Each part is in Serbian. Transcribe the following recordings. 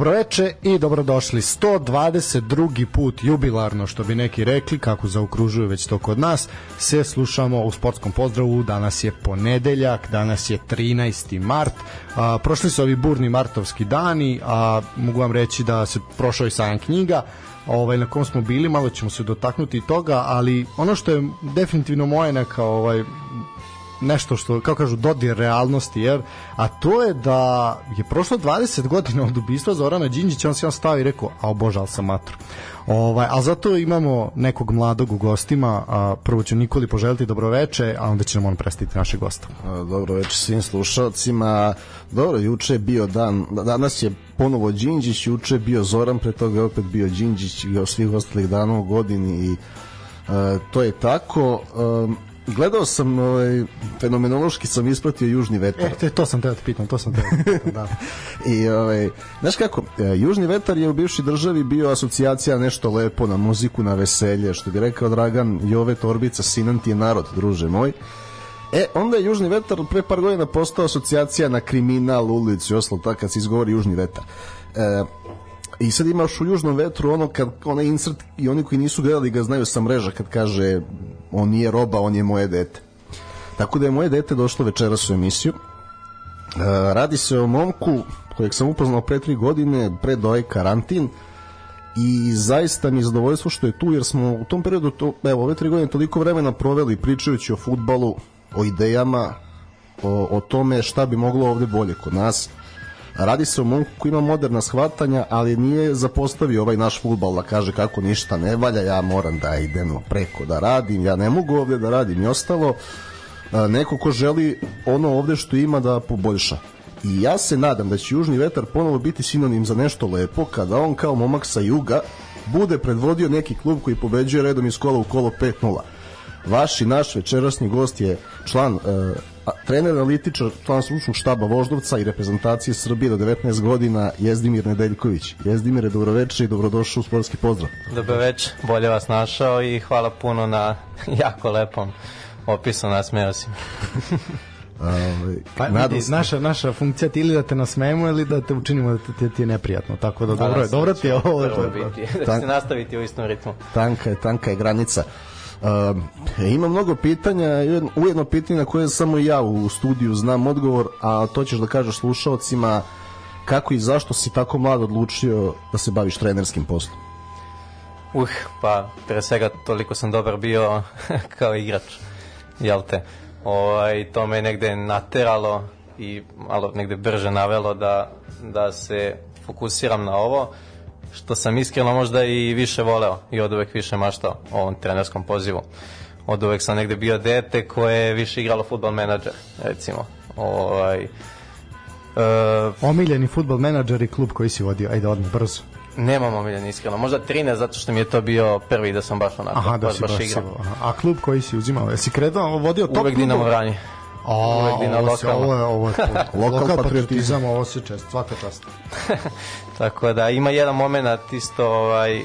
Dobroveče i dobrodošli. 122. put jubilarno, što bi neki rekli, kako zaokružuju već to kod nas, se slušamo u sportskom pozdravu. Danas je ponedeljak, danas je 13. mart. A, prošli su ovi burni martovski dani, a mogu vam reći da se prošao i sajam knjiga ovaj na kom smo bili, malo ćemo se dotaknuti toga, ali ono što je definitivno moje neka ovaj nešto što, kao kažu, dodir realnosti, jer, a to je da je prošlo 20 godina od ubistva Zorana Đinđića, on se on stao i rekao, a božal sam mator. Ovaj, a zato imamo nekog mladog u gostima, a prvo ću Nikoli poželiti dobroveče, a onda ćemo on predstaviti naše gosta. Dobroveče svim slušalcima. Dobro, juče je bio dan, danas je ponovo Đinđić, juče je bio Zoran, pre toga je opet bio Đinđić i svih ostalih dana u godini i Uh, to je tako. Um, gledao sam ovaj fenomenološki sam ispratio južni vetar. E, te, to sam te pitam, to sam te pitam, da. I ovaj znaš kako, e, južni vetar je u bivšoj državi bio asocijacija nešto lepo na muziku, na veselje, što bi rekao Dragan Jove Torbica, sinan ti je narod, druže moj. E, onda je Južni vetar pre par godina postao asocijacija na kriminal, ulicu i ostalo, tako kad se izgovori Južni vetar. E, I sad imaš u Južnom vetru ono kad onaj insert i oni koji nisu gledali ga znaju sa mreža kad kaže on nije roba, on je moje dete. Tako da je moje dete došlo večeras u emisiju. E, radi se o momku kojeg sam upoznao pre tri godine, pred ovaj karantin i zaista mi je zadovoljstvo što je tu jer smo u tom periodu, to, evo, ove tri godine toliko vremena proveli pričajući o futbalu, o idejama, o, o tome šta bi moglo ovde bolje kod nas Radi se o momku koji ima moderna shvatanja, ali nije zapostavio ovaj naš futbal da kaže kako ništa ne valja, ja moram da idem preko da radim, ja ne mogu ovde da radim i ostalo. Neko ko želi ono ovde što ima da poboljša. I ja se nadam da će Južni vetar ponovo biti sinonim za nešto lepo kada on kao momak sa juga bude predvodio neki klub koji pobeđuje redom iz kola u kolo 5-0. Vaš i naš večerasni gost je član uh, trener analitičar član stručnog štaba Voždovca i reprezentacije Srbije do 19 godina Jezdimir Nedeljković. Jezdimire, dobroveče i dobrodošao u sportski pozdrav. Dobroveče, bolje vas našao i hvala puno na jako lepom opisu, nasmeo si. Ovaj pa vidi, naša naša funkcija ti ili da te nasmejemo ili da te učinimo da ti, ti je neprijatno. Tako da dobro je, dobro ti je ovo. Da se nastaviti u istom ritmu. Tanka je, tanka je granica. Uh, ima mnogo pitanja, ujedno pitanje na koje samo ja u studiju znam odgovor, a to ćeš da kažeš slušalcima kako i zašto si tako mlad odlučio da se baviš trenerskim poslom? Uh, pa pre svega toliko sam dobar bio kao igrač, jel te? Ovaj, to me negde nateralo i malo negde brže navelo da, da se fokusiram na ovo što sam iskreno možda i više voleo i od uvek više maštao o ovom trenerskom pozivu. Od uvek sam negde bio dete koje je više igralo futbol menadžer, recimo. Ovaj, Uh, omiljeni futbol menadžer i klub koji si vodio, ajde odmah brzo. Nemam omiljen iskreno, možda 13 zato što mi je to bio prvi da sam baš onako, aha, da baš, baš igrao. Aha. A klub koji si uzimao, jesi krenuo, vodio top Uvek Dinamo Vranje. A, uvek Dinamo lokalno. Ovo je, ovo je lokal patriotizam, ovo se čest, svaka čast. Tako da ima jedan moment isto ovaj,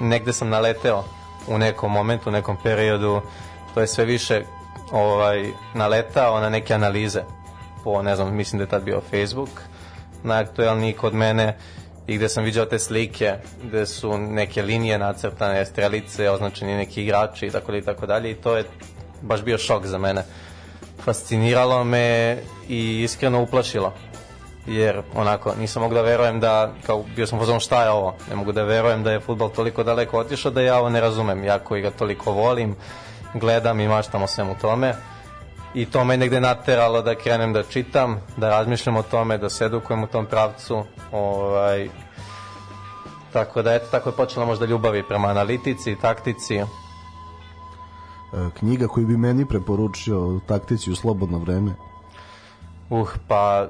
negde sam naleteo u nekom momentu, u nekom periodu, to je sve više ovaj, naletao na neke analize po, ne znam, mislim da je tad bio Facebook najaktuelniji kod mene i gde sam viđao te slike gde su neke linije nacrtane, strelice, označeni neki igrači i tako dalje i tako dalje i to je baš bio šok za mene. Fasciniralo me i iskreno uplašilo jer onako nisam mogu da verujem da kao bio sam pozvan šta je ovo? Ne mogu da verujem da je fudbal toliko daleko otišao da ja ovo ne razumem. Ja koji ga toliko volim gledam i maštam o svemu tome. I to me negde nateralo da krenem da čitam da razmišljam o tome da se edukujem u tom pravcu ovaj tako da eto tako je počela možda ljubavi prema analitici taktici. E, knjiga koju bi meni preporučio taktici u slobodno vreme. Uh, pa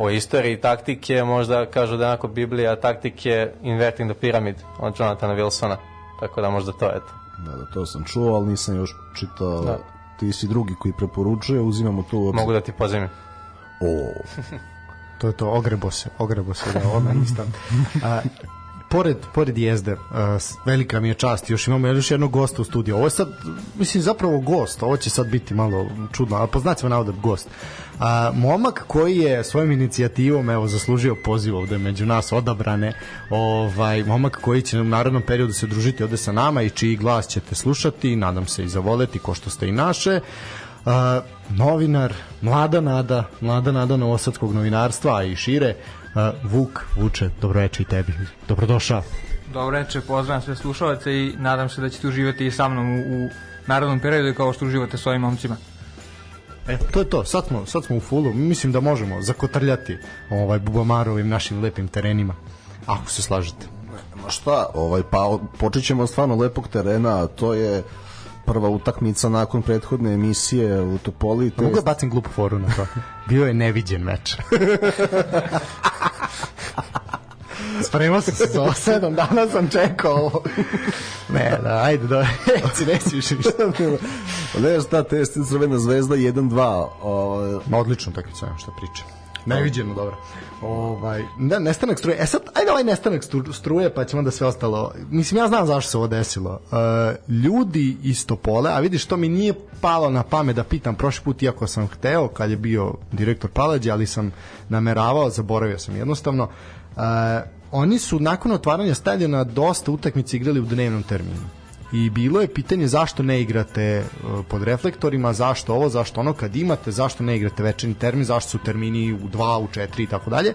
o istoriji taktike, možda kažu da je onako Biblija taktike Inverting the Pyramid od Jonathana Wilsona. Tako da možda to eto. Da, da, to sam čuo, ali nisam još čitao. Da. Ti si drugi koji preporučuje, uzimamo to u Mogu da ti pozivim. O. to je to, ogrebo se, ogrebo se, da, odmah instant. A, pored, pored jezde, uh, velika mi je čast, još imamo još jednog gosta u studiju. Ovo je sad, mislim, zapravo gost, ovo će sad biti malo čudno, ali poznat ćemo navoda gost. A, momak koji je svojom inicijativom evo zaslužio poziv ovde među nas odabrane ovaj momak koji će u narednom periodu se družiti ovde sa nama i čiji glas ćete slušati nadam se i zavoleti ko što ste i naše a, novinar mlada nada mlada nada novosadskog novinarstva i šire Vuk Vuče dobroveče i tebi dobrodošao Dobro veče, pozdravljam sve slušalce i nadam se da ćete uživati i sa mnom u, u narodnom periodu kao što uživate s ovim momcima. E, to je to, sad smo, sad smo u fullu, mislim da možemo zakotrljati ovaj Bubamarovim našim lepim terenima, ako se slažete. Ma šta, ovaj, pa počet ćemo od stvarno lepog terena, to je prva utakmica nakon prethodne emisije u Topoli. Mogu da bacim glupu foru na to. Bio je neviđen meč. Spremao sam se za ovo sedam dana sam čekao ovo. Ne, da, ajde, da, reci, reci više više. ne, šta, te Crvena zvezda 1-2. Ovaj, Ma odlično takmica, šta pričam. Neviđeno, dobro. Ovaj, ne, nestanak struje. E sad, ajde ovaj nestanak struje, pa ćemo onda sve ostalo. Mislim, ja znam zašto se ovo desilo. Uh, ljudi iz Topole, a vidiš, to mi nije palo na pamet da pitam prošli put, iako sam hteo, kad je bio direktor Palađe, ali sam nameravao, zaboravio sam jednostavno. Uh, oni su nakon otvaranja stadiona dosta utakmice igrali u dnevnom terminu i bilo je pitanje zašto ne igrate pod reflektorima, zašto ovo, zašto ono, kad imate, zašto ne igrate večerni termin, zašto su termini u 2, u 4 i tako dalje.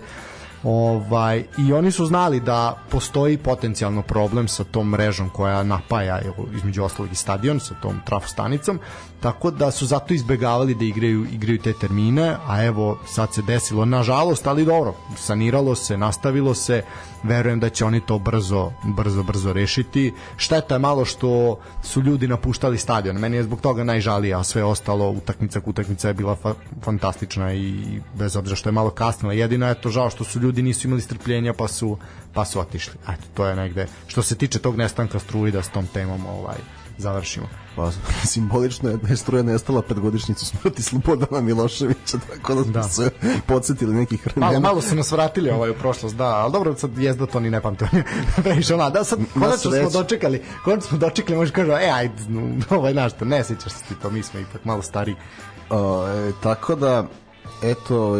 Ovaj, I oni su znali da postoji potencijalno problem sa tom mrežom koja napaja između ostalog i stadion sa tom trafostanicom, tako da su zato izbegavali da igraju, igraju te termine, a evo sad se desilo nažalost, ali dobro, saniralo se, nastavilo se, verujem da će oni to brzo, brzo, brzo rešiti. Šteta je malo što su ljudi napuštali stadion, meni je zbog toga najžalije, a sve ostalo, utakmica utakmica je bila fa fantastična i bez obzira što je malo kasnila. Jedino je to žao što su ljudi nisu imali strpljenja pa su, pa su otišli. Eto, to je negde, što se tiče tog nestanka struji da s tom temom ovaj, završimo. Pa, simbolično je da je struja nestala pred godišnjicu smrti Slobodana Miloševića, tako da, da. se podsjetili nekih vremena. Malo, malo su nas vratili ovaj u prošlost, da, ali dobro, sad jezda to ni ne pamte. Previše ona, da sad konačno smo dočekali, konačno smo dočekali, može kaže, e, ajde, ovaj naš, ne sećaš se ti to, mi smo ipak malo stariji. O, e, tako da, eto,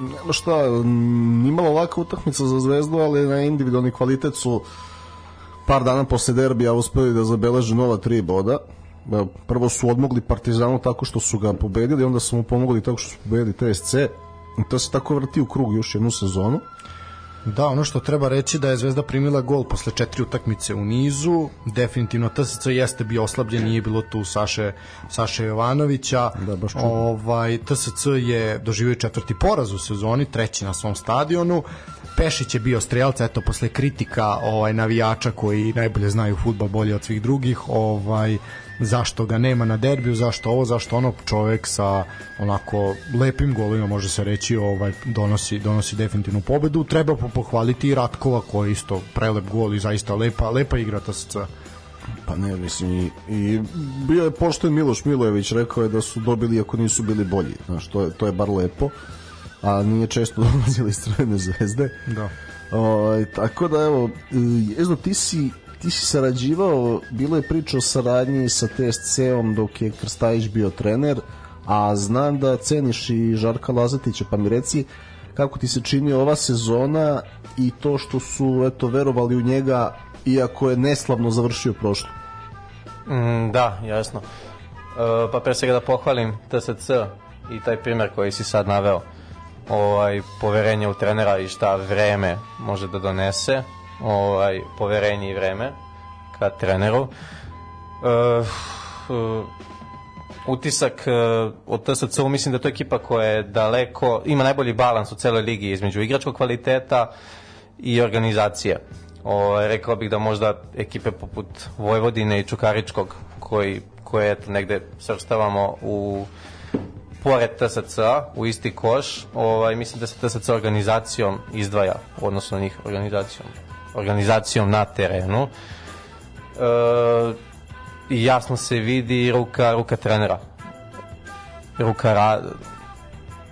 nema šta, nimalo ovakva utakmica za zvezdu, ali na individualni kvalitet su par dana posle derbija uspeli da zabeleže nova tri boda. Prvo su odmogli Partizanu tako što su ga pobedili, onda su mu pomogli tako što su pobedili TSC. I to se tako vrti u krug još jednu sezonu. Da, ono što treba reći da je Zvezda primila gol posle četiri utakmice u nizu. Definitivno TSC jeste bio oslabljen, nije bilo tu Saše Saše Jovanovića. Da, baš ovaj TSC je doživio četvrti poraz u sezoni, treći na svom stadionu. Pešić je bio strelac, eto posle kritika ovaj navijača koji najbolje znaju fudbal bolje od svih drugih, ovaj zašto ga nema na derbiju, zašto ovo, zašto ono, čovek sa onako lepim golovima može se reći, ovaj donosi donosi definitivnu pobedu. Treba pohvaliti i Ratkova koji isto prelep gol i zaista lepa lepa igra TSC. Pa ne, mislim, i, i bio je poštojen Miloš Milojević, rekao je da su dobili ako nisu bili bolji, znaš, to je, to je bar lepo a nije često dolazili iz Crvene zvezde. Da. O, tako da evo, Jezno, ti si ti si sarađivao, bilo je priča o saradnji sa TSC-om dok je Krstajić bio trener, a znam da ceniš i Žarka Lazatića, pa mi reci kako ti se čini ova sezona i to što su eto verovali u njega iako je neslavno završio prošlo. Mm, da, jasno. E, pa pre svega da pohvalim TSC i taj primer koji si sad naveo ovaj poverenje u trenera i šta vreme može da donese, ovaj poverenje i vreme ka treneru. Uh, utisak uh, od TSC mislim da to je ekipa koja je daleko, ima najbolji balans u celoj ligi između igračkog kvaliteta i organizacije. O, rekao bih da možda ekipe poput Vojvodine i Čukaričkog koji koje eto negde srstavamo u pored TSC u isti koš, ovaj, mislim da se TSC organizacijom izdvaja, odnosno njih organizacijom, organizacijom na terenu. E, I jasno se vidi ruka, ruka trenera. Ruka ra,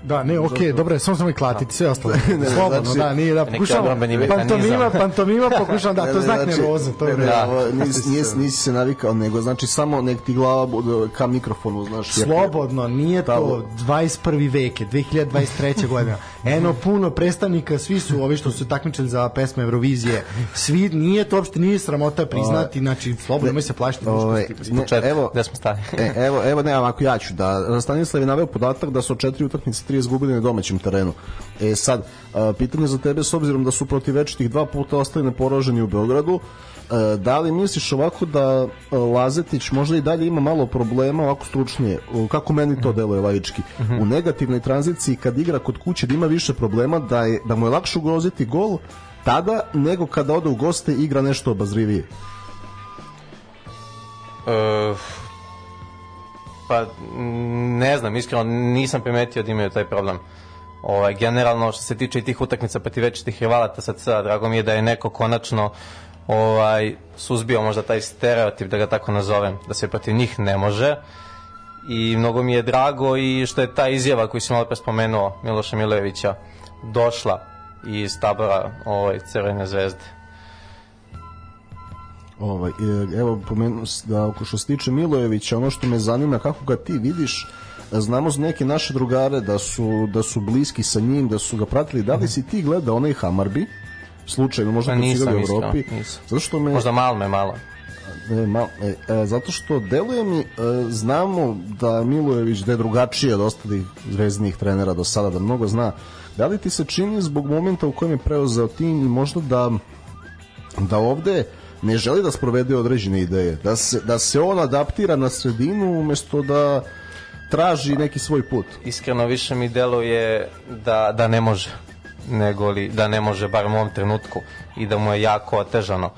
Da, ne, okej, okay, dobro, samo sam i klatiti, sve ostalo. Slobodno, znači, da, nije da mehanizam. Pantomima, pantomima, pokušam da, to je znak nervoze, to je ne, Da. nisi, nisi, nisi se navikao, nego znači samo nek ti glava bude ka mikrofonu, znaš. Slobodno, nije to Tamo. 21. veke, 2023. godina. Eno puno predstavnika, svi su ovi što su takmičili za pesme Eurovizije. Svi, nije to uopšte, nije sramota priznati, znači, slobodno, mi se plašiti. Ovaj, ne, evo, gde smo stali? E, evo, evo ne, ovako ja ću da Stanislav je naveo podatak da su četiri utakmice tri izgubili na domaćem terenu. E sad, pitanje za tebe s obzirom da su protiv večitih dva puta ostali neporaženi u Beogradu, da li misliš ovako da e, Lazetić možda i dalje ima malo problema ovako stručnije, kako meni to deluje laički, u negativnoj tranziciji kad igra kod kuće da ima više problema da, je, da mu je lakše ugroziti gol tada nego kada ode u goste igra nešto obazrivije. E, pa ne znam, iskreno nisam primetio da imaju taj problem. Ovaj, generalno što se tiče i tih utakmica protiv večitih rivala TSC, drago mi je da je neko konačno ovaj, suzbio možda taj stereotip, da ga tako nazovem, da se protiv njih ne može. I mnogo mi je drago i što je ta izjava koju sam malo pre spomenuo Miloša Milojevića došla iz tabora ovaj, Crvene zvezde. Ovaj, e, evo, pomenu s- da oko što se tiče Milojevića, ono što me zanima, kako ga ti vidiš, znamo za neke naše drugare da su, da su bliski sa njim, da su ga pratili. Da li si ti gledao onaj Hamarbi? Slučajno, možda Pa nisam, u Evropi. nisam. Zato što me... Možda Malme malo. E, mal, e, e, zato što deluje mi, e, znamo da Milojević da je drugačiji od ostalih zvezdnih trenera do sada, da mnogo zna. Da li ti se čini zbog momenta u kojem je preuzeo tim i možda da da ovde ne želi da sprovede određene ideje, da se, da se on adaptira na sredinu umesto da traži neki svoj put. iskreno više mi deluje da, da ne može nego li da ne može bar u ovom trenutku i da mu je jako otežano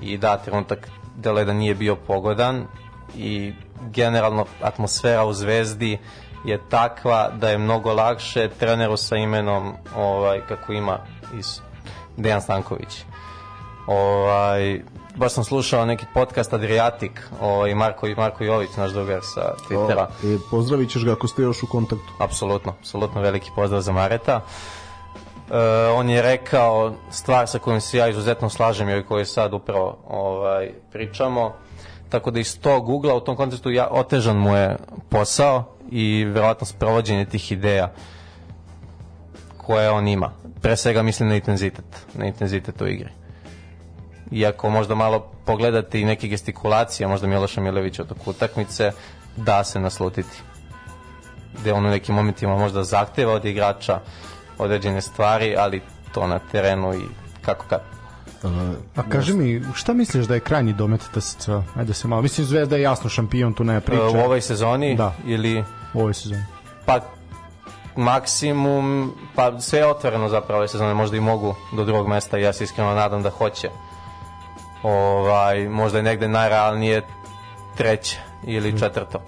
i da trenutak da nije bio pogodan i generalno atmosfera u Zvezdi je takva da je mnogo lakše treneru sa imenom ovaj kako ima iz Dejan Stanković. Ovaj baš sam slušao neki podcast Adriatic, ovaj Marko Marko Jović naš drugar sa Twittera. O, e, pozdravit ćeš ga ako ste još u kontaktu. Apsolutno, apsolutno veliki pozdrav za Mareta. E, on je rekao stvar sa kojom se ja izuzetno slažem i o kojoj sad upravo ovaj, pričamo. Tako da iz tog ugla u tom kontekstu ja, otežan mu je posao i verovatno sprovođenje tih ideja koje on ima. Pre svega mislim na intenzitet, na intenzitet u igri. Iako možda malo pogledate i neke gestikulacije, možda Miloša Milovića od utakmice, da se naslutiti gde on u nekim momentima možda zahteva od igrača određene stvari, ali to na terenu i kako kad. A kaži mi, šta misliš da je krajnji domet TSC? Ajde se malo, mislim Zvezda je jasno šampion, tu nema priče. E, U ovoj sezoni Da. ili U ovoj sezoni. pa maksimum, pa sve je otvoreno zapravo ove sezone, možda i mogu do drugog mesta i ja se iskreno nadam da hoće. Ovaj, možda je negde najrealnije treće ili četvrto.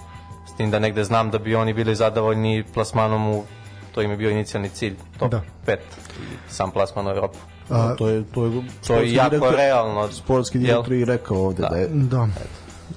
S tim da negde znam da bi oni bili zadovoljni plasmanom u to im je bio inicijalni cilj, top Da. 5 i sam plasman u Evropu. A, to je to je To je jako direktor- realno. Sportski Jel? direktor i rekao ovde da, Da. je Da.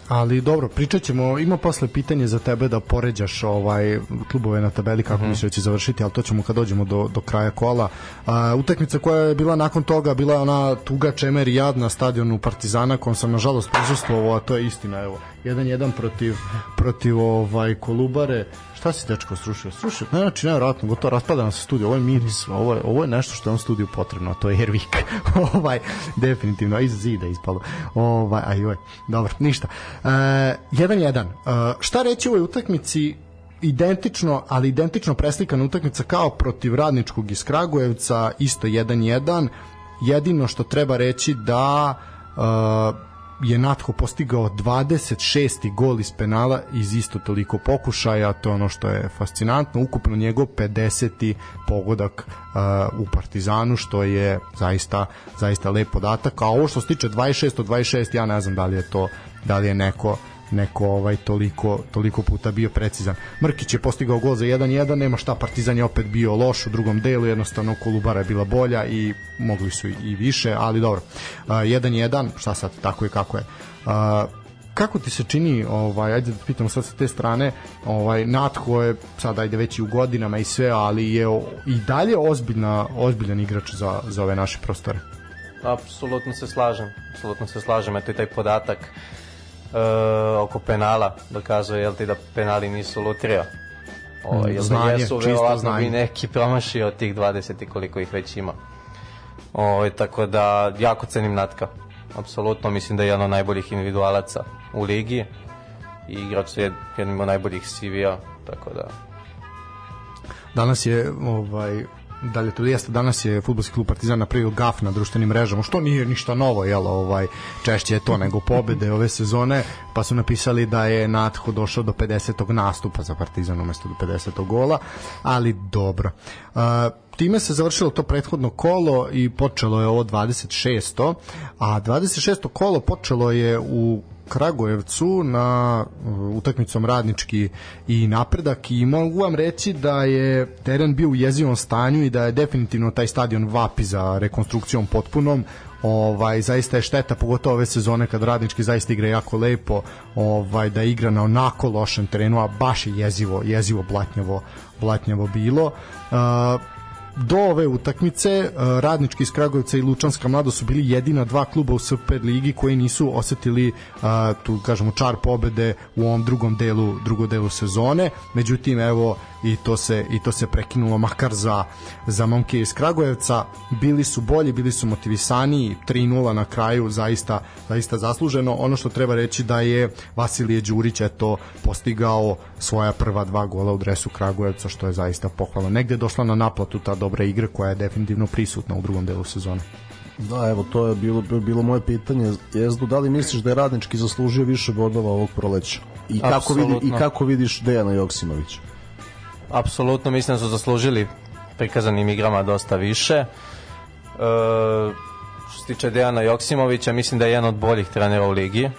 Ali dobro, pričat ćemo, ima posle pitanje za tebe da poređaš ovaj klubove na tabeli kako misliš da će završiti, ali to ćemo kad dođemo do, do kraja kola. A, utakmica koja je bila nakon toga, bila je ona tuga čemer i jad na stadionu Partizana, kom sam nažalost prisustvovao, a to je istina, evo. 1-1 protiv, protiv ovaj Kolubare. Šta si dečko srušio? Srušio? Ne, znači, nevjerojatno, gotovo raspada nam se studio. Ovo je miris, ovo je, ovo je nešto što je on studiju potrebno, to je Ervik. ovaj, definitivno, iz zida ispalo. Ovaj, aj, oj, dobro, ništa. E, 1-1. E, šta reći o ovoj utakmici? identično, ali identično preslikana utakmica kao protiv radničkog iz Kragujevca, isto 1-1. Jedino što treba reći da uh, je Natko postigao 26. gol iz penala iz isto toliko pokušaja, to je ono što je fascinantno, ukupno njegov 50. pogodak uh, u Partizanu, što je zaista zaista lep podatak, a ovo što se tiče 26 od 26, ja ne znam da li je to da li je neko neko ovaj toliko toliko puta bio precizan. Mrkić je postigao gol za 1-1, nema šta, Partizan je opet bio loš u drugom delu, jednostavno Kolubara je bila bolja i mogli su i više, ali dobro. Uh, 1-1, šta sad, tako je kako je. Uh, kako ti se čini, ovaj, ajde da pitamo sad sa te strane, ovaj, Natko je sad ajde već i u godinama i sve, ali je i dalje ozbiljna, ozbiljan igrač za, za ove naše prostore. Apsolutno se slažem, apsolutno se slažem, eto i taj podatak oko penala dokazuje jel ti da penali nisu lutrija. Ovo, jel Znanje, da jesu, verovatno bi neki promašio od tih 20 i koliko ih već ima. Ovo, tako da jako cenim Natka. Apsolutno mislim da je jedan od najboljih individualaca u ligi i igrač su jed, jednim od najboljih CV-a, tako da Danas je ovaj dalje to jeste danas je fudbalski klub Partizan napravio gaf na društvenim mrežama što nije ništa novo jel ovaj češće je to nego pobede ove sezone pa su napisali da je Natho došao do 50. nastupa za Partizan umesto do 50. gola ali dobro uh, time se završilo to prethodno kolo i počelo je ovo 26. a 26. kolo počelo je u Kragujevcu na uh, utakmicom radnički i napredak i mogu vam reći da je teren bio u jezivom stanju i da je definitivno taj stadion vapi za rekonstrukcijom potpunom. Ovaj zaista je šteta pogotovo ove sezone kad radnički zaista igra jako lepo ovaj da igra na onako lošem terenu a baš je jezivo jezivo blatnjavo blatnjavo bilo. Uh, do ove utakmice e, Radnički iz Kragujevca i Lučanska mlado su bili jedina dva kluba u Super ligi koji nisu osetili a, tu kažemo čar pobede u ovom drugom delu drugom delu sezone. Međutim evo i to se i to se prekinulo makar za za momke iz Kragujevca. Bili su bolji, bili su motivisaniji, 3:0 na kraju zaista zaista zasluženo. Ono što treba reći da je Vasilije Đurić eto postigao svoja prva dva gola u dresu Kragujevca što je zaista pohvalno. Negde došla na naplatu ta dobra igra koja je definitivno prisutna u drugom delu sezone. Da, evo, to je bilo, bilo moje pitanje. Jezdu, da li misliš da je radnički zaslužio više bodova ovog proleća? I kako, vidi, I kako vidiš Dejana Joksimovića? Apsolutno mislim da su zaslužili prikazanim igrama dosta više. E, što se tiče Dejana Joksimovića, mislim da je jedan od boljih trenera u ligi. E,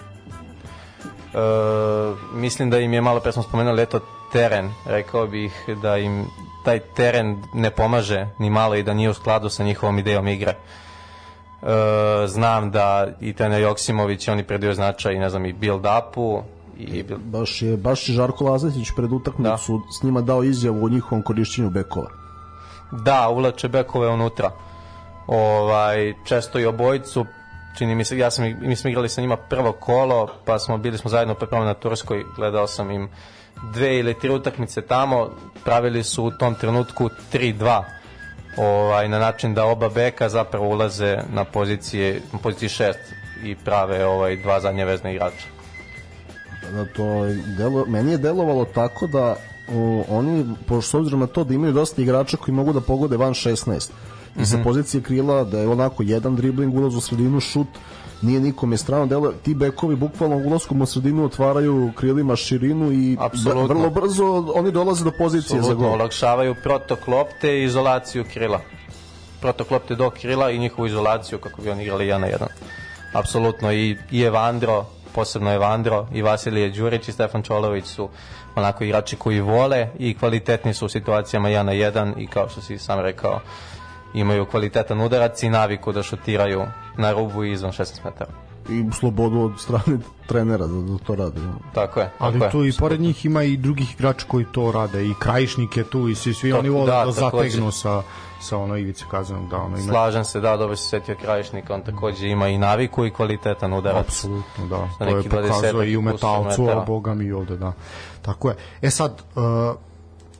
mislim da im je, malo pre smo spomenuli, eto, teren. Rekao bih da im taj teren ne pomaže ni malo i da nije u skladu sa njihovom idejom igre. E, znam da i trener Joksimović, oni predaju značaj, ne znam, i build-upu, i Baš je, baš je Žarko Lazetić pred utakmicu s njima dao izjavu o njihovom korišćenju bekova. Da, uvlače bekove unutra. Ovaj, često i obojicu, čini mi se, ja sam, mi smo igrali sa njima prvo kolo, pa smo bili smo zajedno pripremani na Turskoj, gledao sam im dve ili tri utakmice tamo, pravili su u tom trenutku 3-2 ovaj, na način da oba beka zapravo ulaze na pozicije, na poziciji 6 i prave ovaj, dva zadnje vezne igrača. To je delo, meni je delovalo tako da o, oni, pošto s obzirom na to da imaju dosta igrača koji mogu da pogode van 16 i sa pozicije krila da je onako jedan dribling, ulaz u sredinu, šut nije nikome strano delo, ti bekovi bukvalno ulaskom u sredinu otvaraju krilima širinu i Apsolutno. vrlo brzo oni dolaze do pozicije za Apsolutno, gol. olakšavaju protok lopte i izolaciju krila. Protok lopte do krila i njihovu izolaciju kako bi oni igrali jedan na jedan. Apsolutno i, i Evandro, posebno Evandro i Vasilije Đurić i Stefan Čolović su onako igrači koji vole i kvalitetni su u situacijama jedan na jedan i kao što si sam rekao imaju kvalitetan udarac i naviku da šutiraju na rubu i izvan 16 metara. i slobodu od strane trenera da, da to rade. Tako je. Ali tako tu je. i pored njih ima i drugih igrača koji to rade i krajišnik je tu i svi, svi To- oni vole da, da, zategnu sa, sa ono ivice kazanog da ono ima Slažem se, da, dobro se setio krajišnika, on takođe ima i naviku i kvalitetan udarac. Apsolutno, da. To je 20 i u metalcu, a boga mi i ovde, da. Tako je. E sad, uh,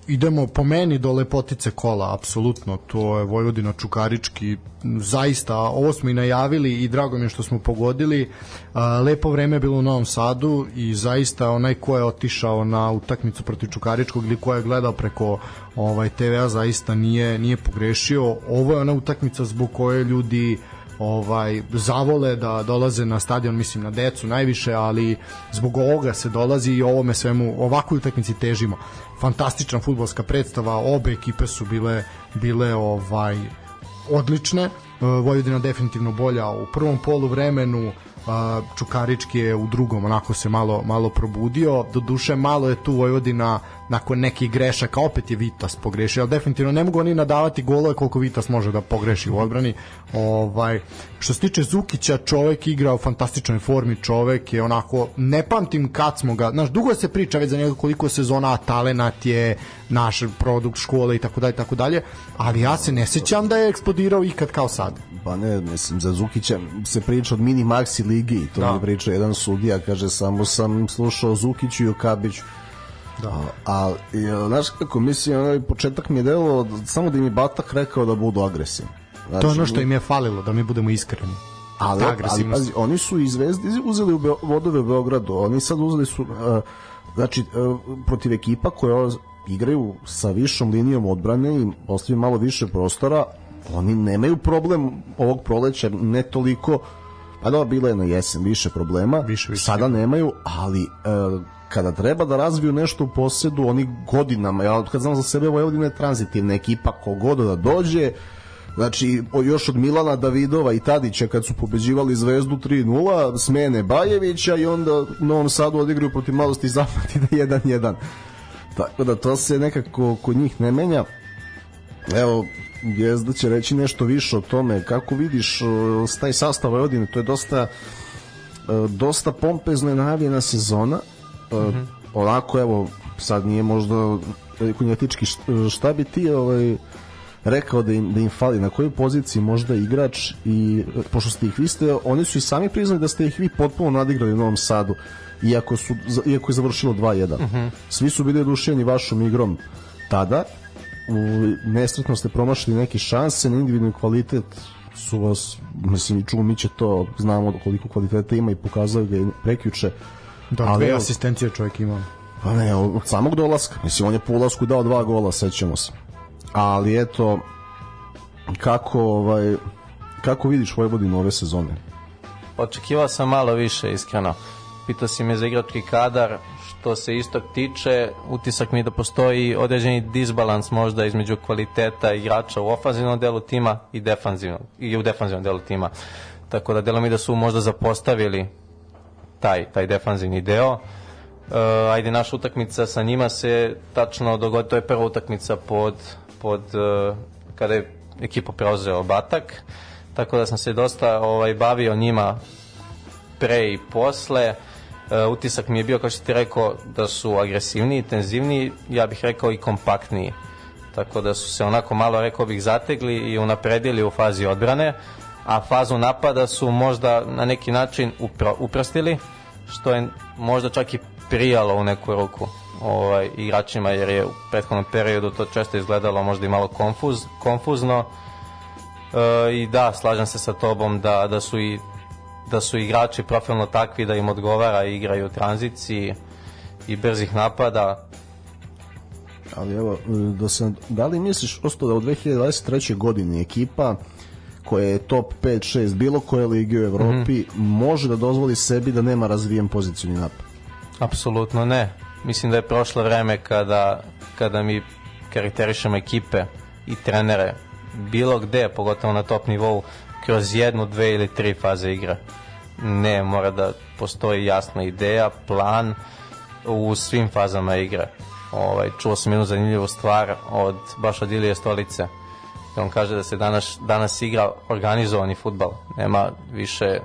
idemo po meni do lepotice kola, apsolutno, to je Vojvodina Čukarički, zaista, ovo smo i najavili i drago mi je što smo pogodili, uh, lepo vreme je bilo u Novom Sadu i zaista onaj ko je otišao na utakmicu protiv Čukaričkog ili ko je gledao preko ovaj TV-a zaista nije, nije pogrešio, ovo je ona utakmica zbog koje ljudi ovaj zavole da dolaze na stadion mislim na decu najviše ali zbog ovoga se dolazi i ovome svemu ovakvoj utakmici težimo. Fantastična fudbalska predstava obe ekipe su bile bile ovaj odlične. E, Vojvodina definitivno bolja u prvom polu vremenu Čukarički je u drugom onako se malo malo probudio. Do duše malo je tu Vojvodina nakon nekih grešaka opet je Vitas pogrešio ali definitivno ne mogu oni nadavati golove koliko Vitas može da pogreši u odbrani ovaj što se tiče Zukića čovek igra u fantastičnoj formi čovek je onako ne pamtim kad smo ga znaš dugo se priča već za njega koliko sezona talenat je naš produkt škole i tako dalje tako dalje ali ja se ne sećam da je eksplodirao ikad kao sad Pa ne, mislim, za Zukića se priča od mini maxi ligi to da. mi priča jedan sudija, kaže, samo sam slušao Zukiću i Okabiću. Da. A, i, znaš kako, mislim, onaj početak mi je delo, samo da im je Batak rekao da budu agresivni. Znači, to je ono što im je falilo, da mi budemo iskreni. Ali, ali pazi, oni su iz Zvezdi uzeli u Be vodove u Beogradu, oni sad uzeli su, uh, znači, uh, protiv ekipa koja igraju sa višom linijom odbrane i ostavljaju malo više prostora, oni nemaju problem ovog proleća, ne toliko pa da, bilo je na jesen više problema, više, više. sada nemaju, ali e, kada treba da razviju nešto u posedu, oni godinama, ja kad znam za sebe, Vojvodina je tranzitivna ekipa, kogod da dođe, Znači, još od Milana Davidova i Tadića kad su pobeđivali Zvezdu 3-0, smene Bajevića i onda u Novom Sadu odigraju protiv malosti zapati na 1-1. Tako da to se nekako kod njih ne menja. Evo, Jezda će reći nešto više o tome kako vidiš taj sastav Vojvodine to je dosta uh, dosta pompezno je najavljena sezona mm -hmm. onako evo sad nije možda kunjatički šta bi ti ovaj, rekao da im, da im fali na kojoj poziciji možda igrač i pošto ste ih vi ste, oni su i sami priznali da ste ih vi potpuno nadigrali u Novom Sadu iako, su, iako je završilo 2-1 mm -hmm. svi su bili oduševljeni vašom igrom tada u nesretno ste promašili neke šanse na individualni kvalitet su vas, mislim, i Čumić će to, znamo koliko kvaliteta ima i pokazao ga i prekjuče. Da, ali, dve asistencije čovjek ima. Pa ne, od samog dolaska. Mislim, on je po ulasku dao dva gola, sećamo se. Ali eto, kako, ovaj, kako vidiš Vojvodinu ove sezone? Očekivao sam malo više, iskreno. Pitao si me za igrački kadar, što se istog tiče, utisak mi da postoji određeni disbalans možda između kvaliteta igrača u ofanzivnom delu tima i defanzivnom i u defanzivnom delu tima. Tako da delo mi da su možda zapostavili taj taj defanzivni deo. Uh, ajde naša utakmica sa njima se tačno dogodi, to je prva utakmica pod, pod uh, kada je ekipa preuzeo Batak, tako da sam se dosta ovaj bavio njima pre i posle. Uh, uh, utisak mi je bio, kao što ti rekao, da su agresivniji, tenzivniji, ja bih rekao i kompaktniji. Tako da su se onako malo, rekao bih, zategli i unapredili u fazi odbrane, a fazu napada su možda na neki način upro, uprostili, što je možda čak i prijalo u neku ruku ovaj, igračima, jer je u prethodnom periodu to često izgledalo možda i malo konfuz, konfuzno. E, I da, slažem se sa tobom da, da su i da su igrači profilno takvi da im odgovara i igraju u tranziciji i brzih napada. Ali evo, da, sam, da li misliš prosto da u 2023. godini ekipa koja je top 5-6 bilo koje lige u Evropi mm -hmm. može da dozvoli sebi da nema razvijen pozicijni napad? Apsolutno ne. Mislim da je prošlo vreme kada, kada mi karakterišemo ekipe i trenere bilo gde, pogotovo na top nivou, kroz jednu, dve ili tri faze igre. Ne, mora da postoji jasna ideja, plan u svim fazama igre. Ovaj, čuo sam jednu zanimljivu stvar od, baš od Ilije Stolice. On kaže da se danas, danas igra organizovani futbal. Nema više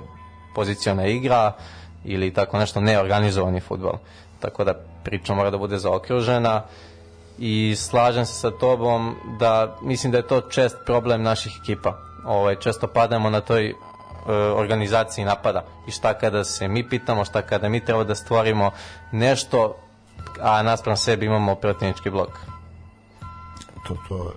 poziciona igra ili tako nešto neorganizovani futbal. Tako da priča mora da bude zaokružena i slažem se sa tobom da mislim da je to čest problem naših ekipa ovaj, često padamo na toj e, organizaciji napada i šta kada se mi pitamo, šta kada mi treba da stvorimo nešto, a naspram sebi imamo protivnički blok. To, to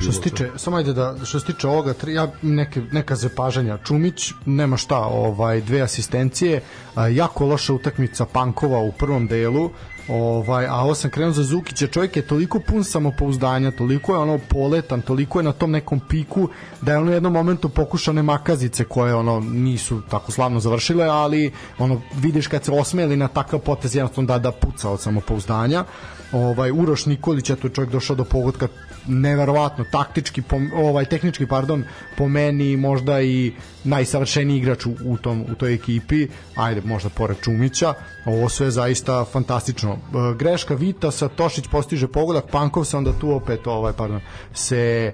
Što se tiče, samo ajde da, što se tiče ovoga, ja, neke, neka zapažanja. Čumić, nema šta, ovaj, dve asistencije, a, jako loša utakmica Pankova u prvom delu, Ovaj, a ovo sam krenuo za Zukića, čovjek je toliko pun samopouzdanja, toliko je ono poletan, toliko je na tom nekom piku da je ono u jednom momentu pokušane makazice koje ono nisu tako slavno završile, ali ono vidiš kad se osmeli na takav potez jednostavno da da puca od samopouzdanja. Ovaj Uroš Nikolić je to čovjek došao do pogotka neverovatno taktički ovaj tehnički pardon po meni možda i najsavršeniji igrač u, u tom u toj ekipi. Ajde možda pored Čumića. Ovo sve zaista fantastično. E, greška Vitasa Tošić postiže pogodak Pankov se onda tu opet ovaj pardon se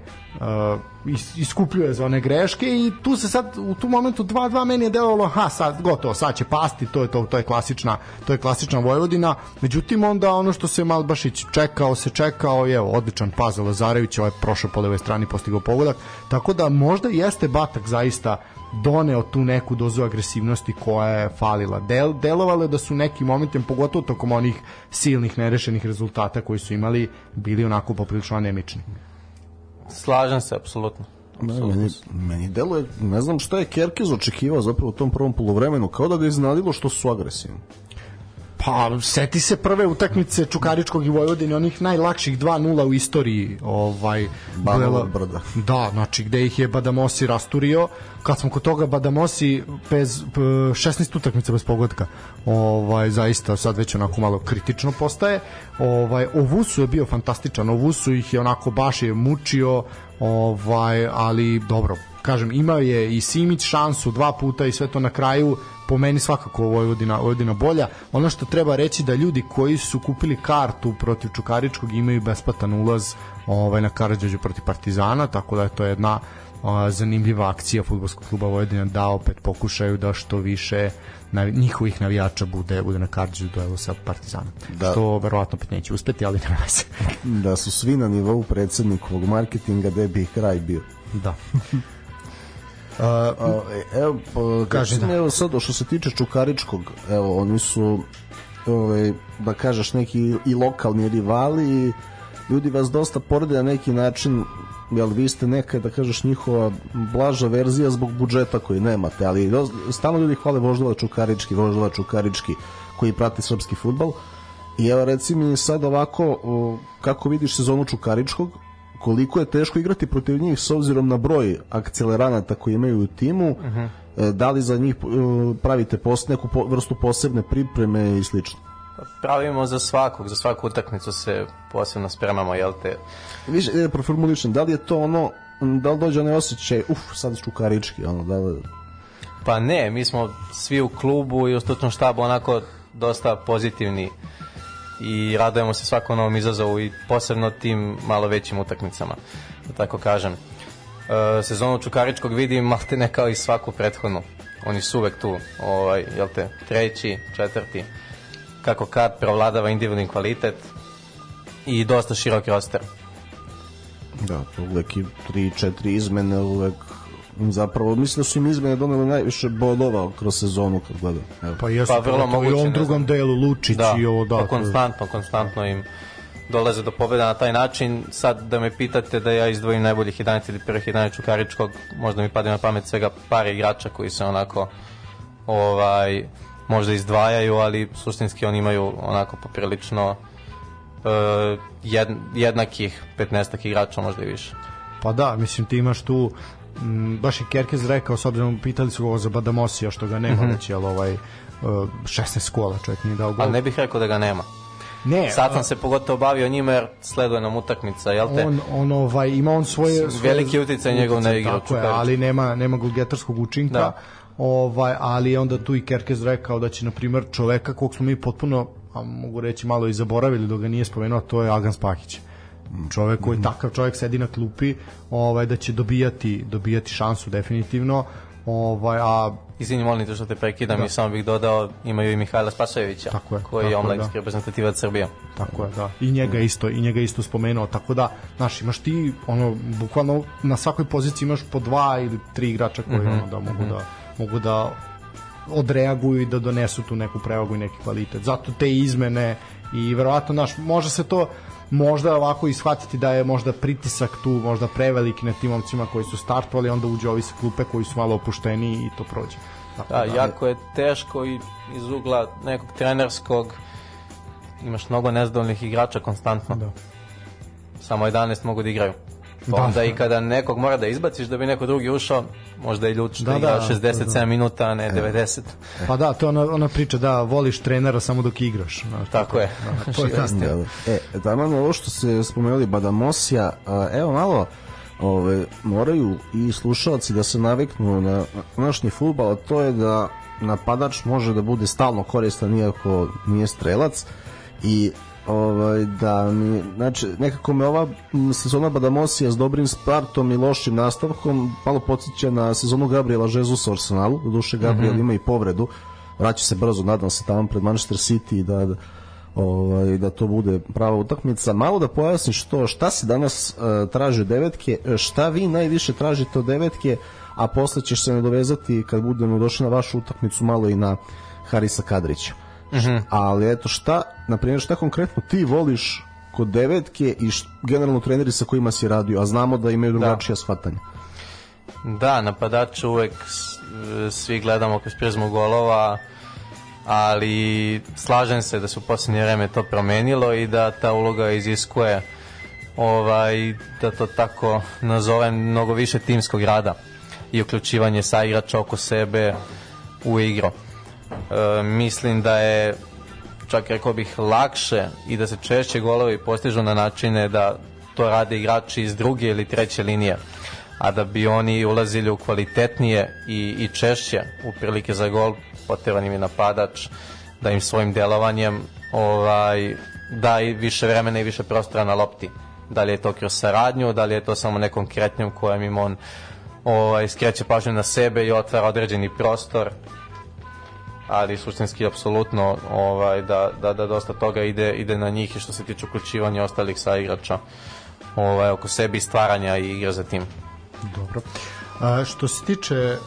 iskupljuje za one greške i tu se sad u tu momentu 2-2 meni je delovalo ha sad gotovo sad će pasti to je to to je klasična to je klasična Vojvodina međutim onda ono što se Malbašić čekao se čekao je odličan pas za Lazarević ovaj prošao po levoj strani postigao pogodak tako da možda jeste Batak zaista doneo tu neku dozu agresivnosti koja je falila. Del, delovalo je da su neki momentima, pogotovo tokom onih silnih nerešenih rezultata koji su imali, bili onako poprilično anemični. Slažem se, apsolutno. Ne, meni, meni deluje, ne znam šta je Kerkez očekivao zapravo u tom prvom polovremenu, kao da ga iznadilo što su agresivni. Pa, seti se prve utakmice Čukaričkog i Vojvodine, onih najlakših 2-0 u istoriji ovaj, Banova brda. Da, znači gde ih je Badamosi rasturio. Kad smo kod toga Badamosi bez 16 utakmica bez pogodka. Ovaj zaista sad već onako malo kritično postaje. Ovaj Ovusu je bio fantastičan. Ovusu ih je onako baš je mučio, ovaj ali dobro, kažem, imao je i Simić šansu dva puta i sve to na kraju po meni svakako Vojvodina, Vojvodina bolja. Ono što treba reći da ljudi koji su kupili kartu protiv Čukaričkog imaju besplatan ulaz ovaj, na Karadžođu protiv Partizana, tako da je to jedna a, zanimljiva akcija futbolskog kluba Vojvodina da opet pokušaju da što više navi, njihovih navijača bude bude na Karadžođu duelu sa Partizanom. Da. Što verovatno opet neće uspeti, ali nema se. da su svi na nivou predsednikovog marketinga da bi kraj bio. Da. Uh, evo, pa, kaže da. Evo sad, što se tiče Čukaričkog, evo, oni su ovaj, da kažeš neki i lokalni rivali i ljudi vas dosta porede na neki način jel vi ste neka da kažeš njihova blaža verzija zbog budžeta koji nemate ali stalno ljudi hvale Voždova Čukarički Voždova Čukarički koji prati srpski futbal i evo reci mi sad ovako kako vidiš sezonu Čukaričkog koliko je teško igrati protiv njih s obzirom na broj akceleranata koji imaju u timu, uh -huh. da li za njih e, pravite post, neku po, vrstu posebne pripreme i slično? Pravimo za svakog, za svaku utakmicu se posebno spremamo, jel te? Više, je proformulišem, da li je to ono, da li dođe onaj osjećaj, uf, sad čukarički, ono, da li... Pa ne, mi smo svi u klubu i u stručnom štabu onako dosta pozitivni i radujemo se svakom novom izazovu i posebno tim malo većim utakmicama, da tako kažem. E, sezonu Čukaričkog vidim malte ne kao i svaku prethodnu. Oni su uvek tu, ovaj, jel te, treći, četvrti, kako kad provladava individualni kvalitet i dosta širok roster. Da, uvek i 3-4 izmene, uvek zapravo mislim da su im izmene donele najviše bodova kroz sezonu kad gledam. Evo. Pa jesu, pa vrlo moguće. I ovom drugom delu Lučić da, i ovo da. Pa konstantno, konstantno im dolaze do pobjeda na taj način. Sad da me pitate da ja izdvojim najboljih 11 ili prvih 11 Čukaričkog, možda mi padne na pamet svega par igrača koji se onako ovaj možda izdvajaju, ali suštinski oni imaju onako poprilično uh, jed, jednakih 15 igrača, možda i više. Pa da, mislim ti imaš tu m, baš je Kerkez rekao, s obzirom pitali su ga za Badamosija, što ga nema, mm -hmm. već, jel, ovaj, 16 kola čovjek nije dao gol. Ali ne bih rekao da ga nema. Ne, Sad sam se pogotovo bavio njima jer sleduje nam utakmica, jel te? On, on ovaj, ima on svoje... svoje veliki uticaj njegov na igru. Tako je, ali nema, nema golgetarskog učinka. Da. Ovaj, ali onda tu i Kerkez rekao da će, na primjer, čoveka kog smo mi potpuno, a mogu reći malo i zaboravili dok ga nije spomenuo, to je Agan Spahić čovek koji mm takav čovek sedi na klupi, ovaj da će dobijati dobijati šansu definitivno. Ovaj a Izvini, molim te što te prekidam da. i samo bih dodao, imaju i Mihajla Spasojevića, tako je, koji tako je omladinski da. reprezentativac Srbije. Tako je, da. I njega isto, i njega isto spomenuo, tako da, znaš, imaš ti, ono, bukvalno na svakoj poziciji imaš po dva ili tri igrača koji, mm -hmm. ono, da mogu mm -hmm. da mogu da odreaguju i da donesu tu neku prevagu i neki kvalitet. Zato te izmene i verovatno, znaš, može se to možda ovako ishvatiti da je možda pritisak tu možda preveliki na tim momcima koji su startovali, onda uđe ovi sa klupe koji su malo opušteni i to prođe. Tako da, da, jako je teško i iz ugla nekog trenerskog imaš mnogo nezadovoljnih igrača konstantno. Da. Samo 11 mogu da igraju. Pa Da. onda i kada nekog mora da izbaciš da bi neko drugi ušao, možda i ljuč da, Da, igra da, 67 da. minuta, a ne 90. Pa da, to je ona, ona priča da voliš trenera samo dok igraš. Znaš, Tako je. to je ta-. Dobro. E, taman ovo što se spomenuli Badamosija, a, evo malo ove, moraju i slušalci da se naviknu na današnji futbal, a to je da napadač može da bude stalno koristan iako nije strelac i ovaj, da mi, znači, nekako me ova m, sezona Badamosija s dobrim startom i lošim nastavkom malo podsjeća na sezonu Gabriela Jezusa u Arsenalu, do duše Gabriel ima i povredu, vraća se brzo, nadam se tamo pred Manchester City da, da ovaj, da to bude prava utakmica. Malo da pojasniš to, šta se danas uh, traži od devetke, e, šta vi najviše tražite od devetke, a posle ćeš se nadovezati kad budemo došli na vašu utakmicu malo i na Harisa Kadrića. Ali eto šta, na primjer, šta konkretno ti voliš kod devetke i št, generalno treneri sa kojima si radio, a znamo da imaju drugačija shvatanja. Da, napadače uvek svi gledamo kroz prizmu golova, ali slažem se da se u posljednje vreme to promenilo i da ta uloga iziskuje ovaj, da to tako nazovem, mnogo više timskog rada i uključivanje sa igrača oko sebe u igru. E, mislim da je čak rekao bih lakše i da se češće golovi postižu na načine da to rade igrači iz druge ili treće linije a da bi oni ulazili u kvalitetnije i, i češće u prilike za gol potreban im je napadač da im svojim delovanjem ovaj, da i više vremena i više prostora na lopti. Da li je to kroz saradnju, da li je to samo nekom kretnjom kojem im on ovaj, skreće pažnju na sebe i otvara određeni prostor ali suštinski apsolutno ovaj, da, da, da dosta toga ide, ide na njih i što se tiče uključivanja ostalih saigrača ovaj, oko sebi stvaranja i igre za tim. Dobro. A, što se tiče e,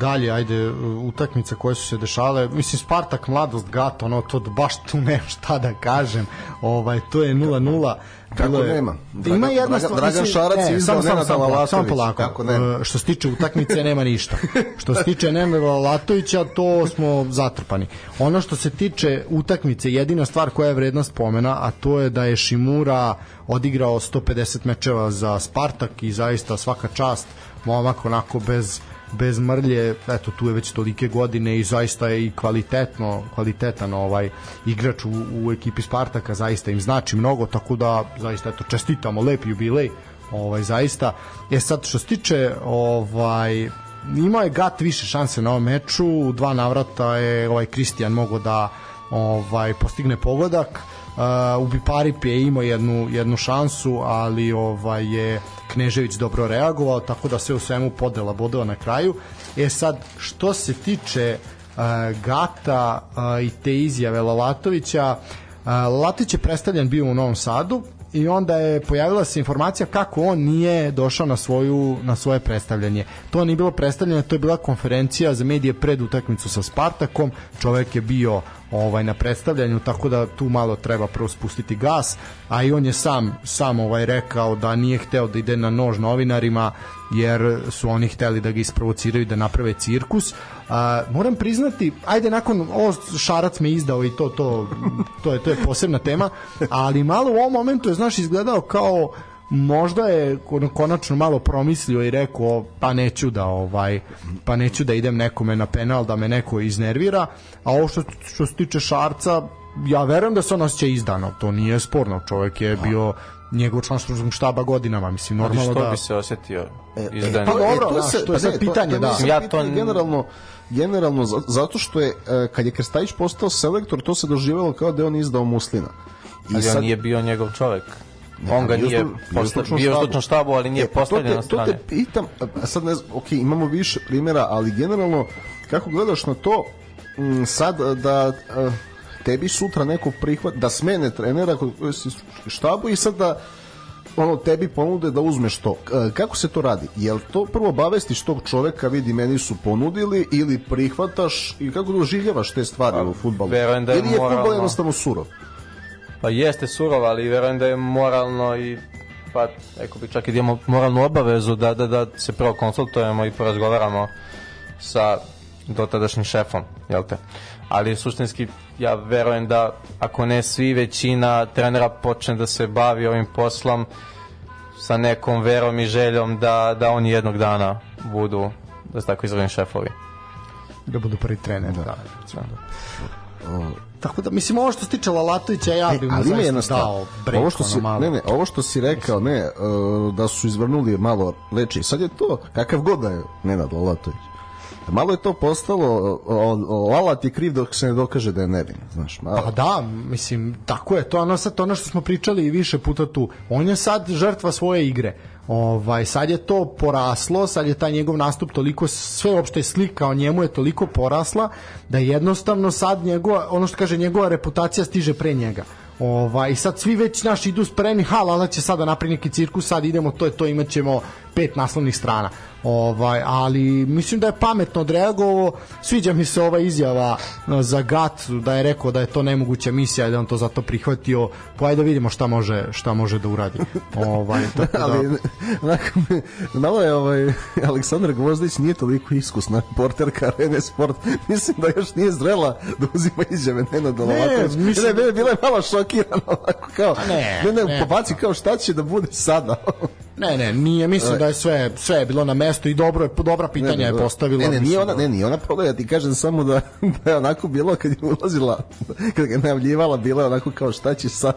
dalje, ajde, e, utakmice koje su se dešale, mislim, Spartak, Mladost, Gat, ono, to baš tu nemam šta da kažem, ovaj, to je 0-0. Kako je- nema? Ima jedna Dragan- stvar, Dragan Šarac je ne, izdao samo, samo, Nenada polako, samo polako. kako nema? E, što se tiče utakmice nema ništa. Što se tiče Nenada Lalatovića, to smo zatrpani. Ono što se tiče utakmice, jedina stvar koja je vredna spomena, a to je da je Šimura odigrao 150 mečeva za Spartak i zaista svaka čast, momak onako bez bez mrlje, eto tu je već tolike godine i zaista je i kvalitetno, kvalitetan ovaj igrač u, u ekipi Spartaka, zaista im znači mnogo, tako da zaista eto čestitamo, lep jubilej, ovaj zaista. E sad što se tiče ovaj imao je Gat više šanse na ovom meču, u dva navrata je ovaj Kristijan mogao da ovaj postigne pogodak. Uh, u Biparipi je imao jednu, jednu šansu, ali ovaj je Knežević dobro reagovao, tako da sve u svemu podela bodova na kraju. E sad, što se tiče uh, Gata uh, i te izjave Lalatovića, uh, Lalatović je predstavljen bio u Novom Sadu i onda je pojavila se informacija kako on nije došao na svoju na svoje predstavljanje. To nije bilo predstavljanje, to je bila konferencija za medije pred utakmicu sa Spartakom. Čovek je bio ovaj na predstavljanju tako da tu malo treba prvo spustiti gas a i on je sam sam ovaj rekao da nije hteo da ide na nož novinarima jer su oni hteli da ga isprovociraju da naprave cirkus. A, moram priznati ajde nakon ovo Šarac me izdao i to to to je to je posebna tema ali malo u ovom momentu je znaš izgledao kao možda je konačno malo promislio i rekao pa neću da ovaj pa neću da idem nekome na penal da me neko iznervira a ovo što, što se tiče Šarca ja verujem da se on osjeća izdano to nije sporno čovjek je bio njegov član stručnog štaba godinama mislim normalno što da bi se osjetio E, izdan? pa dobro, to je znaš, sad- to je pa sad ne, pitanje, da. mislim Ja to generalno generalno za- zato što je e, kad je Krstajić postao selektor to se doživelo kao da je on izdao Muslina. I ali on nije bio njegov čovek. On ga nije stru- bio stručnom štabu. ali nije E, pa to postavljen na To strane. te pitam, a sad ne znam, ok, imamo više primjera, ali generalno, kako gledaš na to, m, sad da a, tebi sutra neko prihvat, da smene trenera štabu i sad da ono tebi ponude da uzmeš to. Kako se to radi? Jel to prvo obavestiš tog čoveka, vidi meni su ponudili ili prihvataš i kako doživljavaš te stvari u fudbalu? verujem da je ili je moralno- jednostavno surov? Pa jeste surov, ali verujem da je moralno i pa rekao bi čak i da imamo moralnu obavezu da, da, da se prvo konsultujemo i porazgovaramo sa dotadašnjim šefom, jel te? ali suštinski ja verujem da ako ne svi, većina trenera počne da se bavi ovim poslom sa nekom verom i željom da, da oni jednog dana budu, da se tako izravim, šefovi. Da budu prvi trener, da. da. Tako da, mislim, ovo što se tiče Lalatovića, ja bih mu ali ima jedna dao break, ovo što si, malo. ne, ne, ovo što si rekao, ne, uh, da su izvrnuli malo leči. Sad je to, kakav god da je Nenad Lalatović. Malo je to postalo, Lalat je kriv dok se ne dokaže da je nevin, znaš. Malo. Pa da, mislim, tako je, to ono sad ono što smo pričali i više puta tu. On je sad žrtva svoje igre. Ovaj sad je to poraslo, sad je taj njegov nastup toliko sve uopšte slika o njemu je toliko porasla da jednostavno sad njegova ono što kaže njegova reputacija stiže pre njega. Ovaj sad svi već naši idu spremni, ha Lala će sada napravi neki cirkus, sad idemo, to je to, imaćemo pet naslovnih strana. Ovaj, ali mislim da je pametno odreagovao. Sviđa mi se ova izjava za Gat da je rekao da je to nemoguća misija i da on to zato prihvatio. Pa ajde da vidimo šta može šta može da uradi. Ovaj tako da ali onako, malo je ovaj Aleksandar Gvozdić nije toliko iskusna porterka Arene Sport mislim da još nije zrela da uzima izjave Nenad Lalatović ne, mislim- ne, ne, bila je malo šokirana ovako kao Ne, ne, ne, ne. pobaci kao šta će da bude sada Ne, ne, nije, mislim da je sve sve je bilo na mestu i dobro je dobra pitanja je postavila. Ne, ne, nije ona, da- ne, nije ona pogledaj, ja ti kažem samo da, da je onako bilo kad je ulazila, kad ga je najavljivala, bila je onako kao šta će sad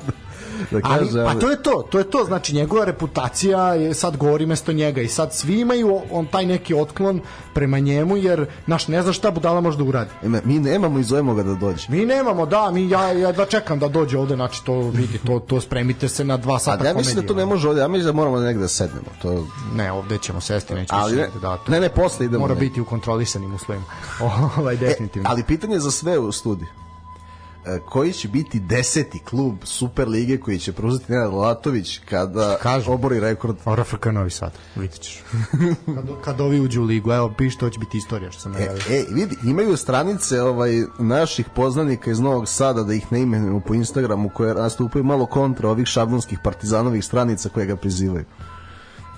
da Ali, kaže. pa to je to, to je to, znači njegova reputacija je sad govori mesto njega i sad svi imaju on taj neki otklon prema njemu jer naš ne zna šta budala može da uradi. Ime, mi nemamo i zovemo ga da dođe. Mi nemamo, da, mi ja ja da čekam da dođe ovde, znači to vidi, to to spremite se na dva A sata Pa ja mislim da to ne može ovde, ja mislim da moramo negde da sednemo. To, Ne, ovde ćemo sesti, nećemo ali ne, da to. ne, ne, posle idemo. Mora ne. biti u kontrolisanim uslovima. Ovaj definitivno. E, ali pitanje za sve u studiju. E, koji će biti deseti klub Super Lige koji će preuzeti Nenad Lalatović kada Kažem. obori rekord RFK Novi Sad, vidit ćeš. kad, kad ovi uđu u ligu, evo, piš, to će biti istorija što sam E, najavio. e, vidi, imaju stranice ovaj naših poznanika iz Novog Sada, da ih ne imenujemo po Instagramu, koje nastupaju malo kontra ovih šablonskih partizanovih stranica koje ga prizivaju.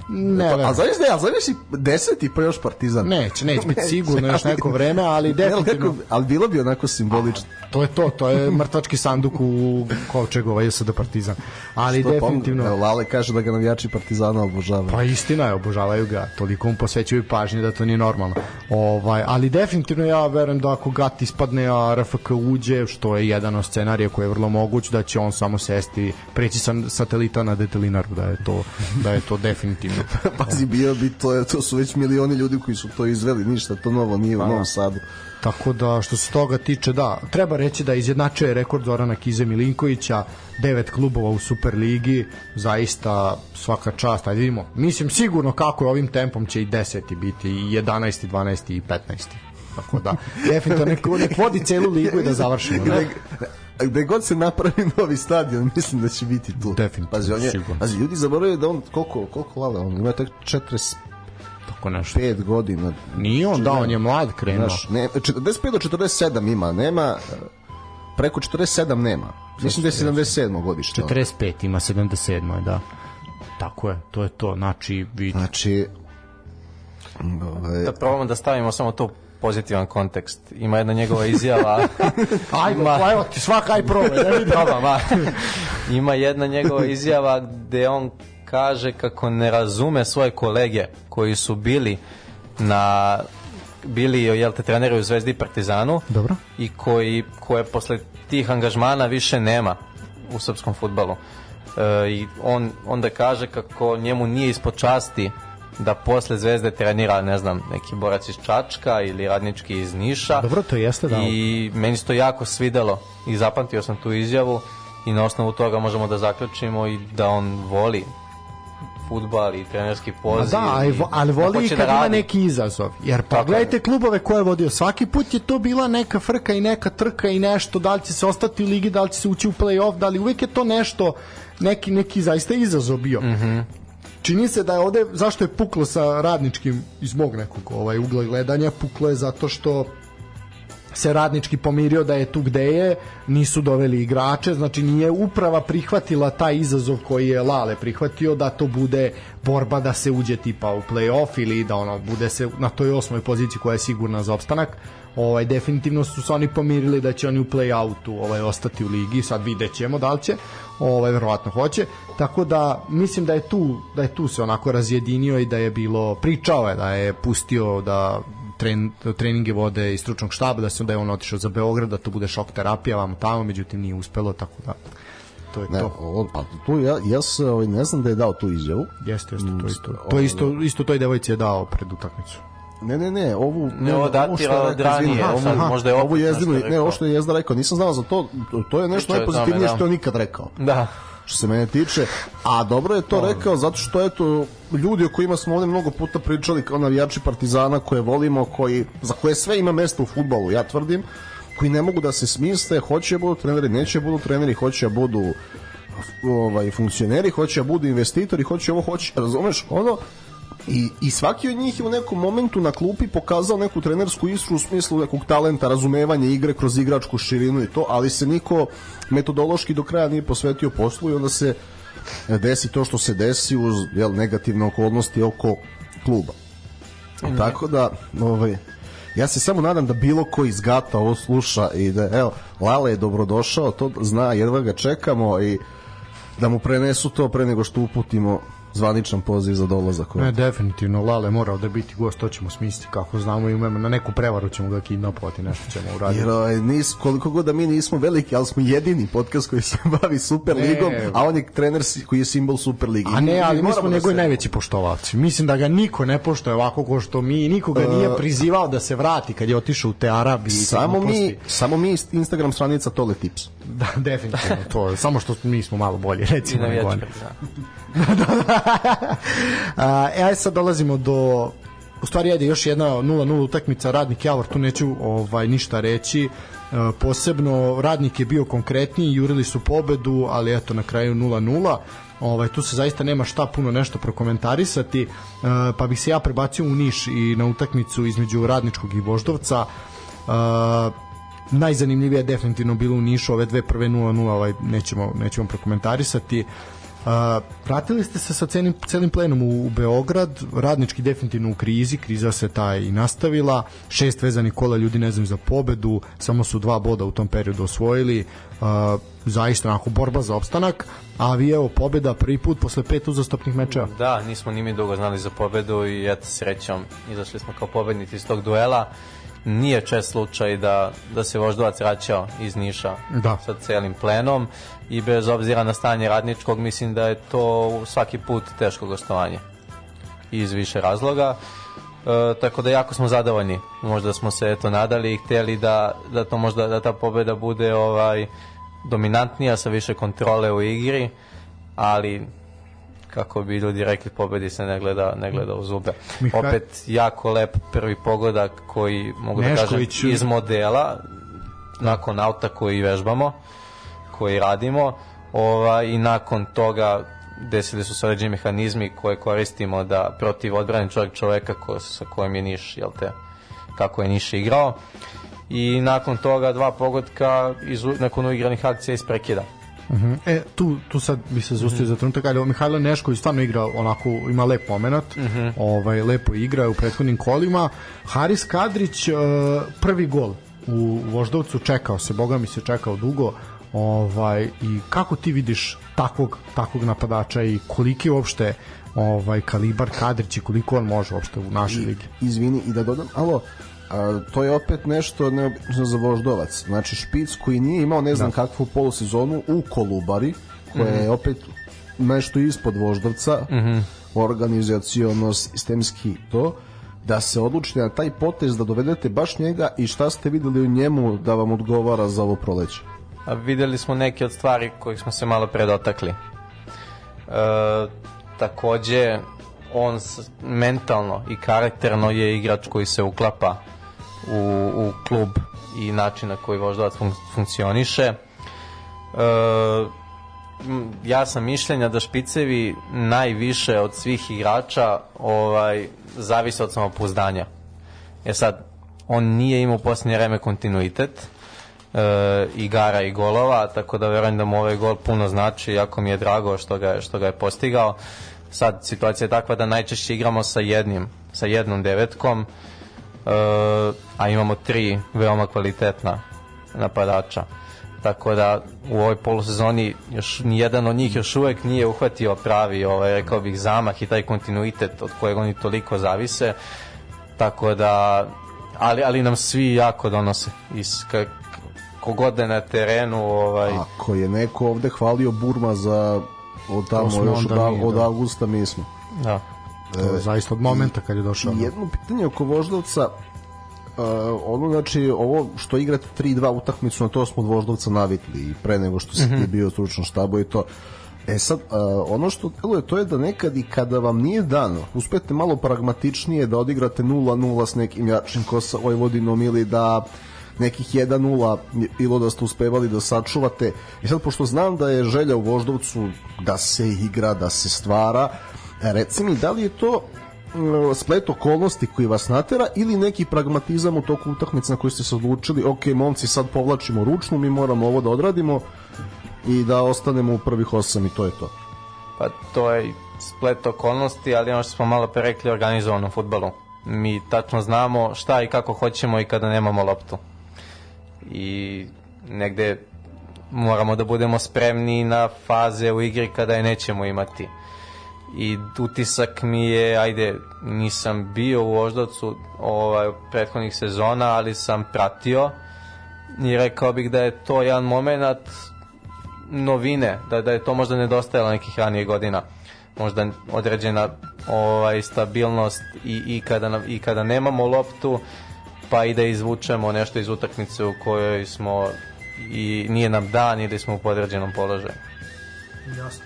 Ne, A verujem. znaš ne, a znaš deseti pa još partizan. Neće, neće biti sigurno još neko vreme, ali definitivno Neko, ali bilo bi onako simbolično. to je to, to je mrtvački sanduk u Kovčegova JSD Partizan. Ali To pom- definitivno Evo, Lale kaže da ga navijači partizana obožavaju. Pa istina je, obožavaju ga, toliko mu posvećuju pažnje da to nije normalno. Ovaj, ali definitivno ja verujem da ako Gat ispadne, a RFK uđe, što je jedan od scenarija koji je vrlo moguć, da će on samo sesti, preći sa satelita na detelinaru, da je to, da je to definitivno. Pazi, bio bi to, to su već milioni ljudi koji su to izveli, ništa to novo nije u Novom Sadu. Tako da što se toga tiče, da, treba reći da izjednačuje rekord Zorana Kize Milinkovića, devet klubova u Superligi, zaista svaka čast, ajde vidimo. Mislim sigurno kako je ovim tempom će i 10 biti, i 11, 12 i 15. Tako da, definitivno nek, nek vodi celu ligu i da završimo. Da. Gde, gde god se napravi novi stadion, mislim da će biti tu. Definitivno, Pazi, on je, sigurno. pazi, ljudi zaboravljaju da on, koliko, koliko lale, on ima tek 45 Tako nešto. godina. Nije on, da, on je mlad krenuo. Znaš, ne, 45 do 47 ima, nema, preko 47 nema. Mislim da je 77 godište. 45 ima 77 da. Tako je, to je to. Znači, vidi. Znači, ovaj, Da probamo da stavimo samo to pozitivan kontekst. Ima jedna njegova izjava. Ajde, pa evo ti svaka aj probaj. Ima jedna njegova izjava gde on kaže kako ne razume svoje kolege koji su bili na bili jel te treneri u Zvezdi i Partizanu Dobro. i koji koje posle tih angažmana više nema u srpskom fudbalu. E, i on onda kaže kako njemu nije ispod časti da posle Zvezde trenira, ne znam, neki borac iz Čačka ili radnički iz Niša. Dobro, to jeste, da. I meni se to jako svidelo i zapamtio sam tu izjavu i na osnovu toga možemo da zaključimo i da on voli futbal i trenerski poziv. da, ali, ali da voli i hoće kad da ima neki izazov. Jer pa Tako gledajte je. klubove koje je vodio. Svaki put je to bila neka frka i neka trka i nešto. Da li će se ostati u ligi, da li će se ući u play-off, da li uvijek je to nešto, neki, neki zaista izazov bio. Mhm. Čini se da je ovde, zašto je puklo sa radničkim iz mog nekog ovaj, ugla gledanja, puklo je zato što se radnički pomirio da je tu gde je, nisu doveli igrače, znači nije uprava prihvatila taj izazov koji je Lale prihvatio da to bude borba da se uđe tipa u play-off ili da ono bude se na toj osmoj poziciji koja je sigurna za opstanak. Ovaj definitivno su se oni pomirili da će oni u play-outu ovaj ostati u ligi, sad videćemo da li će, ovaj verovatno hoće. Tako da mislim da je tu da je tu se onako razjedinio i da je bilo pričao je da je pustio da tren, treninge vode iz stručnog štaba, da se da je on otišao za Beograd, da to bude šok terapija vamo tamo, međutim nije uspelo, tako da to je Ne, to. on, pa tu ja, ja se, ovaj, ne znam da je dao tu izjavu. Jeste, jeste, to isto. To isto, isto toj devojci je dao pred utakmicu. Ne, ne, ne, ovu... Ne, ovo datira od ranije, aha, možda je opet Ovu jezdinu, ne, ovo što je jezda rekao, nisam znao za to, to, je nešto najpozitivnije da. što je on nikad rekao. Da. što se mene tiče, a dobro je to rekao zato što eto ljudi o kojima smo ovde mnogo puta pričali kao navijači Partizana koje volimo, koji za koje sve ima mesta u fudbalu, ja tvrdim, koji ne mogu da se smisle, hoće da budu treneri, neće da budu treneri, hoće da budu ovaj funkcioneri, hoće da budu investitori, hoće ovo, hoće, razumeš, ono I, I svaki od njih je u nekom momentu na klupi pokazao neku trenersku isru u smislu nekog talenta, razumevanja igre kroz igračku širinu i to, ali se niko metodološki do kraja nije posvetio poslu i onda se desi to što se desi uz jel, negativne okolnosti oko kluba. Tako da, ovaj, ja se samo nadam da bilo ko iz Gata ovo sluša i da, evo, Lale je dobrodošao, to zna, jedva ga čekamo i da mu prenesu to pre nego što uputimo zvaničan poziv za dolazak. Ne, definitivno, Lale mora ovde biti gost, to ćemo smisliti kako znamo i umemo, na neku prevaru ćemo ga kidnapovati, nešto ćemo uraditi. Jer ovaj, nis, koliko god da mi nismo veliki, ali smo jedini podcast koji se bavi Super Ne. a on je trener koji je simbol Super ligi. A ne, ali mi moramo smo da njegovi se- najveći poštovaci. Mislim da ga niko ne poštuje ovako ko što mi, nikoga nije prizivao da se vrati kad je otišao u te Arabi. i Samo mi, samo mi Instagram stranica Tole Tips. Da, definitivno to. je. Samo što mi smo malo bolji, I recimo. oni. Partizana. A, e, sad dolazimo do u stvari ajde još jedna 0-0 utakmica Radnik Javor, tu neću ovaj ništa reći. E, posebno Radnik je bio konkretniji, jurili su pobedu ali eto na kraju 0-0 ovaj, tu se zaista nema šta puno nešto prokomentarisati. E, pa bih se ja prebacio u Niš i na utakmicu između Radničkog i Voždovca. E, najzanimljivije je definitivno bilo u Nišu ove dve prve 0-0 ovaj, nećemo, nećemo prokomentarisati Vratili ste se sa celim, celim plenom u, u Beograd, radnički definitivno u krizi, kriza se ta i nastavila, šest vezanih kola ljudi ne znaju za pobedu, samo su dva boda u tom periodu osvojili, uh, zaista onako borba za opstanak, a vi evo pobeda prvi put posle pet uzastopnih mečeva. Da, nismo ni mi dugo znali za pobedu i eto srećom izašli smo kao pobednici iz tog duela. Nije čest slučaj da, da se Voždovac vraćao iz Niša Da. sa celim plenom i bez obzira na stanje radničkog mislim da je to svaki put teško gostovanje iz više razloga. E, tako da jako smo zadovoljni. Možda smo se eto nadali i hteli da, da to možda da ta pobeda bude ovaj dominantnija sa više kontrole u igri, ali kako bi ljudi rekli pobedi se ne gleda, ne gleda u zube. Mihaj- Opet jako lep prvi pogodak koji mogu da kažem iz modela nakon auta koji vežbamo koji radimo ovaj, i nakon toga desili su se određeni mehanizmi koje koristimo da protiv odbrane čovjek čoveka ko, sa kojim je Niš, jel te, kako je Niš igrao i nakon toga dva pogotka iz, nakon uigranih akcija iz prekida. Mhm. E, tu, tu sad bi se zustio za trenutak, ali Mihajlo Nešković stvarno igra onako, ima lep moment, ovaj, lepo igra u prethodnim kolima. Haris Kadrić, e, prvi gol u Voždovcu, čekao se, boga mi se čekao dugo, ovaj, i kako ti vidiš takvog, takvog napadača i koliki uopšte ovaj, kalibar Kadrić i koliko on može uopšte u našoj I, ligi? izvini, i da dodam, alo, a, to je opet nešto neobično za Voždovac. Znači, špic koji nije imao ne znam kakvu polusezonu u Kolubari, koja je opet nešto ispod Voždovca, organizacijono, sistemski to, da se odlučite na taj potez da dovedete baš njega i šta ste videli u njemu da vam odgovara za ovo proleće. Videli smo neke od stvari kojih smo se malo predotakli. E, takođe, on mentalno i karakterno je igrač koji se uklapa u, u klub i način na koji Voždovac fun, funkcioniše. E, ja sam mišljenja da špicevi najviše od svih igrača ovaj zavise od samopouzdanja. E sad, on nije imao u posljednje vreme kontinuitet e, igara i golova, tako da verujem da mu ovaj gol puno znači, jako mi je drago što ga, što ga je postigao. Sad, situacija je takva da najčešće igramo sa jednim, sa jednom devetkom, a imamo tri veoma kvalitetna napadača. Tako da u ovoj polusezoni još nijedan od njih još uvek nije uhvatio pravi, ovaj, rekao bih, zamah i taj kontinuitet od kojeg oni toliko zavise. Tako da, ali, ali nam svi jako donose. Ka, kogod da je na terenu... Ovaj... Ako je neko ovde hvalio Burma za od tamo još od, mi, od da. avgusta mi smo. Da. To je zaista od momenta kad je došao. Jedno pitanje oko Voždovca, Uh, ono znači ovo što igrate 3-2 utakmicu na to smo od Voždovca navikli i pre nego što si mm -hmm. bio stručno štabu i to E sad, uh, ono što deluje to je da nekad i kada vam nije dano, uspete malo pragmatičnije da odigrate 0-0 s nekim jačim ko sa Vojvodinom ili da nekih 1-0 bilo da ste uspevali da sačuvate. I sad, pošto znam da je želja u Voždovcu da se igra, da se stvara, reci mi, da li je to splet okolnosti koji vas natera ili neki pragmatizam u toku utakmice na koji ste se odlučili, ok, momci, sad povlačimo ručnu, mi moramo ovo da odradimo i da ostanemo u prvih osam i to je to. Pa to je splet okolnosti, ali ono što smo malo pre rekli organizovanom futbolu. Mi tačno znamo šta i kako hoćemo i kada nemamo loptu. I negde moramo da budemo spremni na faze u igri kada je nećemo imati. I utisak mi je, ajde, nisam bio u Voždovcu ovaj, prethodnih sezona, ali sam pratio i rekao bih da je to jedan moment novine, da, da je to možda nedostajalo nekih ranije godina. Možda određena ovaj stabilnost i, i, kada, i kada nemamo loptu pa i da izvučemo nešto iz utakmice u kojoj smo i nije nam dan i da smo u podređenom položaju. Jasno.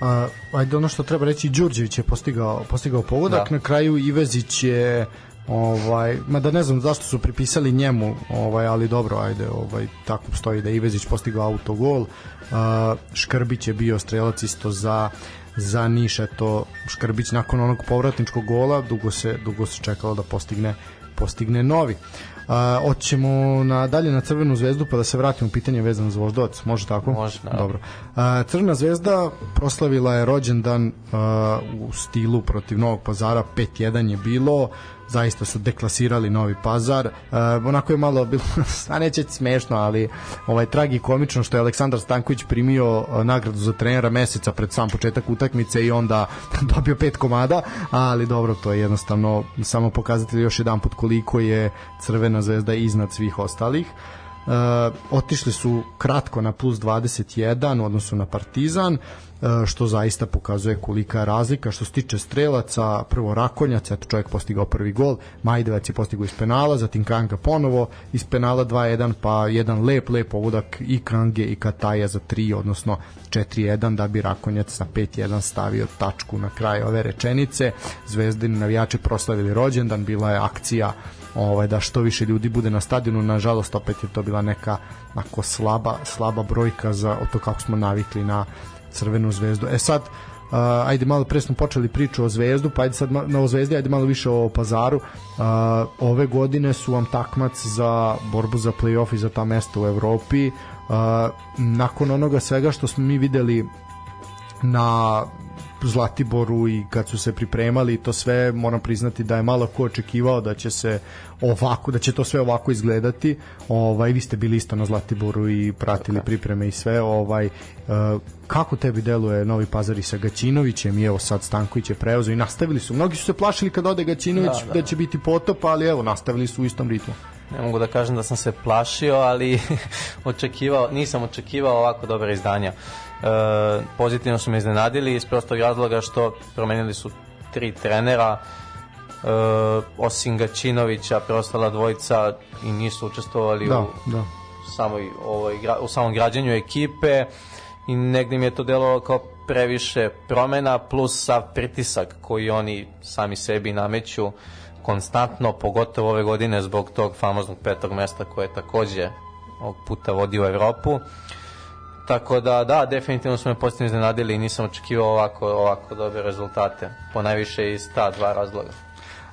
A, ajde ono što treba reći Đurđević je postigao postigao pogodak da. na kraju Ivezić je ovaj mada ne znam zašto su pripisali njemu ovaj ali dobro ajde ovaj tako stoji da Ivezić postigao autogol uh, Škrbić je bio strelac isto za za Niš to Škrbić nakon onog povratničkog gola dugo se dugo se čekalo da postigne postigne novi A, oćemo na dalje na Crvenu zvezdu pa da se vratimo pitanje vezano za Voždovac, može tako? Može, da. Dobro. A, Crvena zvezda proslavila je rođendan a, u stilu protiv Novog Pazara, 5-1 je bilo, zaista su deklasirali Novi Pazar. Uh, onako je malo bilo, a neće smešno, ali ovaj tragi komično što je Aleksandar Stanković primio uh, nagradu za trenera meseca pred sam početak utakmice i onda dobio pet komada, ali dobro, to je jednostavno samo pokazatelj još jedan put koliko je Crvena zvezda iznad svih ostalih. Uh, otišli su kratko na plus 21 u odnosu na Partizan. E, što zaista pokazuje kolika je razlika. Što se tiče strelaca, prvo Rakonjac, eto čovjek postigao prvi gol, Majdevac je postigao iz penala, zatim Kanga ponovo iz penala 2-1, pa jedan lep, lep ovudak i Krange i Kataja za 3, odnosno 4-1, da bi Rakonjac na 5-1 stavio tačku na kraj ove rečenice. Zvezdini navijači proslavili rođendan, bila je akcija ovaj da što više ljudi bude na stadionu nažalost opet je to bila neka nako slaba slaba brojka za to kako smo navikli na Crvenu zvezdu. E sad, Uh, ajde malo pre smo počeli priču o Zvezdu, pa ajde sad na o Zvezdi, ajde malo više o Pazaru. Uh, ove godine su vam takmac za borbu za play-off i za ta mesta u Evropi. Uh, nakon onoga svega što smo mi videli na Zlatiboru i kad su se pripremali to sve moram priznati da je malo ko očekivao da će se ovako da će to sve ovako izgledati. Ovaj vi ste bili isto na Zlatiboru i pratili okay. pripreme i sve. Ovaj uh, kako tebi deluje Novi Pazar i sa Gaćinovićem i evo sad Stanković je preuzeo i nastavili su. Mnogi su se plašili kad ode Gaćinović da, da. da će biti potop, ali evo nastavili su u istom ritmu. Ne mogu da kažem da sam se plašio, ali očekivao, nisam očekivao ovako dobre izdanja. E, pozitivno su me iznenadili iz prostog razloga što promenili su tri trenera, e, osim Gačinovića, preostala dvojica i nisu učestvovali da, u, da. Samoj, ovoj, u samom građanju ekipe i negde mi je to delovalo kao previše promena plus sav pritisak koji oni sami sebi nameću konstantno, pogotovo ove godine zbog tog famoznog petog mesta koje je takođe ovog puta vodi u Evropu. Tako da, da, definitivno su me pozitivno iznenadili i nisam očekivao ovako, ovako dobre rezultate. Po najviše iz ta dva razloga.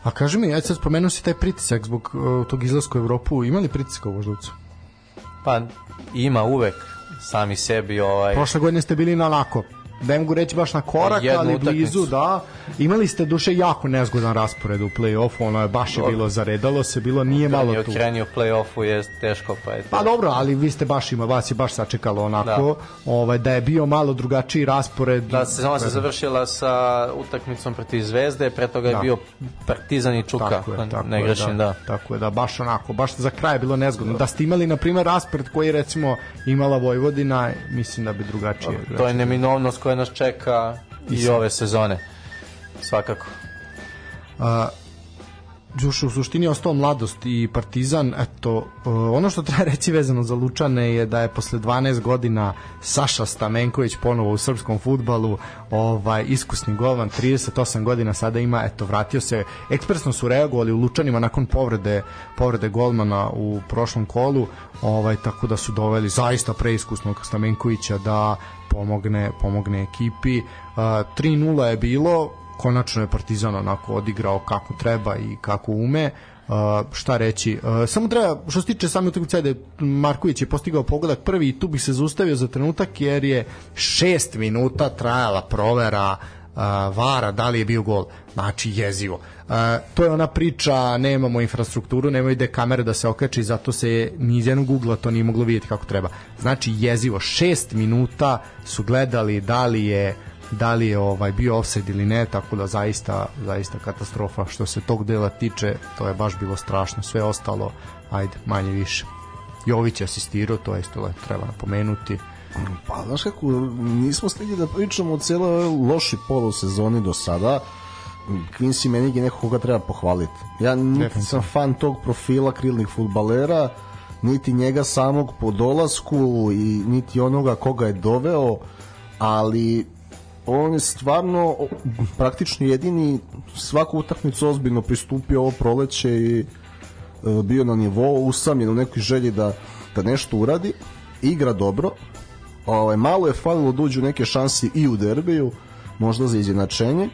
A kaži mi, ja sad spomenuo si taj pritisak zbog uh, tog izlaska u Evropu. Ima li pritiska u Voždovcu? Pa, ima uvek sami sebi. Ovaj... Prošle godine ste bili na onako, ne mogu reći baš na korak, ali blizu, da. Imali ste duše jako nezgodan raspored u play-offu, ono je baš je bilo zaredalo se, bilo nije malo Malo tu. okrenje u play-offu je teško, pa je to. Pa dobro, ali vi ste baš ima, vas je baš sačekalo onako, da, ovaj, da je bio malo drugačiji raspored. Da, sezona se završila sa utakmicom protiv Zvezde, pre toga je Da. bio Partizan i Čuka, Tako je, tako ne grešim, da. Tako je, da, baš onako, baš za kraj je bilo nezgodno. Da ste imali, na primjer, raspored koji recimo, imala Vojvodina, mislim da bi drugačije. To je neminovnost koja nas čeka i ove sezone. Svakako. Đuša, u suštini je ostao mladost i Partizan, eto, ono što treba reći vezano za Lučane je da je posle 12 godina Saša Stamenković ponovo u srpskom futbalu, ovaj, iskusni golman, 38 godina sada ima, eto, vratio se, ekspresno su reagovali u Lučanima nakon povrede, povrede golmana u prošlom kolu, ovaj, tako da su doveli zaista preiskusnog Stamenkovića da pomogne, pomogne ekipi. Uh, 3-0 je bilo, konačno je Partizan onako odigrao kako treba i kako ume. Uh, šta reći, uh, samo treba, što se tiče same utakmice, ajde, Marković je postigao pogodak prvi i tu bih se zaustavio za trenutak jer je šest minuta trajala provera uh, vara da li je bio gol znači jezivo to je ona priča nemamo infrastrukturu nemaju gde kamere da se okači zato se ni iz jednog ugla to nije moglo vidjeti kako treba znači jezivo šest minuta su gledali da li je da li je ovaj bio offside ili ne, tako da zaista zaista katastrofa što se tog dela tiče, to je baš bilo strašno. Sve ostalo, ajde, manje više. Jović je asistirao, to je isto treba napomenuti. Pa, znaš kako, nismo stigli da pričamo o cijeloj ovoj loši polusezoni do sada. Quincy Menig je neko koga treba pohvaliti. Ja niti sam fan tog profila krilnih futbalera, niti njega samog po dolasku i niti onoga koga je doveo, ali on je stvarno praktično jedini svaku utakmicu ozbiljno pristupio ovo proleće i e, bio na nivou usamljen u nekoj želji da, da nešto uradi igra dobro ovaj, malo je falilo da uđu neke šanse i u derbiju možda za izjednačenje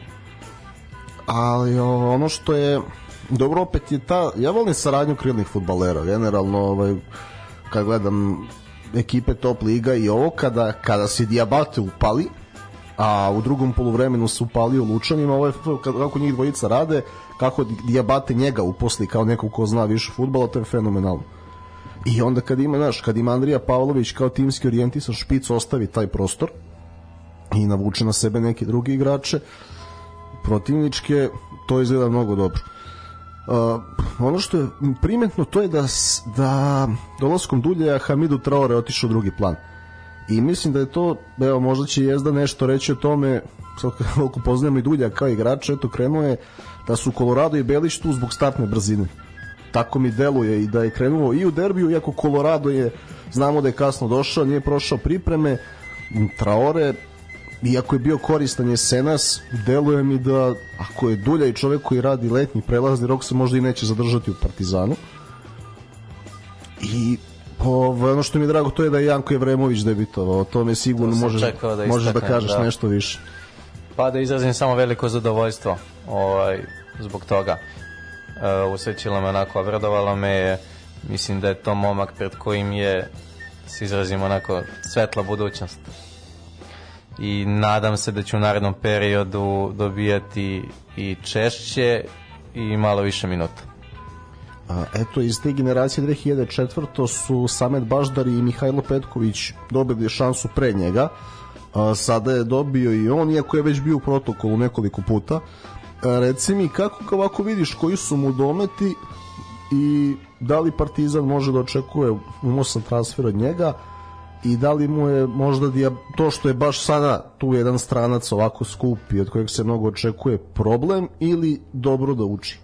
ali ono što je dobro opet je ta ja volim saradnju krilnih futbalera generalno ovaj, kad gledam ekipe top liga i ovo kada, kada se Diabate upali a u drugom poluvremenu se upalio Lučanima ovo je kako njih dvojica rade kako Diabate njega uposli kao nekog ko zna više futbala to je fenomenalno i onda kad ima, znaš, kad ima Andrija Pavlović kao timski orijentisan špic ostavi taj prostor i navuče na sebe neke drugi igrače protivničke, to izgleda mnogo dobro. Uh, ono što je primetno to je da, da dolaskom Dulja Hamidu Traore otišao u drugi plan. I mislim da je to, evo možda će Jezda nešto reći o tome, koliko poznajemo i Dulja kao igrača, eto krenuo je da su Colorado i Belić tu zbog startne brzine. Tako mi deluje i da je krenuo i u derbiju, iako Colorado je, znamo da je kasno došao, nije prošao pripreme, Traore iako je bio koristan jesenas, deluje mi da ako je Dulja i čovek koji radi letnji prelazni rok se možda i neće zadržati u Partizanu. I ovo, ono što mi je drago to je da je Janko Jevremović debitovao, o tome sigurno To možeš, čekao da možeš da kažeš da. nešto više. Pa da izrazim samo veliko zadovoljstvo ovaj, zbog toga. E, usrećilo me onako, obradovalo me je, mislim da je to momak pred kojim je, se izrazim onako, svetla budućnost. I nadam se da ću u narednom periodu dobijati i češće i malo više minuta. A, eto, iz te generacije 2004. su Samet Baždar i Mihajlo Petković dobili šansu pre njega. A, sada je dobio i on, iako je već bio u protokolu nekoliko puta. Reci mi, kako ovako vidiš, koji su mu dometi i da li Partizan može da očekuje unosan transfer od njega i da li mu je možda dija, to što je baš sada tu jedan stranac ovako skup i od kojeg se mnogo očekuje problem ili dobro da uči?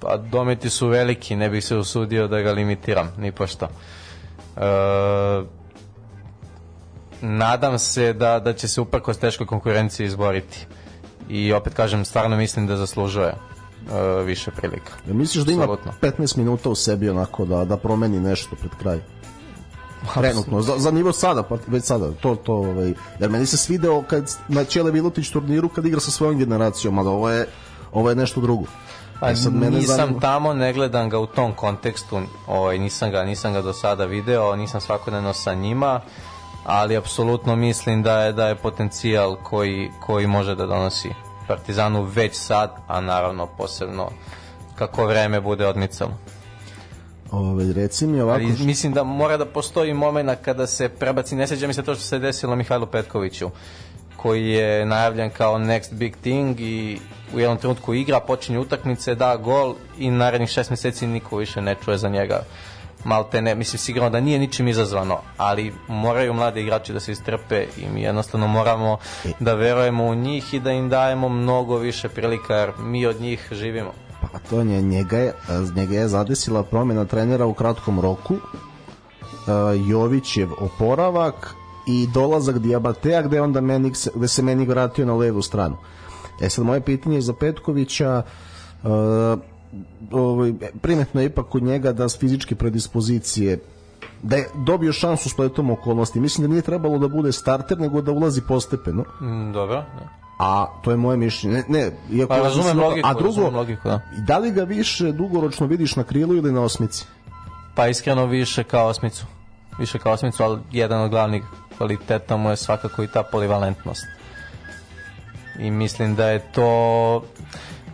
Pa dometi su veliki, ne bih se usudio da ga limitiram, ni pošto. E, nadam se da, da će se uprkos teškoj konkurenciji izboriti. I opet kažem, stvarno mislim da zaslužuje e, više prilika. Ja misliš da ima Apsolutno. 15 minuta u sebi onako da, da promeni nešto pred kraj? Trenutno, za, za nivo sada, pa već sada, to, to, ovaj, jer meni se svideo kad na Čele Milutić turniru kad igra sa svojom generacijom, ali ovo je, ovo je nešto drugo. Pa E sad mene nisam zanima- tamo, ne gledam ga u tom kontekstu, ovaj, nisam, ga, nisam ga do sada video, nisam svakodnevno sa njima, ali apsolutno mislim da je da je potencijal koji, koji može da donosi Partizanu već sad, a naravno posebno kako vreme bude odmicalo. Ove, reci mi ovako... Ali mislim da mora da postoji moment kada se prebaci, ne seđa mi se to što se desilo Mihajlu Petkoviću, koji je najavljen kao next big thing i u jednom trenutku igra, počinje utakmice, da gol i narednih šest meseci niko više ne čuje za njega malte ne, mislim sigurno da nije ničim izazvano, ali moraju mlade igrači da se istrpe i mi jednostavno moramo da verujemo u njih i da im dajemo mnogo više prilika jer mi od njih živimo. Pa to je njega je, njega je zadesila promjena trenera u kratkom roku, Jovićev oporavak i dolazak Diabatea gde onda meni, gde se meni vratio na levu stranu. E sad moje pitanje je za Petkovića uh, ovaj, primetno je ipak kod njega da s fizičke predispozicije da je dobio šansu spletom okolnosti. Mislim da nije trebalo da bude starter, nego da ulazi postepeno. Mm, dobro. Da. A to je moje mišljenje. Ne, ne iako pa razumem logiku, a drugo, logiku, da. da li ga više dugoročno vidiš na krilu ili na osmici? Pa iskreno više kao osmicu. Više kao osmicu, ali jedan od glavnih kvaliteta mu je svakako i ta polivalentnost. I mislim da je to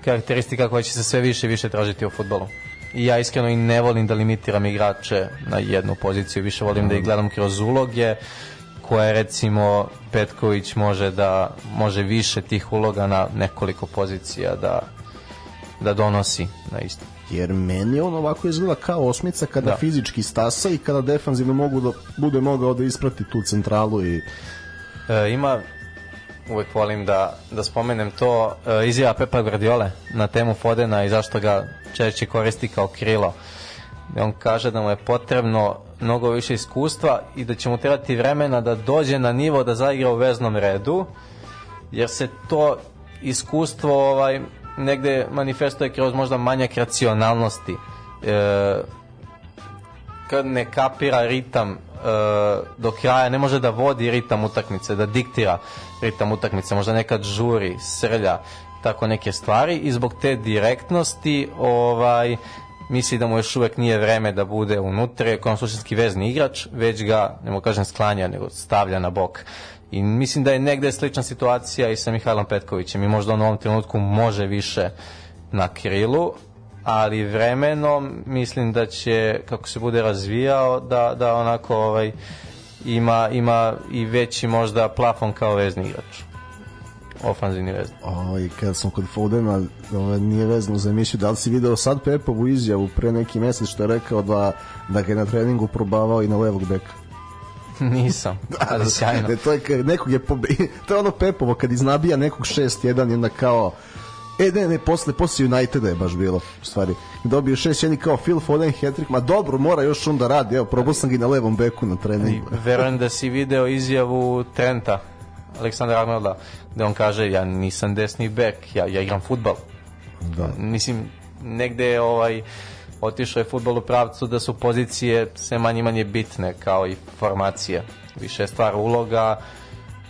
karakteristika koja će se sve više i više tražiti u futbolu. I ja iskreno i ne volim da limitiram igrače na jednu poziciju, više volim da ih gledam kroz uloge koje recimo Petković može da može više tih uloga na nekoliko pozicija da da donosi na isto. Jer meni on ovako izgleda kao osmica kada da. fizički stasa i kada defanzivno mogu da bude mogao da isprati tu centralu i e, ima uvek volim da, da spomenem to e, izjava Pepa Guardiole na temu Fodena i zašto ga češće koristi kao krilo. On kaže da mu je potrebno mnogo više iskustva i da će mu trebati vremena da dođe na nivo da zaigra u veznom redu, jer se to iskustvo ovaj, negde manifestuje kroz možda manjak racionalnosti. E, kad ne kapira ritam uh, do kraja ne može da vodi ritam utakmice, da diktira ritam utakmice, možda nekad žuri, srlja, tako neke stvari i zbog te direktnosti ovaj misli da mu još uvek nije vreme da bude unutra, kao suštinski vezni igrač, već ga, ne mogu kažem sklanja, nego stavlja na bok. I mislim da je negde slična situacija i sa Mihajlom Petkovićem i možda on u ovom trenutku može više na krilu, ali vremenom mislim da će kako se bude razvijao da da onako ovaj ima ima i veći možda plafon kao vezni igrač ofanzivni vezni. Oj, kad sam kod Fodena, ovaj, nije vezano za emisiju, da li si video sad Pepovu izjavu pre neki mesec što je rekao da, da ga je na treningu probavao i na levog beka? Nisam, ali sjajno. Ne, to je, nekog je pobe... to je ono Pepovo kad iznabija nekog 6-1 i onda kao E, ne, ne, posle, posle Uniteda je baš bilo, u stvari. Dobio šest jedni kao Phil Foden, hat ma dobro, mora još on da radi, evo, probao sam ga na levom beku na treningu. Verujem da si video izjavu Trenta, Aleksandra Arnolda, da on kaže, ja nisam desni bek, ja, ja igram futbal. Da. Mislim, negde je ovaj, otišao je futbol u pravcu da su pozicije sve manje manje bitne, kao i formacije. Više je stvar uloga,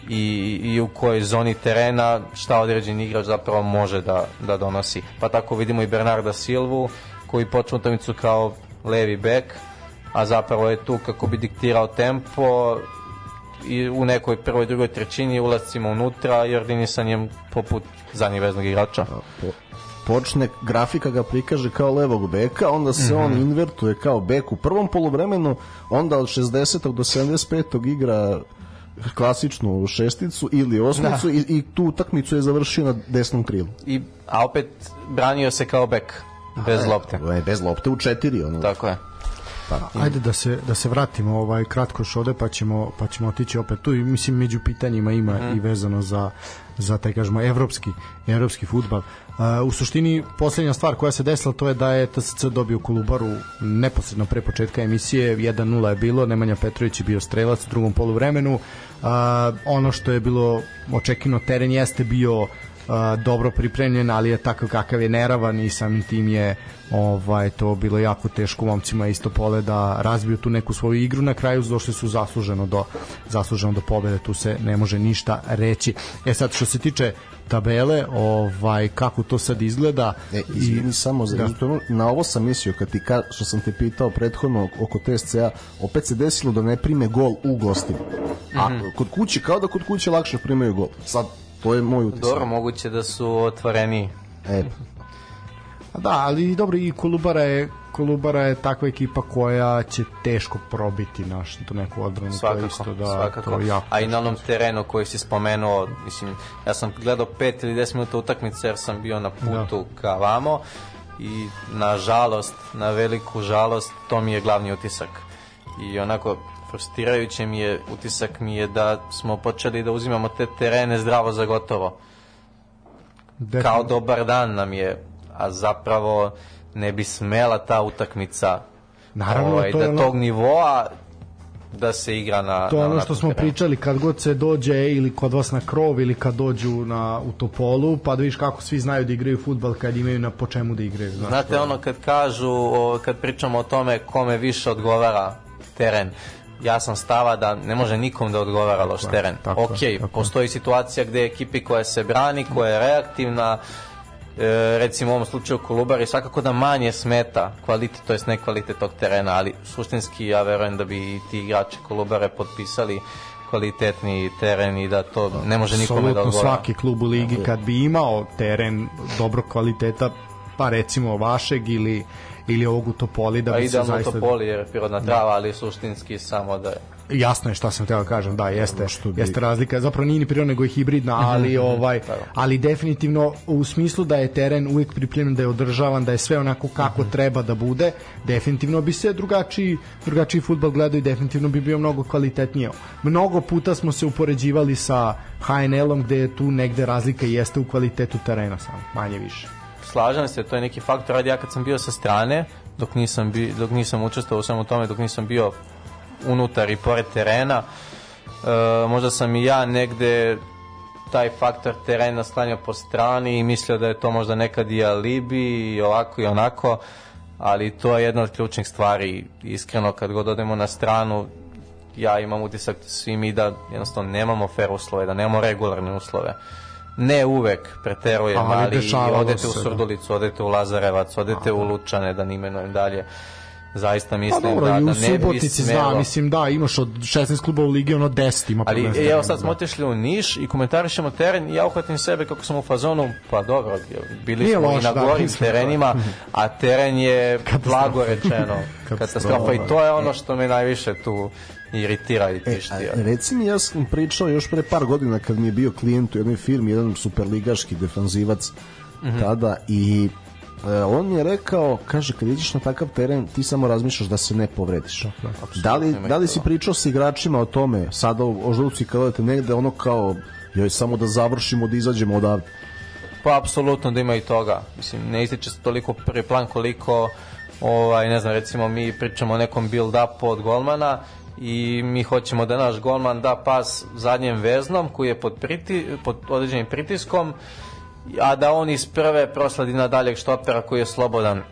i, i u kojoj zoni terena šta određeni igrač zapravo može da, da donosi. Pa tako vidimo i Bernarda Silvu koji počne utakmicu kao levi bek, a zapravo je tu kako bi diktirao tempo i u nekoj prvoj, drugoj trećini ulazcima unutra i ordinisanjem poput zadnjeg veznog igrača. Počne, grafika ga prikaže kao levog beka, onda se mm -hmm. on invertuje kao bek u prvom poluvremenu, onda od 60. do 75. igra klasičnu šesticu ili osmicu da. i, i tu utakmicu je završio na desnom krilu. I, a opet branio se kao bek, bez a, lopte. E, bez lopte u četiri. Ono. Tako je. Pa, ajde da se da se vratimo ovaj kratko šode pa ćemo pa ćemo otići opet tu i mislim među pitanjima ima mm. i vezano za za taj kažemo evropski evropski fudbal. Uh, u suštini poslednja stvar koja se desila to je da je TSC dobio Kolubaru neposredno pre početka emisije 1:0 je bilo Nemanja Petrović je bio strelac u drugom poluvremenu. Uh, ono što je bilo očekivano teren jeste bio dobro pripremljen, ali je takav kakav je neravan i samim tim je ovaj to bilo jako teško momcima isto pole da razbiju tu neku svoju igru na kraju došli su zasluženo do zasluženo do pobede tu se ne može ništa reći e sad što se tiče tabele, ovaj kako to sad izgleda e, i samo za da. na ovo sam mislio kad ti ka, što sam te pitao prethodno oko TSC-a, opet se desilo da ne prime gol u gostima. A mm -hmm. kod kuće kao da kod kuće lakše primaju gol. Sad To je moj utisak. Dobro, moguće da su otvoreni. E, A Da, ali dobro i Kolubara je Kolubara je takva ekipa koja će teško probiti naš tu neku odbranu to je Svakako, isto da svakako. to jako A i na onom terenu koji si spomenuo, mislim, ja sam gledao 5 ili 10 minuta utakmice jer sam bio na putu Da. ka vamo i na žalost, na veliku žalost, to mi je glavni utisak. I onako frustrirajuće mi je, utisak mi je da smo počeli da uzimamo te terene zdravo za gotovo. Kao dobar dan nam je, a zapravo ne bi smela ta utakmica Naravno, ovaj, to je da ono- tog nivoa da se igra na To je ono što smo terenu. pričali kad god se dođe ili kod vas na krov ili kad dođu na, u Topolu pa da vidiš kako svi znaju da igraju futbal kad imaju na po čemu da igraju. Znaš, Znate ono kad kažu, o, kad pričamo o tome kome više odgovara teren, ja sam stava da ne može nikom da odgovara loš teren. tako je, ok, tako je. postoji situacija gde ekipi koja se brani, koja je reaktivna, e, recimo u ovom slučaju Kolubari, svakako da manje smeta kvalitet, to jest ne kvalitet tog terena, ali suštinski ja verujem da bi ti igrači Kolubare potpisali kvalitetni teren i da to ne može nikome da Apsolutno odgovara. svaki klub u ligi kad bi imao teren dobro kvaliteta pa recimo vašeg ili ili ovog u Topoli da A bi se idealno zaista... to poli jer je prirodna trava, ali suštinski samo da je Jasno je šta sam teo da kažem, da, jeste, što bi- jeste razlika, zapravo nije ni prirodna, nego je hibridna, ali ovaj, ali definitivno u smislu da je teren uvijek pripremljen, da je održavan, da je sve onako kako treba da bude, definitivno bi se drugačiji, drugačiji futbol gledao i definitivno bi bio mnogo kvalitetnije. Mnogo puta smo se upoređivali sa HNL-om gde je tu negde razlika i jeste u kvalitetu terena samo, manje više. Slažem se, to je neki faktor, ali ja kad sam bio sa strane, dok nisam, bi, dok nisam učestvovao u svemu tome, dok nisam bio unutar i pored terena, e, možda sam i ja negde taj faktor terena stanio po strani i mislio da je to možda nekad i alibi i ovako i onako, ali to je jedna od ključnih stvari. Iskreno, kad god odemo na stranu, ja imam utisak svi mi da jednostavno nemamo fair uslove, da nemamo regularne uslove. Ne uvek preterujem, Ali ali, odete u da. Surdulicu, odete u Lazarevac, odete u Lučane, da ne imenujem dalje. Zaista Pa mislim dobro, da, da ne Subotici smelo. zna, mislim da, imaš od 16 kluba u ligi, ono 10 ima Ali evo sad smo otišli u Niš i komentarišemo teren. I ja uhvatim sebe kako sam u fazonu, pa dobro, bili Nije smo loš, i na da, gorim mislim, terenima, a teren je blago rečeno. Katastrofa. I to je ono što me najviše tu iritira i E, tišti. a, reci mi, ja sam pričao još pre par godina kad mi je bio klijent u jednoj firmi, jedan superligaški defanzivac tada i e, on mi je rekao, kaže, kad ideš na takav teren, ti samo razmišljaš da se ne povrediš. Da li, ima i da li to. si pričao sa igračima o tome, sada u Oždovci kada odete negde, ono kao, joj, samo da završimo, da izađemo odavde. Pa apsolutno da ima i toga. Mislim, ne ističe se toliko prvi plan koliko ovaj, ne znam, recimo mi pričamo o nekom build-upu od golmana i mi hoćemo da naš golman da pas zadnjem veznom koji je pod, priti, pod određenim pritiskom a da on iz prve prosledi na daljeg štopera koji je slobodan.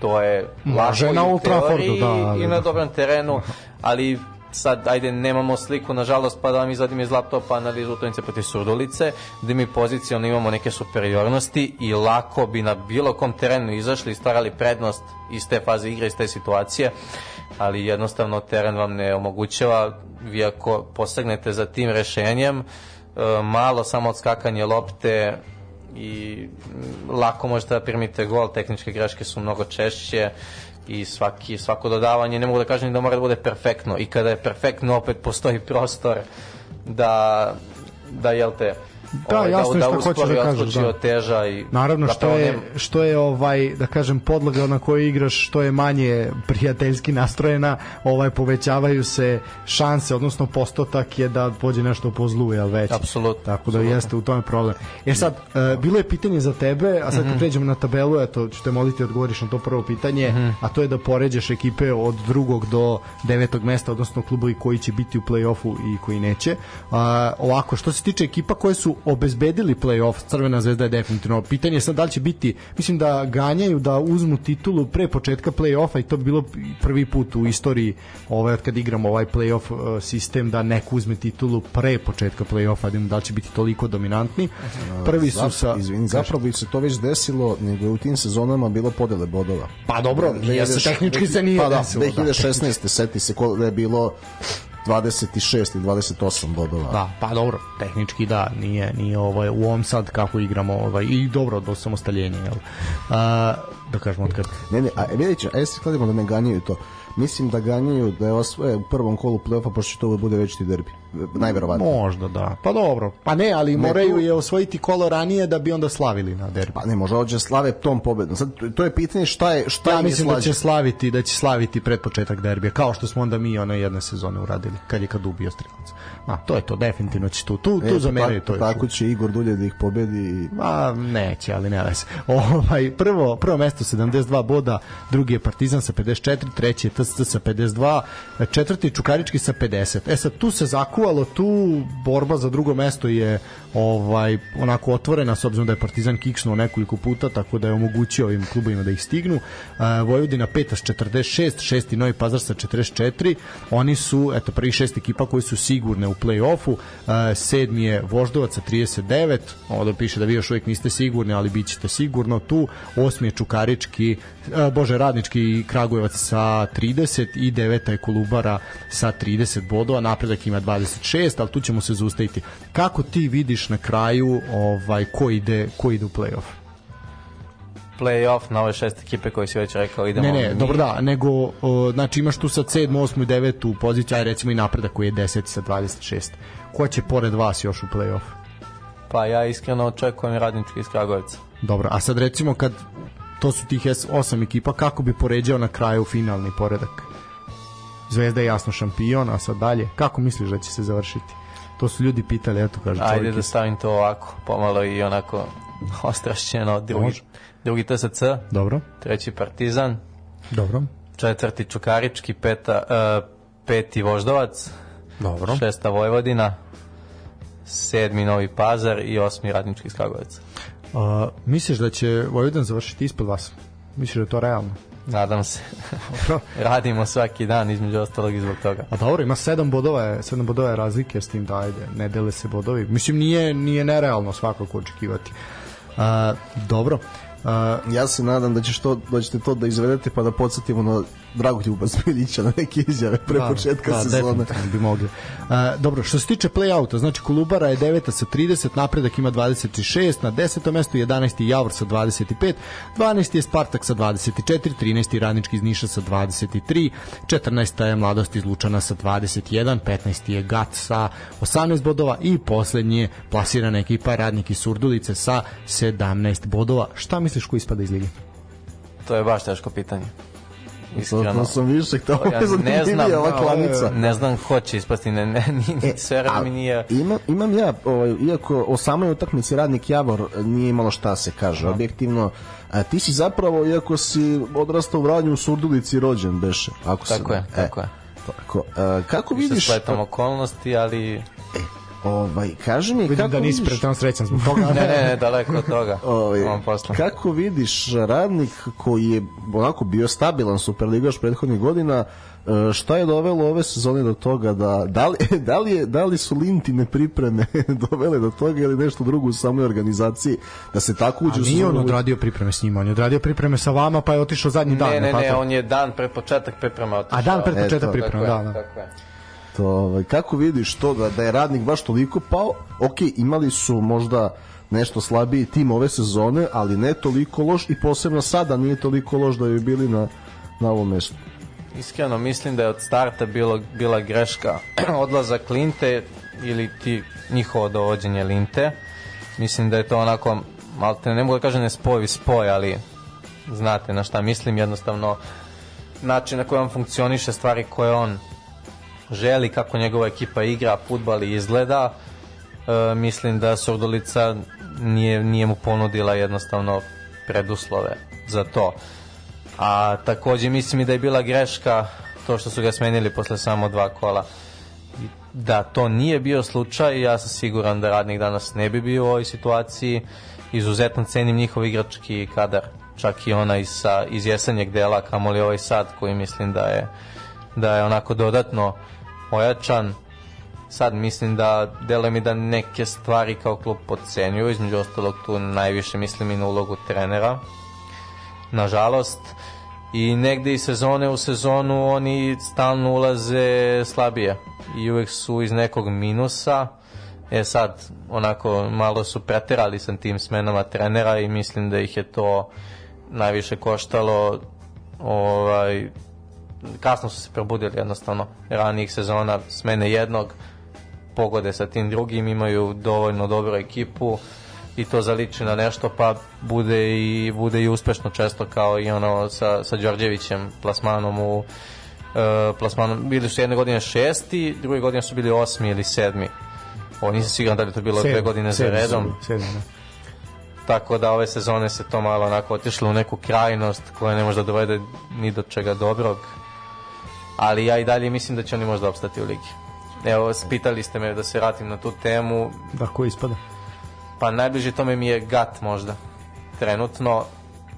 To je Može na i u teoriji da, i na dobrom terenu ali sad ajde nemamo sliku nažalost pa da vam izvadim iz laptopa analizu utakmice protiv Surdulice gde mi pozicionalno imamo neke superiornosti i lako bi na bilo kom terenu izašli i stvarali prednost iz te faze igre iz te situacije ali jednostavno teren vam ne omogućava. Vi ako posegnete za tim rešenjem e, malo samo odskakanje lopte i mm, lako možete da primite gol, tehničke greške su mnogo češće i svaki, svako dodavanje, ne mogu da kažem da mora da bude perfektno. I kada je perfektno opet postoji prostor da, da jel te, Da, jasno je da, šta da hoćeš uspori, da kažeš, otkoči, da. oteža i Naravno što zapravo je što je ovaj da kažem podloga na kojoj igraš što je manje prijateljski nastrojena, ovaj povećavaju se šanse, odnosno postotak je da pođe nešto po zlu, jel već. Apsolutno, Tako da jeste u tome problem. E sad e, bilo je pitanje za tebe, a sad kad pređemo na tabelu, eto ću te moliti da odgovoriš na to prvo pitanje, Mhm. a to je da poređaš ekipe od drugog do devetog mesta, odnosno klubovi koji će biti u play-offu i koji neće. A, ovako, što se tiče ekipa koje su obezbedili play-off, Crvena zvezda je definitivno. Pitanje je sad da li će biti, mislim da ganjaju da uzmu titulu pre početka play-offa i to bi bilo prvi put u istoriji ovaj, kad igramo ovaj play-off uh, sistem da neko uzme titulu pre početka play-offa, da da li će biti toliko dominantni. Prvi su sa... Izvini, zapravo bi se to već desilo, nego je u tim sezonama bilo podele bodova. Pa dobro, jeste, tehnički se nije pa da, desilo. Da. 2016. seti se ko da je bilo 26 i 28 bodova. Da, pa dobro, tehnički da, nije, nije ovaj, u ovom sad kako igramo ovaj, i dobro do samostaljenja, jel? A, da kažemo od kad... Ne, ne, a vidjet ću, a jesi kladimo da ne ganjaju to. Mislim da ganjaju da je osvoje u prvom kolu play-offa, pošto će to bude večiti derbi. Najverovatnije. Možda da. Pa dobro. Pa ne, ali Ne, moraju tu- je osvojiti kolo ranije da bi onda slavili na derbi. Pa ne, može ođe slave tom pobedom. Sad, to je pitanje šta je, šta ja mislim da slađe. će slaviti da će slaviti pred početak derbija kao što smo onda mi one jedne sezone uradili kad je kad ubio strelac. Ma to je to definitivno će tu tu E, tu pa zameraju tako, to. tako će Igor Dulje da ih pobedi Ma neće, ali ne veze. Ovaj prvo prvo mesto 72 boda, drugi je Partizan sa 54, treći je TSC sa 52, četvrti Čukarički sa 50. E sad tu se zakuvalo, tu borba za drugo mesto je ovaj onako otvorena s obzirom da je Partizan kiksnuo nekoliko puta, tako da je omogućio ovim klubovima da ih stignu. E, Vojvodina peta s 46, šesti Novi Pazar sa 44. Oni su eto prvi šest ekipa koji su sigurne u plej-ofu. E, sedmi je Voždovac sa 39. Ovde piše da vi još uvijek niste sigurni, ali bit ćete sigurno tu. Osmi je Čukarički, e, Bože Radnički i Kragujevac sa 30 i deveta je Kolubara sa 30 bodova. Napredak ima 26, ali tu ćemo se zaustaviti. Kako ti vidiš na kraju ovaj ko ide ko ide u plej-of? Play-off na ove šest ekipe koje si već rekao idemo Ne, ne, mi. dobro da, nego o, znači imaš tu sad 7, 8 i 9 poziciju, aj recimo i napredak koji je 10 sa 26. Ko će pored vas još u play-off? Pa ja iskreno očekujem radnički iz Kragujevca. Dobro, a sad recimo kad to su tih 8 ekipa, kako bi poređao na kraju finalni poredak? Zvezda je jasno šampion, a sad dalje, kako misliš da će se završiti? To su ljudi pitali, eto kaže Ajde čovjek da iz- stavim to ovako, pomalo i onako ostrašćeno. Drugi, Može. drugi TSC, Dobro, treći Partizan, dobro, četvrti Čukarički, peta, uh, peti Voždovac, dobro. šesta Vojvodina, sedmi Novi Pazar i osmi Radnički Kragujevca. A, misliš da će Vojvodan završiti ispod vas? Misliš da je to realno? Nadam se. Radimo svaki dan, između ostalog i zbog toga. A dobro, ima 7 bodova, je, 7 bodova je razlike s tim da ajde, ne dele se bodovi. Mislim nije nije nerealno svakako očekivati. A, dobro. A, ja se nadam da ćeš to, da ćete to da izvedete pa da podsjetimo na Dragoljuba Smiljića na neke izjave pre početka da, sezone. bi mogli. A, dobro, što se tiče play-outa, znači Kolubara je 9 sa 30, napredak ima 26, na 10. mestu 11. Javor sa 25, 12. je Spartak sa 24, 13. Radnički iz Niša sa 23, 14. je Mladost iz Lučana sa 21, 15. je Gat sa 18 bodova i poslednji je plasirana ekipa Radnik iz Surdulice sa 17 bodova. Šta misliš ko ispada iz lige? To je baš teško pitanje. Iskreno. to sam više, Ja ne znam, ova klanica. Ne znam ko će ispasti, ne, ne, ni, sve vreme mi nije... Ima, imam ja, ovaj, iako o samoj utakmici Radnik Javor nije imalo šta se kaže, objektivno, a, ti si zapravo, iako si odrastao u Vranju u Surdulici rođen, beše. Ako se, Tako je, tako je. Tako, a, kako Više vidiš, spletom okolnosti, ali... ovaj, kaži mi, Vidim kako da nisi vidiš, srećan zbog toga. Ne, ne, ne, daleko od toga. Ovaj, kako vidiš radnik koji je onako bio stabilan superligaš prethodnih godina, e, šta je dovelo ove sezone do toga da da li, da li, je, da li su Lintine pripreme dovele do toga ili nešto drugo u samoj organizaciji da se tako uđe A u nije on odradio pripreme s njima, on je odradio pripreme sa vama pa je otišao zadnji dan. Ne, je ne, tako? ne, on je dan pre početak priprema otišao. A dan pred E, početak Tako da, da. tako je. To, ovaj, kako vidiš to da, da je radnik baš toliko pao? Ok, imali su možda nešto slabiji tim ove sezone, ali ne toliko loš i posebno sada nije toliko loš da bi bili na, na ovom mestu. Iskreno mislim da je od starta bilo, bila greška odlazak Linte ili ti njihovo dovođenje Linte. Mislim da je to onako, malo te ne mogu da kažem ne spojivi spoj, ali znate na šta mislim, jednostavno način na koji on funkcioniše, stvari koje on želi, kako njegova ekipa igra, futbal i izgleda, e, mislim da Surdulica nije, nije mu ponudila jednostavno preduslove za to. A takođe mislim i da je bila greška to što su ga smenili posle samo dva kola. Da to nije bio slučaj, ja sam siguran da radnik danas ne bi bio u ovoj situaciji. Izuzetno cenim njihov igrački kadar, čak i onaj sa, iz jesenjeg dela, kamoli ovaj sad koji mislim da je, da je onako dodatno ojačan. Sad mislim da deluje mi da neke stvari kao klub podcenjuju, između ostalog tu najviše mislim i na ulogu trenera nažalost i negde iz sezone u sezonu oni stalno ulaze slabije i uvek su iz nekog minusa. E sad, onako, malo su preterali sa tim smenama trenera i mislim da ih je to najviše koštalo ovaj, kasno su se probudili jednostavno ranijih sezona smene jednog pogode sa tim drugim imaju dovoljno dobru ekipu i to zaliči na nešto pa bude i bude i uspešno često kao i ono sa, sa Đorđevićem plasmanom u uh, plasmanom bili su jedne godine šesti druge godine su bili osmi ili sedmi. Ovo nisam siguran da li to bilo dve godine za redom. sedmi, da. tako da ove sezone se to malo onako otišlo u neku krajnost koja ne može da dovede ni do čega dobrog ali ja i dalje mislim da će oni možda opstati u ligi evo spitali ste me da se vratim na tu temu Da, ko ispada? pa najbliže tome mi je Gat možda trenutno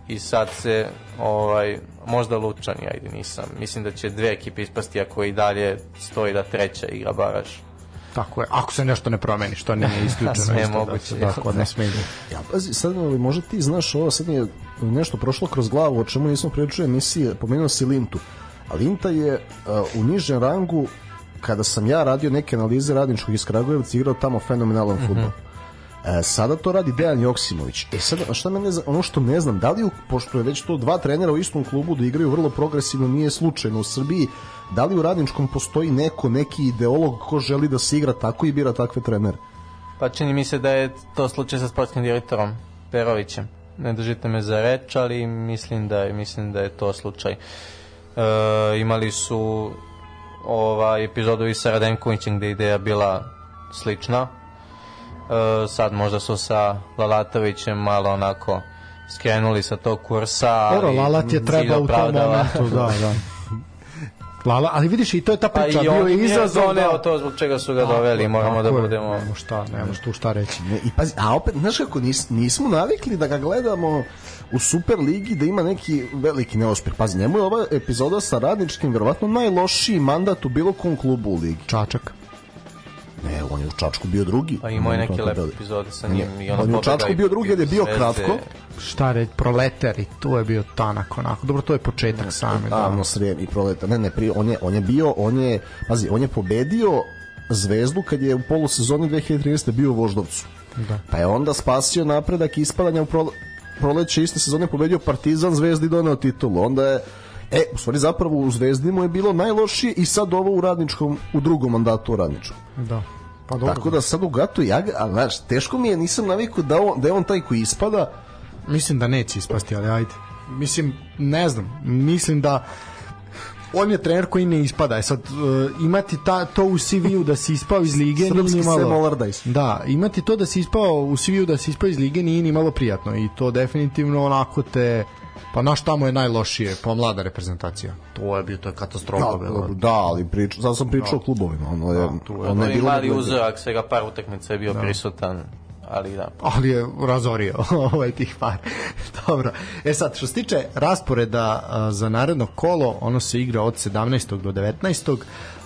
i sad se ovaj možda Lučani ajde nisam mislim da će dve ekipe ispasti ako i dalje stoji da treća igra baraž Tako je, ako se nešto ne promeni, što nije isključeno. Sve je moguće. Da, se, da, kod ne sme Ja, pazi, sad ovaj, možda ti znaš ovo, sad mi je nešto prošlo kroz glavu, o čemu nismo pričali emisije, pomenuo si Lintu. Linta je uh, u nižem rangu, kada sam ja radio neke analize radničkog iz Kragujevca, igrao tamo fenomenalan mm -hmm. futbol. E, sada to radi Dejan Joksimović. E sad, šta mene, ono što ne znam, da li, u- pošto je već to dva trenera u istom klubu da igraju vrlo progresivno, nije slučajno u Srbiji, da li u radničkom postoji neko, neki ideolog ko želi da se igra tako i bira takve trenere? Pa čini mi se da je to slučaj sa sportskim direktorom Perovićem. Ne držite me za reč, ali mislim da je, mislim da je to slučaj. E, imali su ovaj epizodu i sa Radenkovićem gde ideja bila slična. E, sad možda su sa Lalatovićem malo onako skrenuli sa tog kursa. ali Oro, Lalat je treba u tom momentu, da, da. Lala, ali vidiš i to je ta Pa priča, i bio on je izazov doneo da... to zbog čega su ga doveli, moramo da budemo... Nemo šta, nemo tu šta reći. Ne, I pazi, a opet, znaš kako, nis, nismo navikli da ga gledamo u Super ligi da ima neki veliki neuspeh. Pazi, njemu je ova epizoda sa radničkim verovatno najlošiji mandat u bilo kom klubu u ligi. Čačak. Ne, on je u Čačku bio drugi. Pa imao je On neke lepe da- epizode sa Nije. njim. I ono On je u Čačku bio drugi, jer je bio Zvezde. kratko. Šta reći, proleter i tu je bio tanak onako. Dobro, to je početak same. Da. Davno srijem i proleta. Ne, ne, pri, on je, on je bio, on je, pazi, on je pobedio Zvezdu kad je u polusezoni 2013. bio u Voždovcu. Da. Pa je onda spasio napredak ispadanja u prole, proleće iste sezone pobedio Partizan Zvezdi doneo titulu. Onda je E, u stvari zapravo u Zvezdi mu je bilo najlošije i sad ovo u radničkom, u drugom mandatu u radničkom. da. Pa dobro. Tako da sad u Gatu ja, a znaš, teško mi je, nisam navikao da, on, da je on taj koji ispada, Mislim da neće ispasti, ali ajde. Mislim, ne znam, mislim da on je trener koji ne ispada. E sad, uh, imati ta, to u CV-u da si ispao iz lige nije Srpski ni malo... Da, imati to da si ispao u CV-u da si ispao iz lige nije ni malo prijatno i to definitivno onako te pa naš tamo je najlošije, pa mlada reprezentacija. To je bio, to je katastrofa. bilo. da, da, ali priča, sad sam pričao o klubovima, ono je, tu je. ono je Ono bilo... mali uzorak, svega par utakmica je bio prisutan, ali da. ali je razorio ovaj tih par. Dobro. E sad, što se tiče rasporeda za naredno kolo, ono se igra od 17. do 19.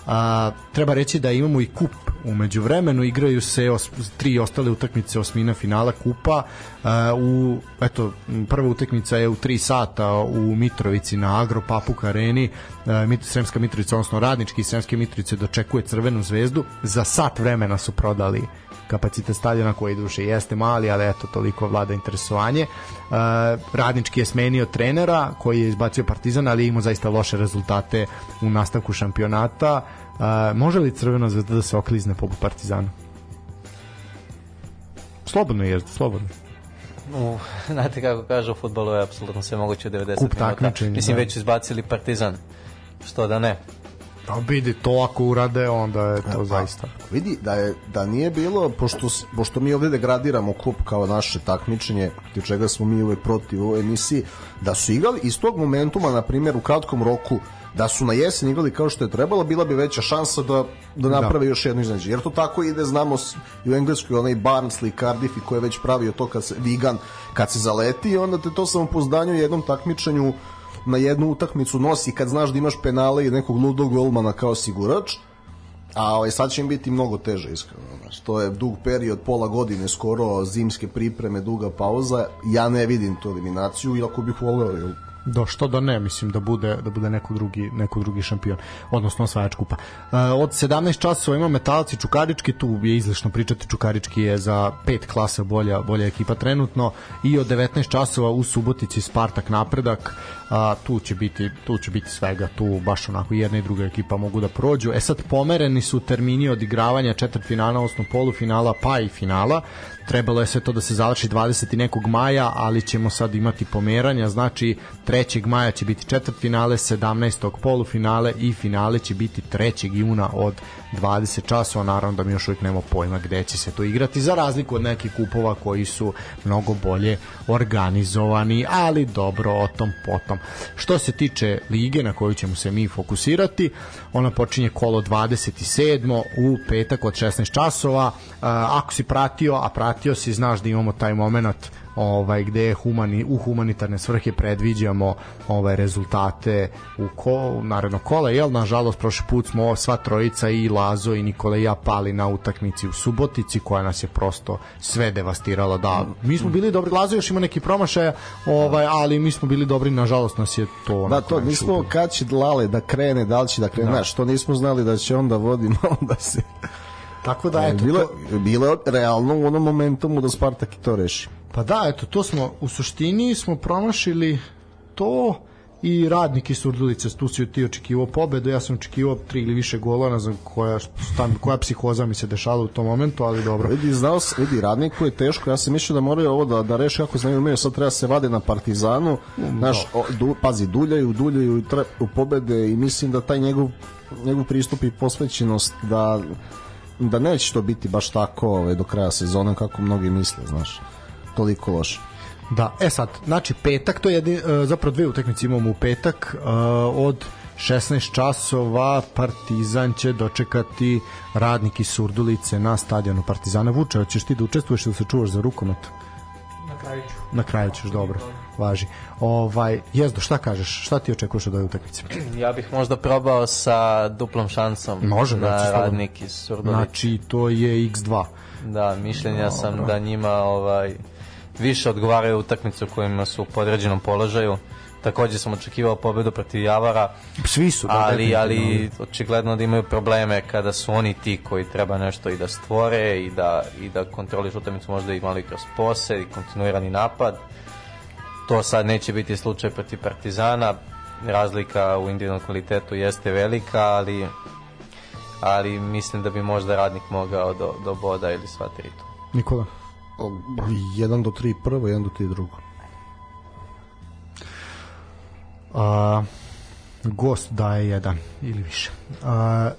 A, treba reći da imamo i kup umeđu vremenu, igraju se os, tri ostale utakmice osmina finala kupa a, u, eto, prva utakmica je u 3 sata u Mitrovici na Agro Papuk areni a, Mit- Sremska Mitrovica, odnosno radnički Sremske Mitrovice dočekuje Crvenu zvezdu za sat vremena su prodali kapacitet stadiona koji duše jeste mali, ali eto toliko vlada interesovanje. E, radnički je smenio trenera koji je izbacio Partizan, ali je imao zaista loše rezultate u nastavku šampionata. E, može li Crvena zvezda da se oklizne po Partizanu? Slobodno je, slobodno. U, znate kako kažu u futbolu je apsolutno sve moguće u 90 Kup minuta. Mislim da. već izbacili Partizan. Što da ne. Pa vidi, to ako urade, onda je to zaista. Vidi da je da nije bilo pošto pošto mi ovde degradiramo kup kao naše takmičenje, ti čega smo mi uvek protiv u ovoj emisiji, da su igrali iz tog momentuma na primjer u kratkom roku da su na jesen igrali kao što je trebalo, bila bi veća šansa da, da naprave još jedno iznenađenje. Jer to tako ide, znamo i u Engleskoj onaj Barnsley, Cardiff i ko je već pravio to kad se, Vigan, kad se zaleti i onda te to samopouzdanje u jednom takmičenju na jednu utakmicu nosi kad znaš da imaš penale i nekog ludog golmana kao sigurač, a ovaj, sad će im biti mnogo teže iskreno. Znaš, to je dug period, pola godine skoro, zimske pripreme, duga pauza. Ja ne vidim tu eliminaciju, iako bih voleo, jer do što da ne mislim da bude da bude neko drugi neko drugi šampion odnosno osvajač kupa. Uh, od 17 časova ima Metalac i Čukarički, tu je izlišno pričati Čukarički je za pet klasa bolja bolja ekipa trenutno i od 19 časova u Subotici Spartak Napredak, a, tu će biti tu će biti svega, tu baš onako jedna i druga ekipa mogu da prođu. E sad pomereni su termini odigravanja četvrtfinala, odnosno polufinala, pa i finala trebalo je sve to da se završi 20. nekog maja, ali ćemo sad imati pomeranja, znači 3. maja će biti četvrtfinale, 17. polufinale i finale će biti 3. juna od 20 časova, naravno da mi još uvijek nemamo pojma gde će se to igrati, za razliku od nekih kupova koji su mnogo bolje organizovani, ali dobro, o tom potom. Što se tiče lige na koju ćemo se mi fokusirati, ona počinje kolo 27. u petak od 16 časova, ako si pratio, a pratio si, znaš da imamo taj moment ovaj gde humani u humanitarne svrhe predviđamo ovaj rezultate u ko naredno kola jel? Nažalost prošli put smo sva trojica i Lazo i Nikola i ja pali na utakmici u Subotici koja nas je prosto sve devastirala. Da mi smo bili dobri. Lazo još ima neki promašaja ovaj ali mi smo bili dobri. Nažalost nas je to da to nismo kad će Lale da krene da li će da krene da. što nismo znali da će onda vodimo onda se Tako da, eto, bilo, to... bilo realno u onom momentumu da Spartak i to reši. Pa da, eto, to smo, u suštini smo promašili to i radnik iz Surdulice, tu si ti očekivao pobedu, ja sam očekivao tri ili više gola, ne znam koja, stan, koja psihoza mi se dešala u tom momentu, ali dobro. Vidi, znao, vidi, radniku je teško, ja sam mislio da moraju ovo da, da reši kako znaju umeju, sad treba se vade na Partizanu, znaš, o, du, pazi, duljaju, duljaju tre, u pobede i mislim da taj njegov, njegov pristup i posvećenost da da neće to biti baš tako ovaj, do kraja sezona kako mnogi misle, znaš toliko loše. Da, e sad, znači petak, to je jedin, uh, zapravo dve utakmice imamo u petak, uh, od 16 časova Partizan će dočekati radnik iz Surdulice na stadionu Partizana. Vuče, hoćeš ti da učestvuješ ili se čuvaš za rukomet? Na kraju ću. Na kraju ćeš, dobro. Važi. Ovaj, Jezdo, šta kažeš? Šta ti očekuješ od ove utakmice? Ja bih možda probao sa duplom šansom Može, na znači, radnik iz Surdulice. Znači, to je x2. Da, mišljenja sam da njima ovaj više odgovaraju utakmice u kojima su u podređenom položaju. Takođe sam očekivao pobedu protiv Javara. Svi su, da, ali, ali očigledno da imaju probleme kada su oni ti koji treba nešto i da stvore i da, i da kontroliš utakmicu možda i malo i kroz pose i kontinuirani napad. To sad neće biti slučaj protiv Partizana. Razlika u individualnom kvalitetu jeste velika, ali ali mislim da bi možda radnik mogao do, do boda ili sva tri tu. Nikola? 1 do 3 prvo, 1 do 3 drugo. A, gost daje jedan ili više. A,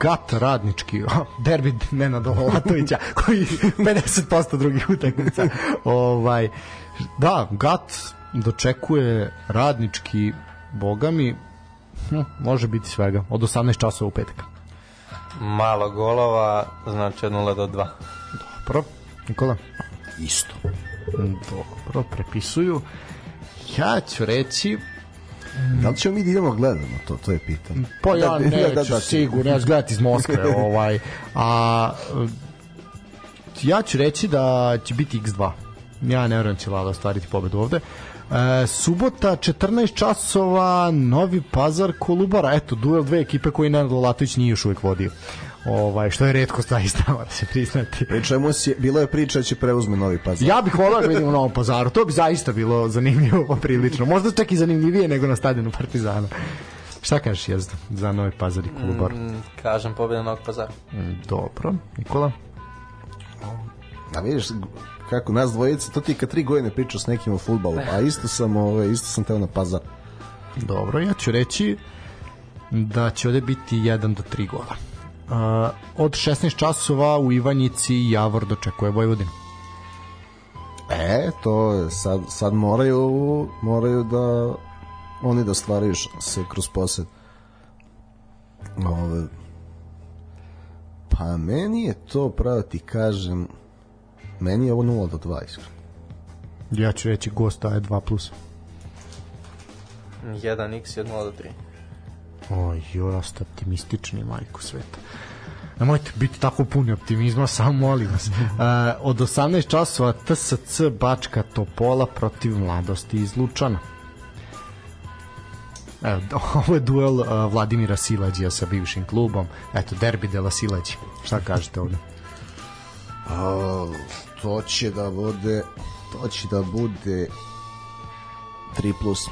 Gat radnički, derbi Nenada Latovića, koji 50% drugih utakmica. ovaj, da, Gat dočekuje radnički, bogami, hm, može biti svega, od 18 časova u petak. Malo golova, znači od 0 do 2. Dobro. Nikola? Isto. Dobro, prepisuju. Ja ću reći Da li ćemo mi da idemo gledamo to, to je pitanje. Pa ja da, neću, da, da, da, sigurno, ja ću gledati iz Moskve, ovaj, a ja ću reći da će biti X2. Ja ne vjerujem da će Lala ostvariti pobedu ovde. E, subota 14 časova Novi Pazar Kolubara eto duel dve ekipe koje Nenad Latović nije još uvijek vodio ovaj što je retko zaista mora se priznati. Pričamo si bilo je priča da će preuzme Novi Pazar. Ja bih voleo da vidim u Novom Pazaru. To bi zaista bilo zanimljivo poprilično. Možda čak i zanimljivije nego na stadionu Partizana. Šta kažeš jezda za Novi Pazar i Kolubar? Mm, kažem pobjeda Novog Pazara. Mm, dobro. Nikola? A vidiš, kako nas dvojice, to ti kad tri godine pričao s nekim o futbalu, a isto sam, ove, ovaj, isto sam teo na Pazar. Dobro, ja ću reći da će ovde biti 1 do 3 gola. Uh, od 16 časova u Ivanjici Javor dočekuje Vojvodinu. E, to sad, sad moraju, moraju da oni da stvaraju se kroz posed. Ove, pa meni je to pravo ti kažem meni je ovo 0 do 2 iskreno. Ja ću reći gosta je 2 plus. 1x je 0 do 3. Oj, joj, ste optimistični, majko sveta. Nemojte biti tako puni optimizma, samo molim vas. Uh, od 18 časova TSC Bačka Topola protiv mladosti iz Lučana. Evo, ovo je duel uh, Vladimira Silađija sa bivšim klubom. Eto, derbi dela Silađi. Šta kažete ovde? A, to će da bude to će da bude 3 plus.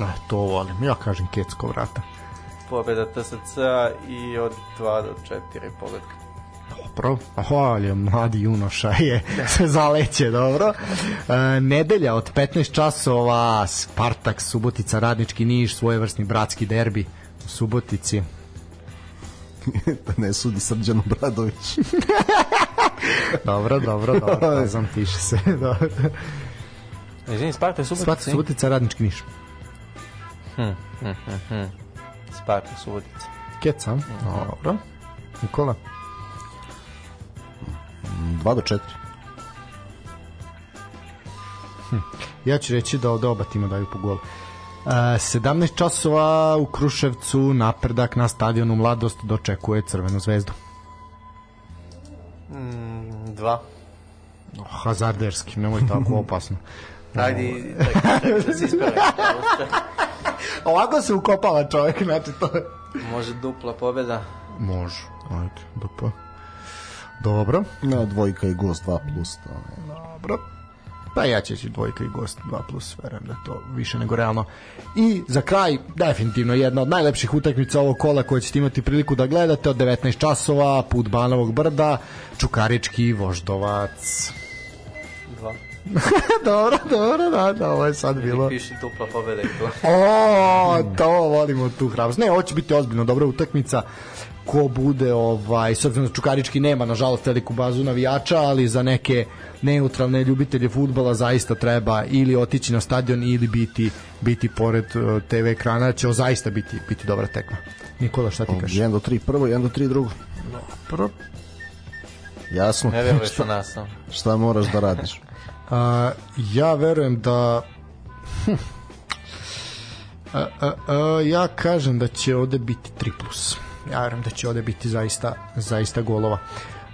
E, to volim. Ja kažem Kecko vrata. Pobjeda TSC i od 2 do 4 pobedka. Dobro, hvalje, mladi junoša je se zaleće, dobro. E, nedelja od 15 časova, Spartak, Subotica, Radnički Niš, svojevrsni bratski derbi u Subotici. da ne sudi Srđan Obradović. dobro, dobro, dobro, znam, piše se. Dobro. Izvini, Sparta je Subotica? Spartak, Subotica, Radnički Niš. Hm, hm, hm, hm. Sparta, Subotica. Keca, dobro. Nikola? 2 do 4. Ja ću reći da od oba tima daju po golu. Uh, 17 časova u Kruševcu napredak na stadionu Mladost dočekuje Crvenu zvezdu. Mm, dva. Oh, hazarderski, nemoj tako opasno. Ajde, da, se ispere. Ovako se ukopava čovjek, znači to je... Može dupla pobjeda. Može, ajde, dobro. Dobro, No, dvojka i gost 2 plus. To, ne. dobro. Pa ja ćeći dvojka i gost 2 plus, verujem da to više nego realno. I za kraj, definitivno jedna od najlepših utakmica ovog kola koje ćete imati priliku da gledate od 19 časova, put Banovog brda, Čukarički, Voždovac. Dva. dobro, dobro, da, da, ovo je sad bilo. Piši dupla pobjeda i to. O, to volimo tu hrabrost. Ne, ovo će biti ozbiljno dobra utakmica ko bude ovaj s obzirom da Čukarički nema nažalost veliku bazu navijača, ali za neke neutralne ljubitelje fudbala zaista treba ili otići na stadion ili biti biti pored uh, TV ekrana, će zaista biti biti dobra tekma. Nikola, šta ti kažeš? 1 do 3 prvo, 1 do 3 drugo. Prvo, Jasno. Ne veruješ u nas. no. Šta moraš da radiš? a, ja verujem da hm, a, a, a, ja kažem da će ovde biti 3 plus. Ja verujem da će ovde biti zaista, zaista golova.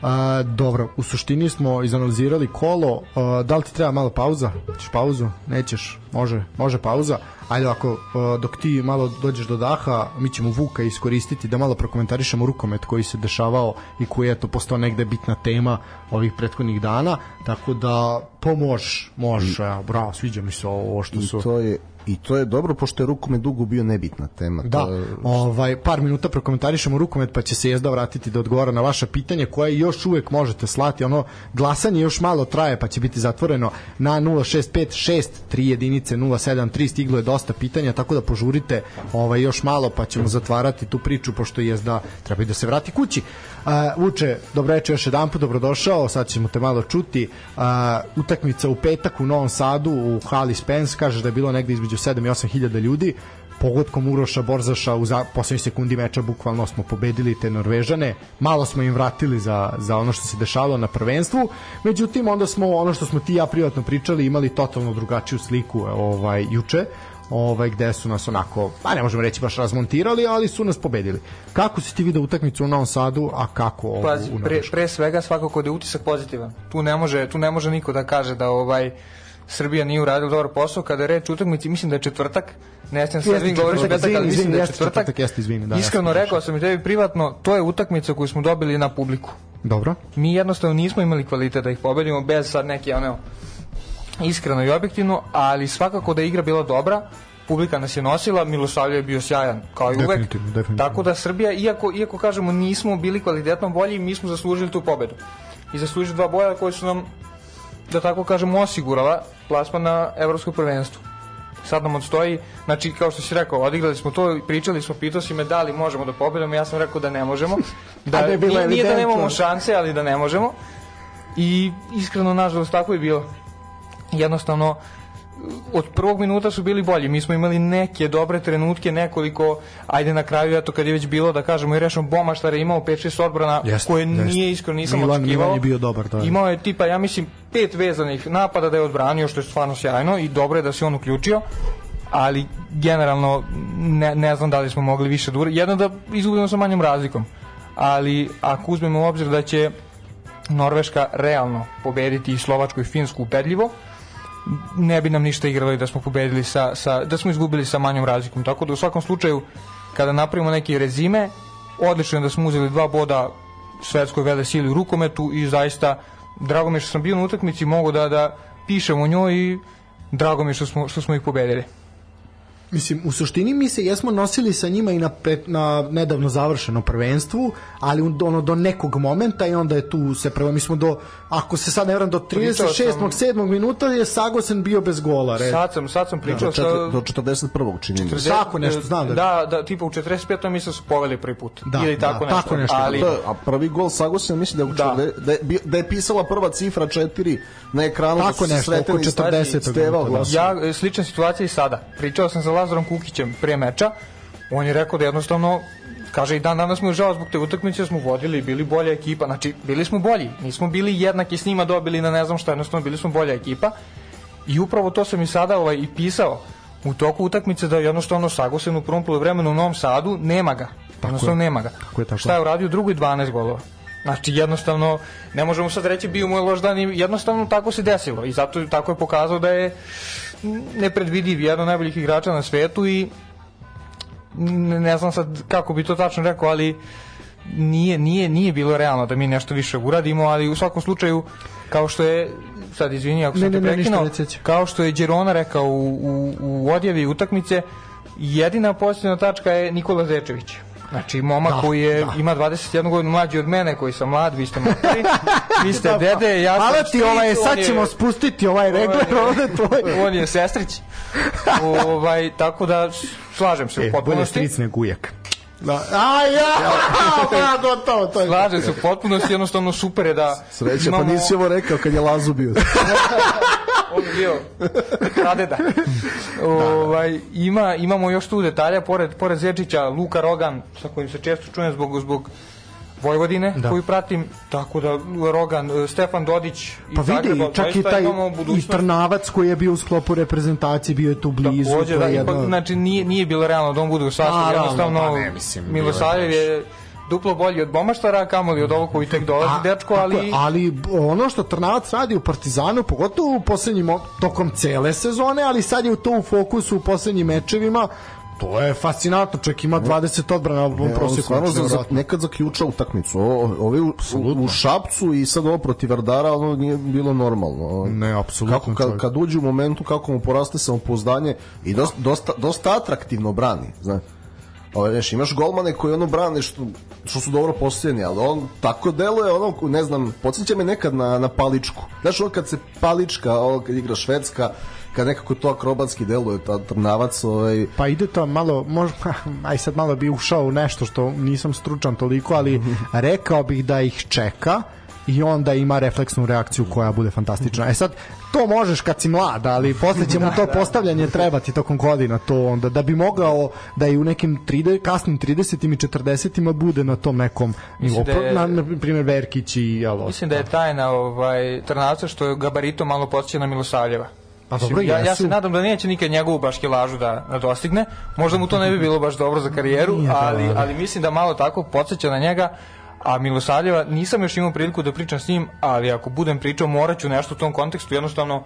A, dobro, u suštini smo izanalizirali kolo. A, da li ti treba malo pauza? Ćeš pauzu? Nećeš? Može, može pauza. Ajde ovako, a, dok ti malo dođeš do daha, mi ćemo Vuka iskoristiti da malo prokomentarišemo rukomet koji se dešavao i koji je to postao negde bitna tema ovih prethodnih dana, tako da pomož, može, bravo, sviđa mi se ovo što I su... to je I to je dobro pošto je rukomet dugo bio nebitna tema. Da, To je, ovaj, par minuta prokomentarišemo rukomet pa će se jezda vratiti da odgovara na vaša pitanje koje još uvek možete slati. Ono, glasanje još malo traje pa će biti zatvoreno na 0656 3 jedinice 073 stiglo je dosta pitanja tako da požurite ovaj, još malo pa ćemo zatvarati tu priču pošto jezda treba i da se vrati kući. Uh, dobro reče još jedan put, dobrodošao, sad ćemo te malo čuti. Uh, utakmica u petak u Novom Sadu u hali Spence, kaže da je bilo negde između 7 i 8 hiljada ljudi. Pogodkom Uroša Borzaša u za, poslednjoj sekundi meča bukvalno smo pobedili te Norvežane. Malo smo im vratili za, za ono što se dešavalo na prvenstvu. Međutim onda smo ono što smo ti ja privatno pričali imali totalno drugačiju sliku ovaj juče ovaj gde su nas onako, pa ne možemo reći baš razmontirali, ali su nas pobedili. Kako si ti video utakmicu u Novom Sadu, a kako ovu Pazi, u pre, pre svega svakako da je utisak pozitivan. Tu ne može, tu ne može niko da kaže da ovaj Srbija nije uradila dobar posao kada je reč o utakmici, mislim da je četvrtak. Ne sad Jeste vi govorite ali izvini, mislim da je četvrtak. četvrtak, jeste, izvini, da, Iskreno jeste, rekao sam i tebi privatno, to je utakmica koju smo dobili na publiku. Dobro. Mi jednostavno nismo imali kvalitet da ih pobedimo bez sad neke ono iskreno i objektivno, ali svakako da je igra bila dobra, publika nas je nosila, Milosavljev je bio sjajan, kao i uvek. Definitivno, definitivno. Tako da Srbija, iako, iako kažemo nismo bili kvalitetno bolji, mi smo zaslužili tu pobedu. I zaslužili dva boja koji su nam, da tako kažemo, osigurala plasman na evropsko prvenstvo. Sad nam odstoji, znači kao što si rekao, odigrali smo to, pričali smo, pitao si me da li možemo da pobedimo, ja sam rekao da ne možemo. Da, da je bilo nije, nije da nemamo šanse, ali da ne možemo. I iskreno, nažalost, tako je bilo. Jednostavno, od prvog minuta su bili bolji. Mi smo imali neke dobre trenutke, nekoliko, ajde na kraju, eto kad je već bilo, da kažemo, i Bomaštar je imao 5-6 odbrana, Jeste, koje jeste. nije iskreno nisam Milan- očekivao. Milan je bio dobar, da. Imao je tipa, ja mislim, pet vezanih napada da je odbranio, što je stvarno sjajno i dobro je da se on uključio ali generalno ne, ne znam da li smo mogli više da uradimo. Jedno da izgubimo sa manjom razlikom, ali ako uzmemo u obzir da će Norveška realno pobediti i Slovačku i Finsku ubedljivo, ne bi nam ništa igrali da smo pobedili sa, sa da smo izgubili sa manjom razlikom. Tako da u svakom slučaju kada napravimo neki rezime, odlično je da smo uzeli dva boda svetskoj vele sili u rukometu i zaista drago mi je što sam bio na utakmici, mogu da da pišem o njoj i drago mi je što smo, što smo ih pobedili. Mislim, u suštini mi se jesmo nosili sa njima i na, pet, na nedavno završeno prvenstvu, ali ono do nekog momenta i onda je tu se prvo, mi smo do, ako se sad ne vram, do 36. Sam, 7. minuta je Sagosen bio bez gola. Red. Sad sam, sad sam pričao da, do, do 41. čini mi se. Tako nešto, znam da. Da, da, tipa u 45. mislim da su poveli prvi put. Da, Ili tako, da, nešto. tako nešto. Ali, da, a prvi gol Sagosen mislim da, da. da, je, da je pisala prva cifra 4 na ekranu. Tako nešto, oko 40. Ja, slična situacija i sada. Pričao sam sa Lazarom Kukićem pre meča, on je rekao da jednostavno kaže i dan danas mu je žao zbog te utakmice smo vodili i bili bolja ekipa. Znači bili smo bolji nismo bili jednaki s njima dobili na ne znam šta jednostavno bili smo bolja ekipa. I upravo to sam i sada ovaj, i pisao u toku utakmice da jednostavno Sagosen u prvom poluvremenu u Novom Sadu nema ga. Jednostavno nema ga. Tako je, tako. šta je uradio? Drugoj 12 golova. Znači, jednostavno, ne možemo sad reći bio mu je loš dan i jednostavno tako se desilo. I zato tako je pokazao da je nepredvidiv, jedan od najboljih igrača na svetu i ne znam sad kako bi to tačno rekao, ali nije, nije, nije bilo realno da mi nešto više uradimo, ali u svakom slučaju, kao što je, sad izvini ako sam ne, te prekinao, kao što je Đerona rekao u, u, u odjavi utakmice, jedina posljedna tačka je Nikola Zečević. Znači, momak da, koji je, da. ima 21 godinu mlađi od mene, koji sam mlad, vi ste mokri, vi ste da, dede, ja sam Ali ti ovaj, sad ćemo je, spustiti ovaj regler ovde tvoj. On je sestrić. ovaj, tako da, slažem se e, u potpunosti. Bolje stric nego ujak. Da. A ja, da, gotovo, to je. Slažem se u potpunosti, jednostavno super je da Sreća, pa imamo... pa nisi ovo rekao kad je Lazu bio. On bio pradeda. ovaj, ima, imamo još tu detalja, pored, pored Zečića, Luka Rogan, sa kojim se često čujem zbog, zbog Vojvodine da. koju pratim, tako da Rogan, e, Stefan Dodić pa i vidi, Zagreba, čak i taj i Trnavac koji je bio u sklopu reprezentacije, bio je tu blizu. Takođe, da, jedno... ipak, znači nije, nije bilo realno da on bude u sastavu, jednostavno pa ne, mislim, Milosavljev je duplo bolji od Bomaštara, kamoli od ovog koji tek dolazi, dečko, ali... ali ono što Trnavac radi u Partizanu, pogotovo u poslednjim, tokom cele sezone, ali sad je u to u fokusu u poslednjim mečevima, To je fascinantno, čovjek ima 20 odbrana u prosjeku. On za, za, nekad zaključa utakmicu. Ovi u, u, u, Šapcu i sad ovo protiv Vardara, ono nije bilo normalno. Ne, apsolutno. Kako, kad, kad uđe u momentu kako mu poraste samopouzdanje i dosta, dosta, dosta atraktivno brani, znaš. Ovaj, znaš, imaš golmane koji ono brane što, što su dobro postavljeni, ali on tako deluje, ono, ne znam, podsjeća me nekad na, na paličku. Znaš, ono kad se palička, ono kad igra švedska, kad nekako to akrobatski deluje, ta trnavac, ovaj... Pa ide to malo, možda, aj sad malo bi ušao u nešto što nisam stručan toliko, ali rekao bih da ih čeka, i onda ima refleksnu reakciju koja bude fantastična. E sad, to možeš kad si mlad, ali posle će mu to postavljanje trebati tokom godina, to onda, da bi mogao da i u nekim 30, kasnim 30. i 40. bude na tom nekom nivou, da na, na primjer Verkić i jel, Mislim da je tajna ovaj, Trnavca što je gabarito malo posjeća na Milosavljeva. Pa dobro, ja, ja se nadam da neće nikad njegovu baškilažu da, da dostigne. Možda mu to ne bi bilo baš dobro za karijeru, ali, ali mislim da malo tako podsjeća na njega. A Milosavljeva nisam još imao priliku da pričam s njim, ali ako budem pričao moraću nešto u tom kontekstu, jednostavno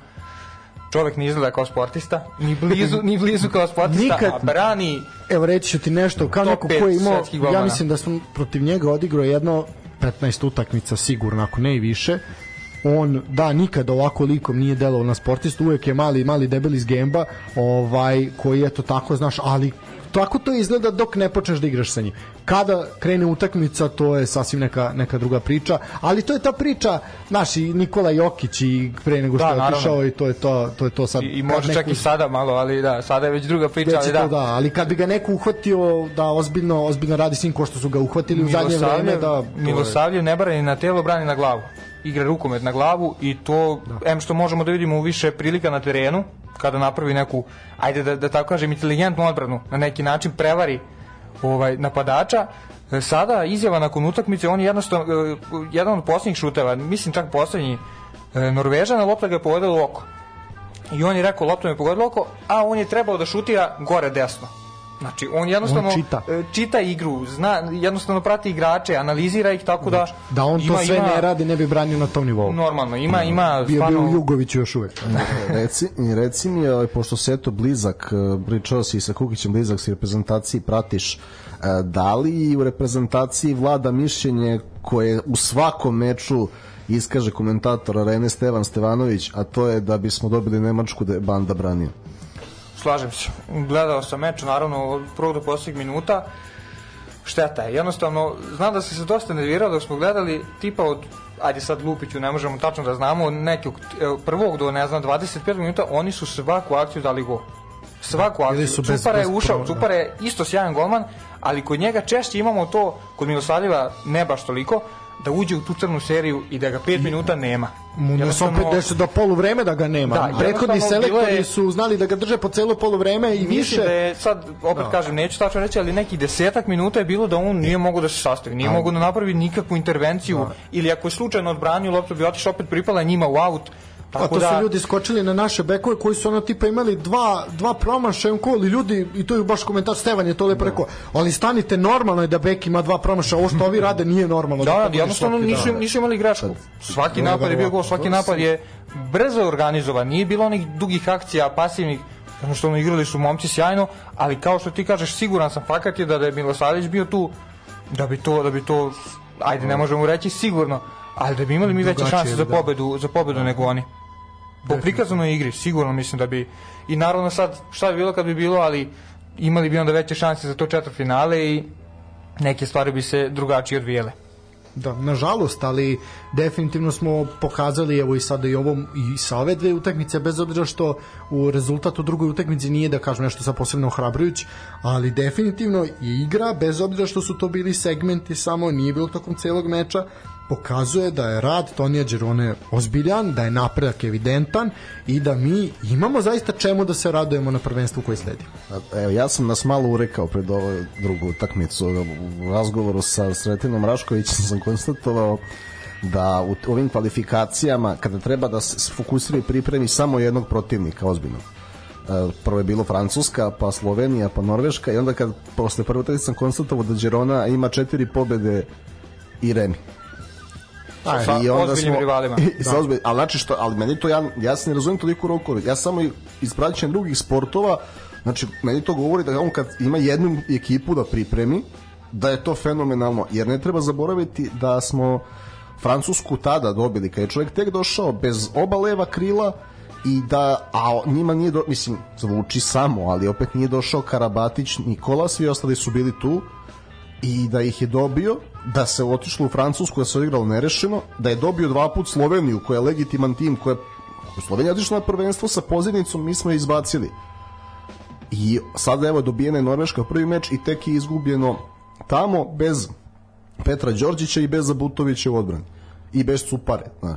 čovek ne izgleda kao sportista, ni blizu, ni blizu kao sportista, Nikad, a brani Evo reći ću ti nešto, kao neko ko je imao, ja mislim da sam protiv njega odigrao jedno 15 utakmica sigurno, ako ne i više, on da nikad ovako likom nije delovao na sportistu, uvek je mali mali debeli iz gemba, ovaj koji je to tako znaš, ali tako to izgleda dok ne počneš da igraš sa njim. Kada krene utakmica, to je sasvim neka, neka druga priča, ali to je ta priča, znaš, i Nikola Jokić i pre nego što da, je otišao i to je to, to je to sad. I, i može neku... čak i sada malo, ali da, sada je već druga priča, ali da. da. ali kad bi ga neko uhvatio da ozbiljno, ozbiljno radi s njim ko što su ga uhvatili u zadnje vreme, da... Milosavljev ne brani na telo, brani na glavu igra rukomet na glavu i to, da. em što možemo da vidimo u više prilika na terenu, kada napravi neku, ajde da, da tako kažem, inteligentnu odbranu, na neki način prevari ovaj napadača, e, sada izjava nakon utakmice, on je jednostavno, e, jedan od posljednjih šuteva, mislim čak poslednji, e, Norvežana, lopta ga je pogodila u oko. I on je rekao, lopta me pogodila oko, a on je trebao da šutira gore desno. Znači, on jednostavno On čita. e, čita igru, zna, jednostavno prati igrače, analizira ih tako da... Da on to ima- sve ima- ne radi, ne bi branio na tom nivou. Normalno, ima, ima Bio stvarno... Jugoviću još uvek. reci, reci mi, ovaj, pošto se eto blizak, eh, pričao si i sa Kukićem blizak si reprezentaciji, pratiš, da li u reprezentaciji vlada mišljenje koje u svakom meču iskaže komentator Arene Stevan Stevanović, a to je da bismo dobili Nemačku da je banda branio. Slažem se. Gledao sam meč, naravno, od prvog do posljednjeg minuta. Šteta je. Jednostavno, znam da sam se dosta nervirao dok smo gledali tipa od ajde sad Lupiću, ne možemo tačno da znamo, od nekog evo, prvog do, ne znam, 25 minuta, oni su svaku akciju dali gol. Svaku akciju. su bez- Cupara je ušao. Cupara je isto sjajan golman, ali kod njega češće imamo to, kod Milosavljeva ne baš toliko, da uđe u tu crnu seriju i da ga 5 minuta nema. Mu ne opet do poluvreme da ga nema. Da, Prethodni selektori je- su znali da ga drže po celo poluvreme i Mislim više. da je sad, opet Da. kažem, neću tačno reći, ali neki desetak minuta je bilo da on nije mogao da se sastavi, nije mogao da napravi nikakvu intervenciju, ili ako je slučajno odbranio loptu bi otišao opet pripala njima u aut. Pa Tako to da, su ljudi skočili na naše bekove koji su ono tipa imali dva, dva promašaja u kol i ljudi, i to je baš komentar Stevan je to lepo rekao, ali stanite normalno je da bek ima dva promašaja, ovo što ovi rade nije normalno. Da, da, bude jednostavno nisu, nisu imali grašku. Svaki napad je bio gol, svaki napad je brzo organizovan, nije bilo onih dugih akcija, pasivnih, jednostavno igrali su momci sjajno, ali kao što ti kažeš, siguran sam, fakat je da, da je Milosavljević bio tu, da bi to, da bi to, ajde, ne možemo reći sigurno, ali da bi imali mi veće šanse za da. pobedu, za pobedu nego oni. Po prikazanoj igri, sigurno mislim da bi, i naravno sad, šta bi bilo kad bi bilo, ali imali bi onda veće šanse za to četvrtfinale i neke stvari bi se drugačije odvijele. Da, nažalost, ali definitivno smo pokazali evo i sada i ovom i sa ove dve utakmice bez obzira što u rezultatu drugoj utakmici nije da kažem nešto sa posebno ohrabrujući, ali definitivno i igra bez obzira što su to bili segmenti samo nije bilo tokom celog meča pokazuje da je rad Tonija Đerone ozbiljan, da je napredak evidentan i da mi imamo zaista čemu da se radujemo na prvenstvu koje sledi. Evo, ja sam nas malo urekao pred ovu drugu utakmicu u razgovoru sa Sretinom Raškovićem sam konstatovao da u ovim kvalifikacijama kada treba da se fokusira i pripremi samo jednog protivnika ozbiljno E, prvo je bilo Francuska, pa Slovenija, pa Norveška i onda kad posle prve utakmice sam konstatovao da Đerona ima četiri pobede i remi. Sa- sa ozbiljnim rivalima. I, sa ozbilj, ali znači što, ali meni to ja, ja se ne razumijem toliko rokovi. Ja samo iz praćenja drugih sportova, znači meni to govori da on kad ima jednu ekipu da pripremi, da je to fenomenalno, jer ne treba zaboraviti da smo Francusku tada dobili, kad je čovjek tek došao bez oba leva krila i da, a njima nije, do, mislim, zvuči samo, ali opet nije došao Karabatić, Nikola, svi ostali su bili tu, i da ih je dobio, da se otišlo u Francusku, da se odigralo nerešeno, da je dobio dva put Sloveniju, koja je legitiman tim, koja je Slovenija otišla na prvenstvo sa pozivnicom, mi smo je izbacili. I sada evo dobijena je Norveška prvi meč i tek je izgubljeno tamo bez Petra Đorđića i bez Zabutovića u odbrani. I bez Cupare. Da.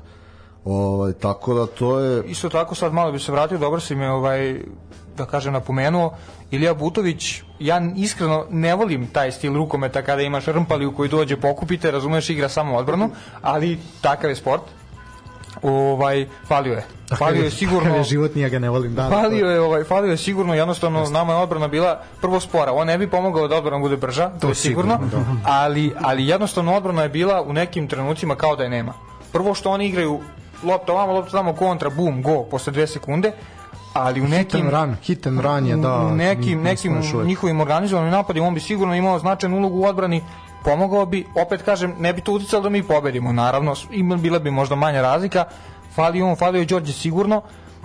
Ovaj, tako da to je... Isto tako sad malo bi se vratio, dobro si me ovaj da kažem napomenuo, Ilija Butović, ja iskreno ne volim taj stil rukometa kada imaš rmpaliju koji dođe pokupite, razumeš, igra samo odbranu, ali takav je sport. Ovaj, falio je. Falio je sigurno... Takav je život, nije ga ne volim. Da, Falio je, ovaj, falio je sigurno, jednostavno nama je odbrana bila prvo spora. On ne bi pomogao da odbrana bude brža, to, je sigurno, ali, ali jednostavno odbrana je bila u nekim trenucima kao da je nema. Prvo što oni igraju lopta ovamo, lopta tamo, kontra, bum, go, posle dve sekunde, ali u nekim... Hitan ran, hitan ran je, da. u nekim, nekim njihovim organizovanim napadima on bi sigurno imao značajnu ulogu u odbrani, pomogao bi, opet kažem, ne bi to uticalo da mi pobedimo, naravno, ima, bila bi možda manja razlika, fali on, falio je Đorđe sigurno,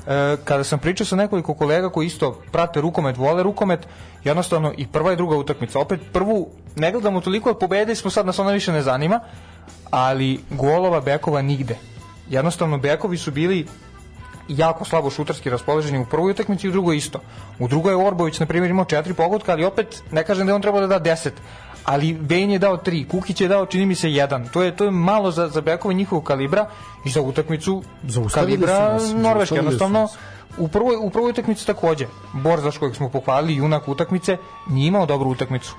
e, kada sam pričao sa nekoliko kolega koji isto prate rukomet, vole rukomet, jednostavno i prva i druga utakmica, opet prvu ne gledamo toliko, pobedili smo sad nas ona više ne zanima, ali golova bekova nigde. Jednostavno bekovi su bili jako slabo šutarski raspoloženi u prvoj utakmici i u drugoj isto. U drugoj je Orbović, na primjer, imao četiri pogotka, ali opet ne kažem da je on trebao da da deset ali Vejn je dao tri, Kukić je dao čini mi se jedan. To je to je malo za za bekove njihovog kalibra i za utakmicu Zaustavili kalibra Norveške. Jednostavno u prvoj u prvoj utakmici takođe. Borzaš kojeg smo pohvalili, junak utakmice, nije imao dobru utakmicu.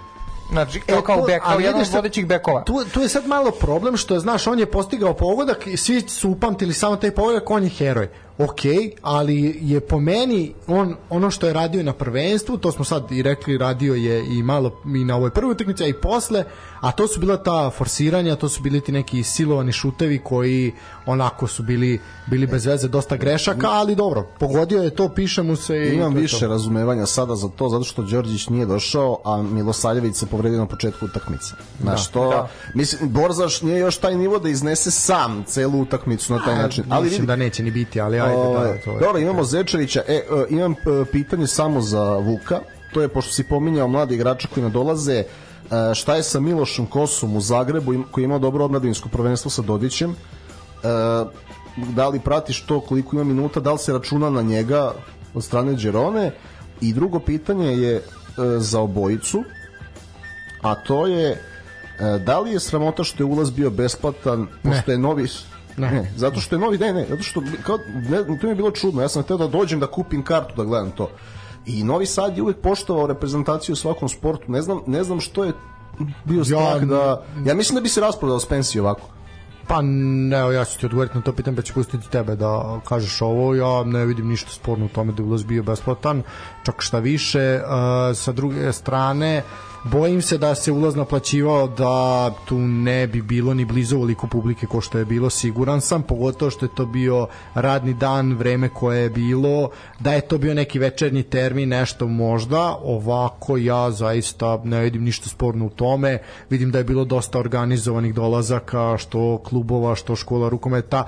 Znači, kao, kao, to- bek, kao jedan od vodećih bekova. Tu, tu je sad malo problem što znaš, on je postigao pogodak i svi su upamtili samo taj pogodak, on je heroj. Ok, ali je po meni on ono što je radio na prvenstvu, to smo sad i rekli, radio je i malo i na ovoj prvoj utakmici, a i posle, a to su bila ta forsiranja, to su bili ti neki silovani šutevi koji onako su bili bili bez veze dosta grešaka, ali dobro, pogodio je to, piše mu se i Imam to više to. razumevanja sada za to, zato što Đorđić nije došao, a Milosavljević se povredio na početku utakmice. Znaš, to, Da. mislim, Borzaš nije još taj nivo da iznese sam celu utakmicu na taj način. Ali Mislim vidi, da neće ni biti, ali ajde, da, to je. Dobro, imamo Zečevića. E, e, imam e, pitanje samo za Vuka. To je, pošto si pominjao mladi igrača koji nadolaze, e, šta je sa Milošem Kosom u Zagrebu, koji je imao dobro omladinsko prvenstvo sa Dodićem? E, da li pratiš to koliko ima minuta, da li se računa na njega od strane Đerone? I drugo pitanje je e, za obojicu, a to je da li je sramota što je ulaz bio besplatan, pošto je novi Ne. ne. zato što je novi, ne, ne, zato što kao, ne, to mi je bilo čudno, ja sam hteo da dođem da kupim kartu da gledam to. I Novi Sad je uvek poštovao reprezentaciju u svakom sportu. Ne znam, ne znam što je bio strah da... Ja mislim da bi se rasprodao Spensi ovako. Pa ne, ja ću ti odgovoriti na to pitanje, pa ću pustiti tebe da kažeš ovo. Ja ne vidim ništa sporno u tome da je ulaz bio besplatan, čak šta više. Uh, sa druge strane, bojim se da se ulaz naplaćivao da tu ne bi bilo ni blizu ovoliko publike ko što je bilo, siguran sam, pogotovo što je to bio radni dan, vreme koje je bilo, da je to bio neki večernji termin, nešto možda, ovako ja zaista ne vidim ništa sporno u tome, vidim da je bilo dosta organizovanih dolazaka, što klubova, što škola rukometa,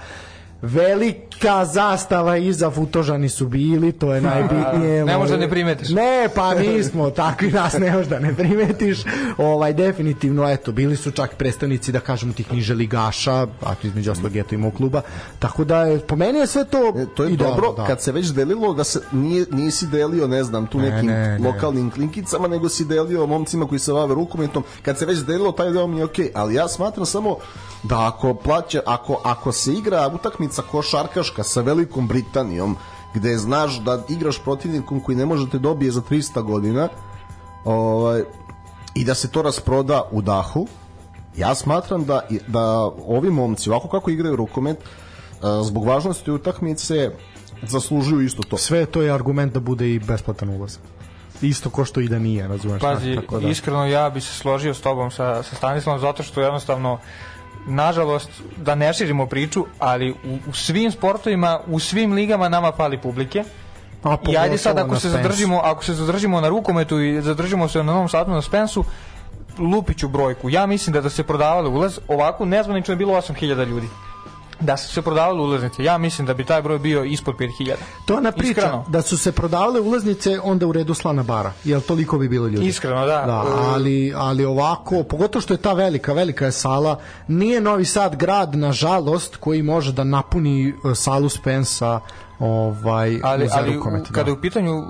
velika zastava iza Futožani su bili, to je najbitnije. Ne možda ne primetiš. Ne, pa mi smo takvi nas ne možda ne primetiš. Ovaj definitivno eto bili su čak predstavnici da kažemo tih niže ligaša, a to između ostalog eto imao kluba. Tako da je po meni je sve to E, to je idealno, dobro da. kad se već delilo da se nije, nisi delio ne znam tu Ne, nekim ne, ne. lokalnim klinkicama nego si delio momcima koji se bave rukometom kad se već delilo taj deo mi je okej ali ja smatram samo da ako plaća ako, ako se igra utakmica košarkaška sa Velikom Britanijom gde znaš da igraš protivnikom koji ne može da te dobije za 300 godina ovaj, i da se to rasproda u dahu ja smatram da, da ovi momci ovako kako igraju rukomet a, zbog važnosti utakmice zaslužuju isto to. sve to je argument da bude i besplatan ulaz. Isto ko što i da nije, razumeš? Pazi, tako da. iskreno ja bi se složio s tobom sa, sa Stanislavom zato što jednostavno nažalost, da ne širimo priču, ali u, u svim sportovima, u svim ligama nama fali publike. A I ajde sad ako se zadržimo, ako se zadržimo na rukometu i zadržimo se na Novom Sadu na Spensu, lupiću brojku. Ja mislim da da se prodavali ulaz, ovako nezvanično je bilo 8000 ljudi. Da su se prodavale ulaznice, ja mislim da bi taj broj bio ispod 5000. To je ona priča, Iskreno. da su se prodavale ulaznice, onda u redu slana bara. Jel toliko bi bilo ljudi? Iskreno, da. Da, ali, ali ovako, pogotovo što je ta velika, velika je sala, nije Novi Sad grad, nažalost, koji može da napuni e, salu Spensa ovaj, ali, ali rukomet. kada je u pitanju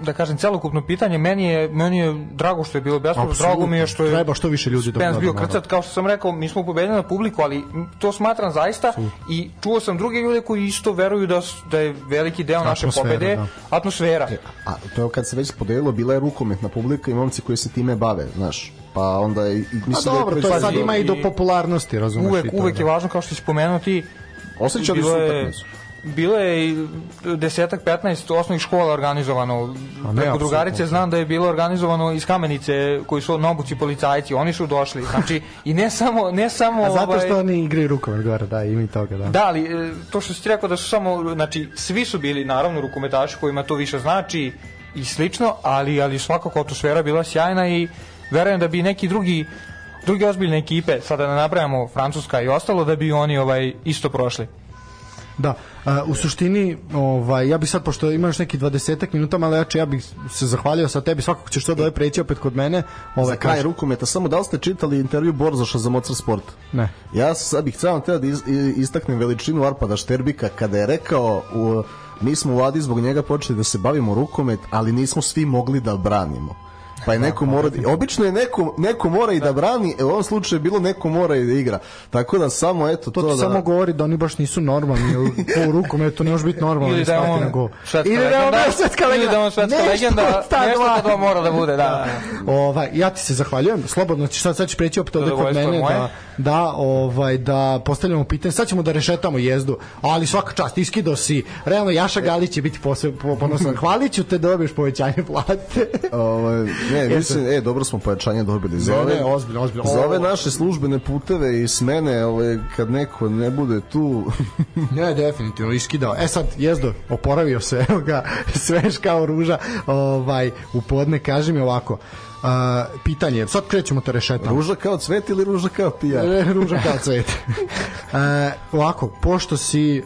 da kažem celokupno pitanje meni je meni je drago što je bilo besplatno Apsolutno. drago mi je što je Treba što više ljudi da Spence gleda, bio krcat kao što sam rekao mi smo pobedili na publiku ali to smatram zaista i čuo sam druge ljude koji isto veruju da su- da je veliki deo naše Atmosfera, pobede da. atmosfera A to je kad se već podelilo, bila je rukometna publika i momci koji se time bave, znaš. Pa onda i, i A mislim dobro, da to je je sad ima i do popularnosti, razumeš? uvek uvek je da. važno kao što si spomenuo ti Osjećali su bilo je utakmicu. Bilo je desetak 15 osnovnih škola organizovano ne, preko drugarice znam da je bilo organizovano iz Kamenice koji su na obuci policajci oni su došli znači i ne samo ne samo A zato ovaj, što oni igraju rukomet gore, da, ima i toga, da. Da, ali e, to što si ti rekao da su samo, znači, svi su bili naravno rukometaši kojima to više znači i slično, ali, ali svakako atmosfera bila sjajna i verujem da bi neki drugi druge ozbiljne ekipe, sada da napravimo Francuska i ostalo, da bi oni ovaj isto prošli. Da, a, u suštini, ovaj, ja bih sad, pošto imaš neki 20 minuta, malo jače, ja bih se zahvalio sa tebi, svakako ćeš to ovaj preći opet kod mene. Ovaj, Za kraj kaži- rukometa, samo da li ste čitali intervju Borzoša za Mocar Sport? Ne. Ja sad bih teo da iz, istaknem veličinu Arpada Šterbika kada je rekao u, mi smo u Adi zbog njega počeli da se bavimo rukomet, ali nismo svi mogli da branimo. Pa je neko mora, obično je neko, neko mora i da brani, e, u ovom slučaju je bilo neko mora i da igra. Tako da samo eto To to, ti da... samo govori da oni baš nisu normalni, jer po rukometu ne može biti normalno. Ili da je on go. Ili da on legenda, svetska ili legenda. da je on svetska Nešto legenda, od ta nešto dva mora da bude, da. Ovaj, ja ti se zahvaljujem, slobodno ćeš sad, sad ćeš preći opet ovde kod mene da, da ovaj da postavljamo pitanje. Sad ćemo da rešetamo jezdu, ali svaka čast iskido si. Realno Jaša Galić će biti posebno ponosan. Hvaliću te da dobiješ povećanje plate. Ovaj ne, mislim, e, dobro smo pojačanje dobili za ove. ne, ozbiljno, ozbiljno. Za ove Ovo- naše službene puteve i smene, ovaj, kad neko ne bude tu, Ne, definitivno iskidao. E sad jezdo oporavio se, evo ga, sveš kao ruža. Ovaj u podne kaže mi ovako. Uh, pitanje, sad krećemo te rešetamo. ruža kao cvet ili ruža kao pijan? E, ruža kao cvet. e, ovako, pošto si e,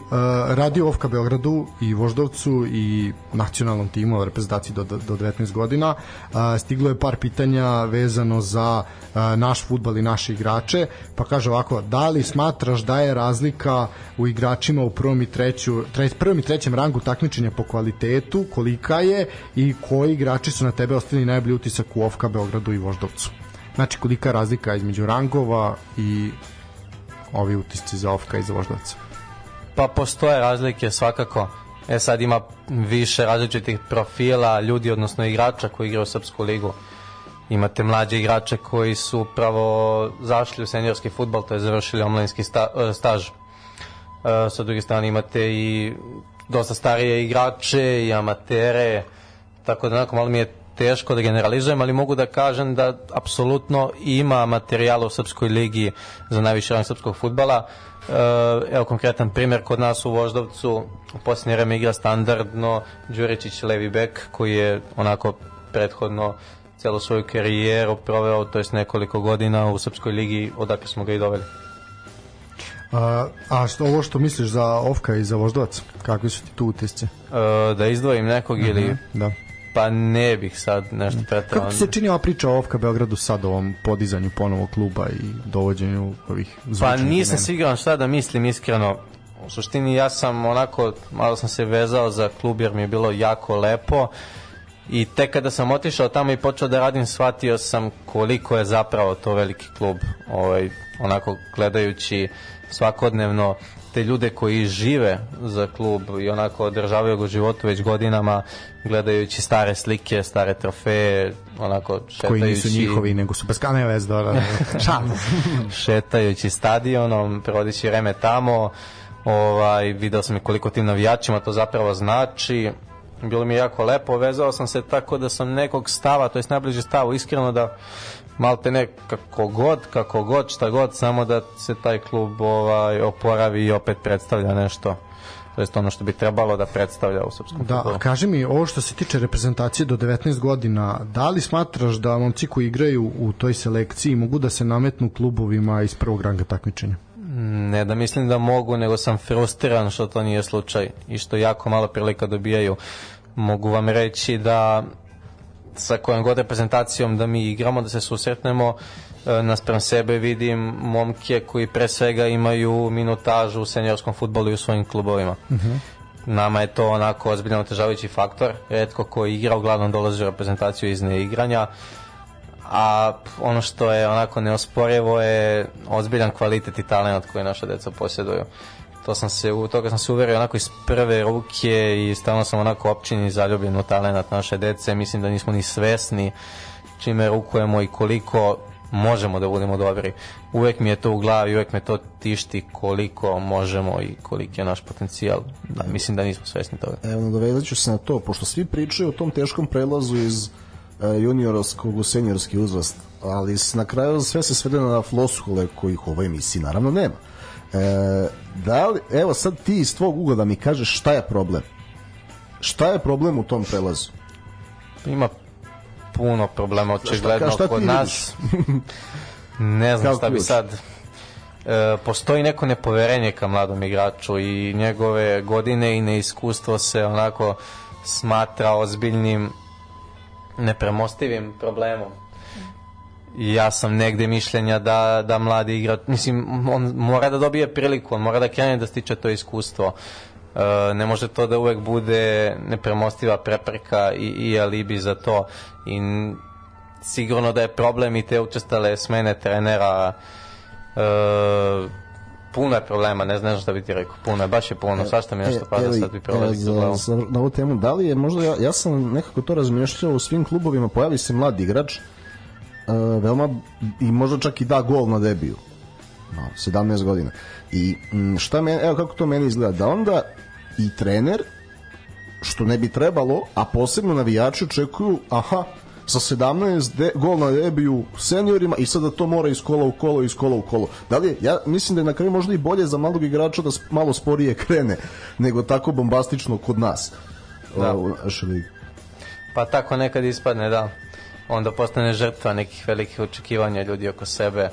radio Ovka Beogradu i Voždovcu i nacionalnom timu reprezentaciji do, do, do 19 godina, e, stiglo je par pitanja vezano za e, naš futbal i naše igrače, pa kaže ovako, da li smatraš da je razlika u igračima u prvom i, treću, tre, prvom i trećem rangu takmičenja po kvalitetu, kolika je i koji igrači su na tebe ostavili najbolji utisak u Ovka Beogradu i Voždovcu? Znači kolika je razlika između rangova i ovi utisci za Ofka i za Voždovac. Pa postoje razlike svakako. E sad ima više različitih profila ljudi, odnosno igrača koji igraju u Srpsku ligu. Imate mlađe igrače koji su upravo zašli u seniorski futbal, to je završili omladinski sta, e, staž. E, sa druge strane imate i dosta starije igrače i amatere, tako da onako malo mi je teško da generalizujem, ali mogu da kažem da apsolutno ima materijala u Srpskoj ligi za najviši rang srpskog futbala. E, Evo konkretan primjer kod nas u Voždovcu u posljednje vreme igra standardno Đuričić levi bek koji je onako prethodno celu svoju karijeru proveo, to jest nekoliko godina u Srpskoj ligi odakle smo ga i doveli. A, a što, ovo što misliš za Ofka i za Voždovac, kakvi su ti tu utisci? E, Da izdvojim nekog ili Da. Pa ne bih sad nešto pretredno. Kako se čini ova priča o Ofka Beogradu sad o ovom podizanju ponovo kluba i dovođenju ovih Pa nisam siguran šta da mislim iskreno. U suštini ja sam onako, malo sam se vezao za klub jer mi je bilo jako lepo i tek kada sam otišao tamo i počeo da radim shvatio sam koliko je zapravo to veliki klub. Ovaj, onako gledajući svakodnevno te ljude koji žive za klub i onako održavaju ga životu već godinama gledajući stare slike, stare trofeje, onako šetajući... koji nisu njihovi, nego su bez kane vez, da. Šalim. šetajući stadionom, provodići vreme tamo, ovaj, video sam i koliko tim navijačima to zapravo znači, bilo mi je jako lepo, vezao sam se tako da sam nekog stava, to jest najbliži stavu, iskreno da malte ne kako god, kako god, šta god, samo da se taj klub ovaj, oporavi i opet predstavlja nešto to jest ono što bi trebalo da predstavlja u srpskom Da, fudbalu. a kaži mi, ovo što se tiče reprezentacije do 19 godina, da li smatraš da momci koji igraju u toj selekciji mogu da se nametnu klubovima iz prvog ranga takmičenja? Ne da mislim da mogu, nego sam frustriran što to nije slučaj i što jako malo prilika dobijaju. Mogu vam reći da sa kojom god reprezentacijom da mi igramo, da se susretnemo, e, naspram sebe vidim momke koji pre svega imaju minutažu u seniorskom futbolu i u svojim klubovima. Nama je to onako ozbiljno otežavajući faktor. Redko ko igra, uglavnom dolazi u reprezentaciju iz neigranja a ono što je onako neosporivo je ozbiljan kvalitet i talent koji naša deca posjeduju. To sam se, u toga sam se uverio onako iz prve ruke i stalno sam onako općini zaljubljen u talent naše dece. Mislim da nismo ni svesni čime rukujemo i koliko možemo da budemo dobri. Uvek mi je to u glavi, uvek me to tišti koliko možemo i koliki je naš potencijal. Da, mislim da nismo svesni toga. Evo, nadovezat ću se na to, pošto svi pričaju o tom teškom prelazu iz e, juniorskog u seniorski uzrast, ali na kraju sve se svede na floskule kojih u ovoj emisiji naravno nema. E, da li, evo sad ti iz tvog ugla mi kažeš šta je problem? Šta je problem u tom prelazu? Ima puno problema očigledno kod nas. ne znam šta bi sad e, postoji neko nepoverenje ka mladom igraču i njegove godine i neiskustvo se onako smatra ozbiljnim nepremostivim problemom I ja sam negde mišljenja da, da mladi igrač, mislim, on mora da dobije priliku, on mora da krene da stiče to iskustvo. E, ne može to da uvek bude nepremostiva prepreka i, i alibi za to. I sigurno da je problem i te učestale smene trenera e, puno je problema, ne znam šta bi ti rekao, puno je, baš je puno, svašta mi nešto pada evo i, sad bi e, prolazi za za- glavu. za- na ovu temu, da li je možda, ja, ja sam nekako to razmišljao u svim klubovima, pojavi se mladi igrač, e, veoma i možda čak i da gol na debiju. malo, 17 godina. I m, šta meni, evo kako to meni izgleda, da onda i trener, što ne bi trebalo, a posebno navijači očekuju, aha, sa 17 de, gol na debiju seniorima i sada to mora iz kola u kolo, iz kola u kolo. Da li ja mislim da je na kraju možda i bolje za mladog igrača da malo sporije krene, nego tako bombastično kod nas. Da. U našoj ligi. Pa tako nekad ispadne, da. Onda postane žrtva nekih velikih očekivanja ljudi oko sebe.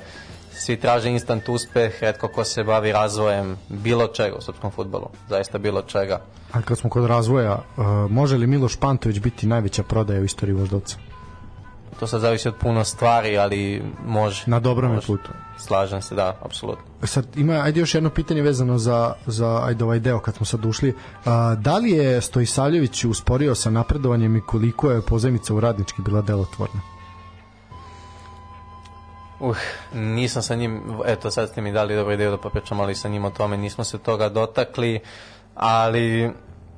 Svi traže instant uspeh, redko ko se bavi razvojem bilo čega u srpskom futbolu. Zaista bilo čega. A kad smo kod razvoja, uh, može li Miloš Pantović biti najveća prodaja u istoriji Voždovca? To sad zavisi od puno stvari, ali može. Na dobrom je putu. Slažem se, da, apsolutno. Sad ima ajde još jedno pitanje vezano za za ajde ovaj deo kad smo sad ušli. A, da li je Stojisavljević usporio sa napredovanjem i koliko je pozajmica u radnički bila delotvorna? Uh, nisam sa njim, eto sad ste mi dali dobro ideju da popričam, ali sa njim o tome nismo se toga dotakli, ali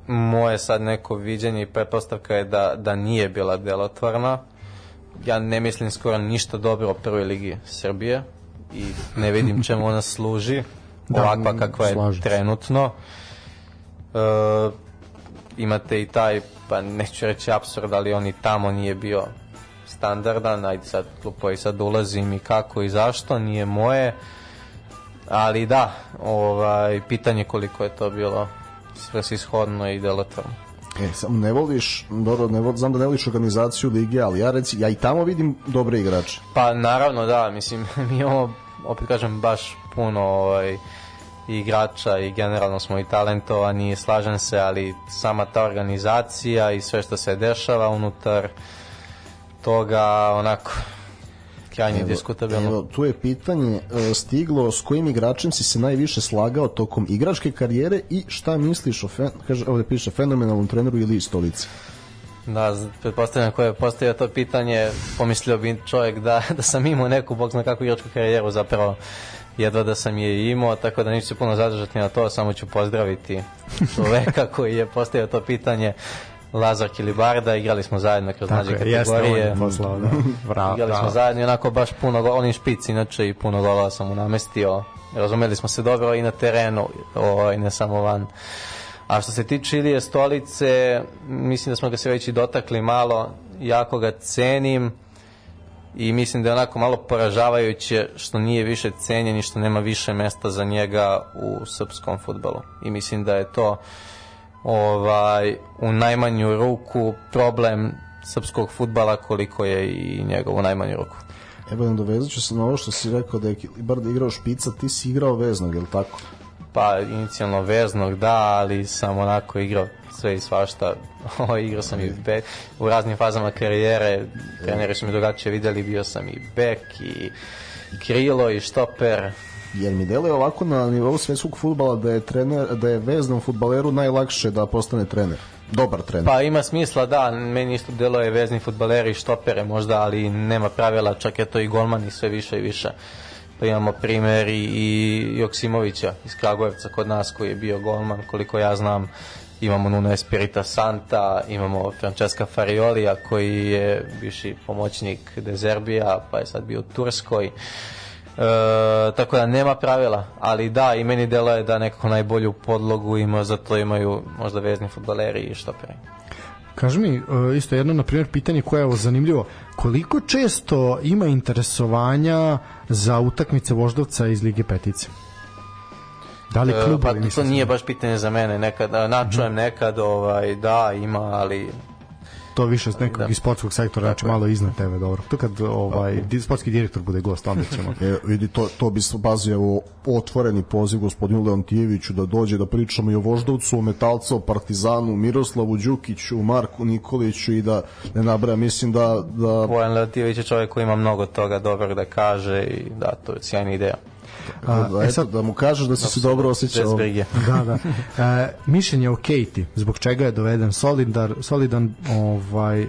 moje sad neko viđenje i pretpostavka je da, da nije bila delotvorna. Ja ne mislim skoro ništa dobro o prvoj ligi Srbije i ne vidim čemu ona služi, Da, ovakva kakva je slažem trenutno. E, imate i taj, pa neću reći absurd, ali on i tamo nije bio standardan, ajde sad koji sad ulazim i kako i zašto, nije moje, ali da, ovaj, pitanje koliko je to bilo svrsishodno i delotvorno. E, samo ne voliš, dobro, ne vol, znam da ne voliš organizaciju lige, ali ja reci, ja i tamo vidim dobre igrače. Pa naravno da, mislim, mi imamo, opet kažem, baš puno ovaj, igrača i generalno smo i talentovani, slažem se, ali sama ta organizacija i sve što se dešava unutar toga, onako, krajnje diskutabilno. Evo, tu je pitanje e, stiglo s kojim igračem si se najviše slagao tokom igračke karijere i šta misliš o, fen, kaže, ovde piše, fenomenalnom treneru ili stolici? Da, pretpostavljam ko je postavio to pitanje, pomislio bi čovjek da, da sam imao neku, bog zna kakvu igračku karijeru, zapravo jedva da sam je imao, tako da neću se puno zadržati na to, samo ću pozdraviti čoveka koji je postavio to pitanje, Lazar Kilibarda, igrali smo zajedno kroz Tako mlađe on kategorije. je poslao, da. Bravo, Igrali smo zajedno i onako baš puno gola, on je špic inače i puno gola sam mu namestio. Razumeli smo se dobro i na terenu, ovaj, ne samo van. A što se tiče Ilije Stolice, mislim da smo ga se već i dotakli malo, jako ga cenim i mislim da je onako malo poražavajuće što nije više cenjen i što nema više mesta za njega u srpskom futbolu. I mislim da je to ovaj u najmanju ruku problem srpskog futbala koliko je i njegov u najmanju ruku. Evo, dovezat ću se na ovo što si rekao da je Kilibarda igrao špica, ti si igrao veznog, je li tako? Pa inicijalno veznog da, ali sam onako igrao sve i svašta. Igrao sam i bek, u raznim fazama karijere, treneri su mi drugačije videli, bio sam i bek i krilo i štoper. Jer mi deluje ovako na nivou svetskog futbala da je, trener, da je veznom futbaleru najlakše da postane trener. Dobar trener. Pa ima smisla, da, meni isto delo je vezni futbaleri i štopere možda, ali nema pravila, čak je to i golmani sve više i više. Pa imamo primer i, i Joksimovića iz Kragujevca kod nas koji je bio golman, koliko ja znam. Imamo Nuno Espirita Santa, imamo Francesca Fariolija koji je bivši pomoćnik Dezerbija, pa je sad bio u Turskoj. E, tako da nema pravila, ali da, i meni delo je da nekako najbolju podlogu ima, zato imaju možda vezni futbaleri i štoperi. Kaži mi, e, isto jedno, na primjer, pitanje koje je ovo zanimljivo. Koliko često ima interesovanja za utakmice voždovca iz Lige Petice? Da li E, klubovi pa to nije baš pitanje za mene, nekad načujem Mhm. nekad, ovaj, da, ima, ali to više s nekog Da. iz sportskog sektora, znači malo iznad tebe, dobro. To kad ovaj, di- sportski direktor bude gost, onda ćemo. E, vidi, to, to bi se bazio otvoreni poziv gospodinu Leontijeviću da dođe da pričamo i o Voždovcu, o Metalcu, o Partizanu, Miroslavu Đukiću, Marku Nikoliću i da ne nabraja, mislim da, da Bojan Leotijević je čovjek koji ima mnogo toga dobrog da kaže i da, to je sjajna ideja. A, da, e sad- da mu kažeš da si se dobro osjećao. Da, da. E, mišljenje o Kejti, zbog čega je doveden solidar, solidan ovaj,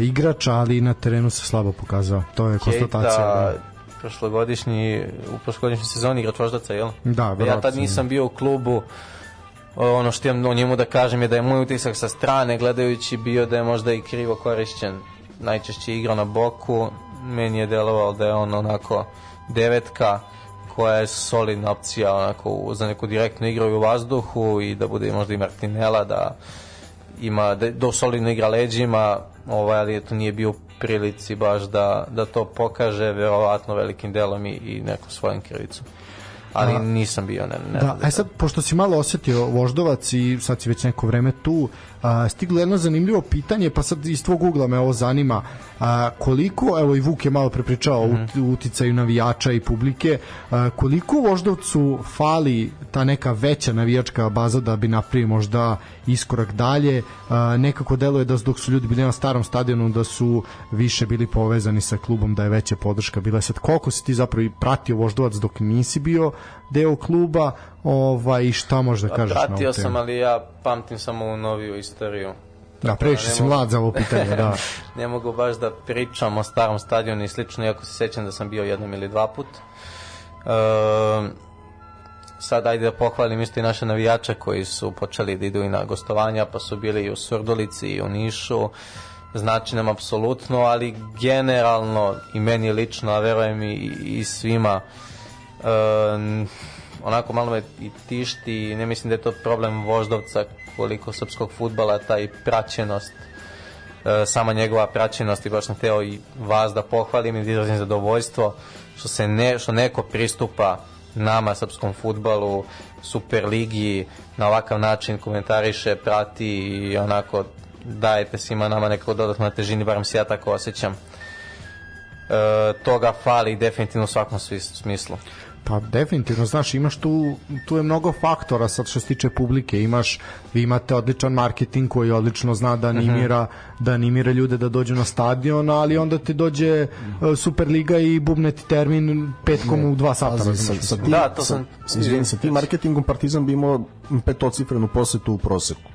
igrač, ali na terenu se slabo pokazao. To je konstatacija. Kejta, Da. prošlogodišnji, u prošlogodišnjoj sezoni igrač Voždaca, jel? Da, ja verovatno. tad nisam bio u klubu, ono što imam o njemu da kažem je da je moj utisak sa strane gledajući bio da je možda i krivo korišćen najčešće igra na boku meni je delovalo da je on onako devetka koja je solidna opcija onako, za neku direktnu igru u vazduhu i da bude možda i Martinela da ima da, da solidno igra leđima ovaj, ali eto nije bio u prilici baš da, da to pokaže verovatno velikim delom i, i nekom svojim krivicom ali A- nisam bio ne, ne Da, e sad, pošto si malo osetio Voždovac i sad si već neko vreme tu, a, stiglo je jedno zanimljivo pitanje, pa sad iz tvog ugla me ovo zanima, a, koliko, evo i Vuk je malo prepričao mm -hmm. o uticaju navijača i publike, a, koliko Voždovcu fali ta neka veća navijačka baza da bi napravio možda iskorak dalje, a, nekako deluje da dok su ljudi bili na starom stadionu da su više bili povezani sa klubom, da je veća podrška bila. Sad, koliko si ti zapravo pratio Voždovac dok nisi bio deo kluba ovaj, šta možeš da kažeš na ovu Pratio temu? sam, ali ja pamtim samo u noviju istoriju. Da, previše ne si mlad za ovo pitanje, da. ne mogu baš da pričam o starom stadionu i slično, iako se sećam da sam bio jednom ili dva put. E, sad ajde da pohvalim isto i naše navijače koji su počeli da idu i na gostovanja, pa su bili i u Surdulici i u Nišu. Znači nam apsolutno, ali generalno i meni lično, a verujem i, i svima, e, onako malo me i tišti i ne mislim da je to problem Voždovca koliko srpskog futbala, taj praćenost e, sama njegova praćenost i baš sam teo i vas da pohvalim i da izrazim zadovoljstvo što se ne, što neko pristupa nama srpskom futbalu Superligi na ovakav način komentariše, prati i onako dajete svima nama neko dodatno na težini, barem se ja tako osjećam. E, toga fali definitivno u svakom smislu. Pa definitivno, znaš, imaš tu, tu je mnogo faktora sad što se tiče publike, imaš, vi imate odličan marketing koji odlično zna da animira, da animira ljude da dođu na stadion, ali onda ti dođe e, Superliga i bubne ti termin petkom u dva sata. Pazi, sa, sa Da, to sa, sam- sa tim marketingom Partizan bi imao petocifrenu posetu u proseku.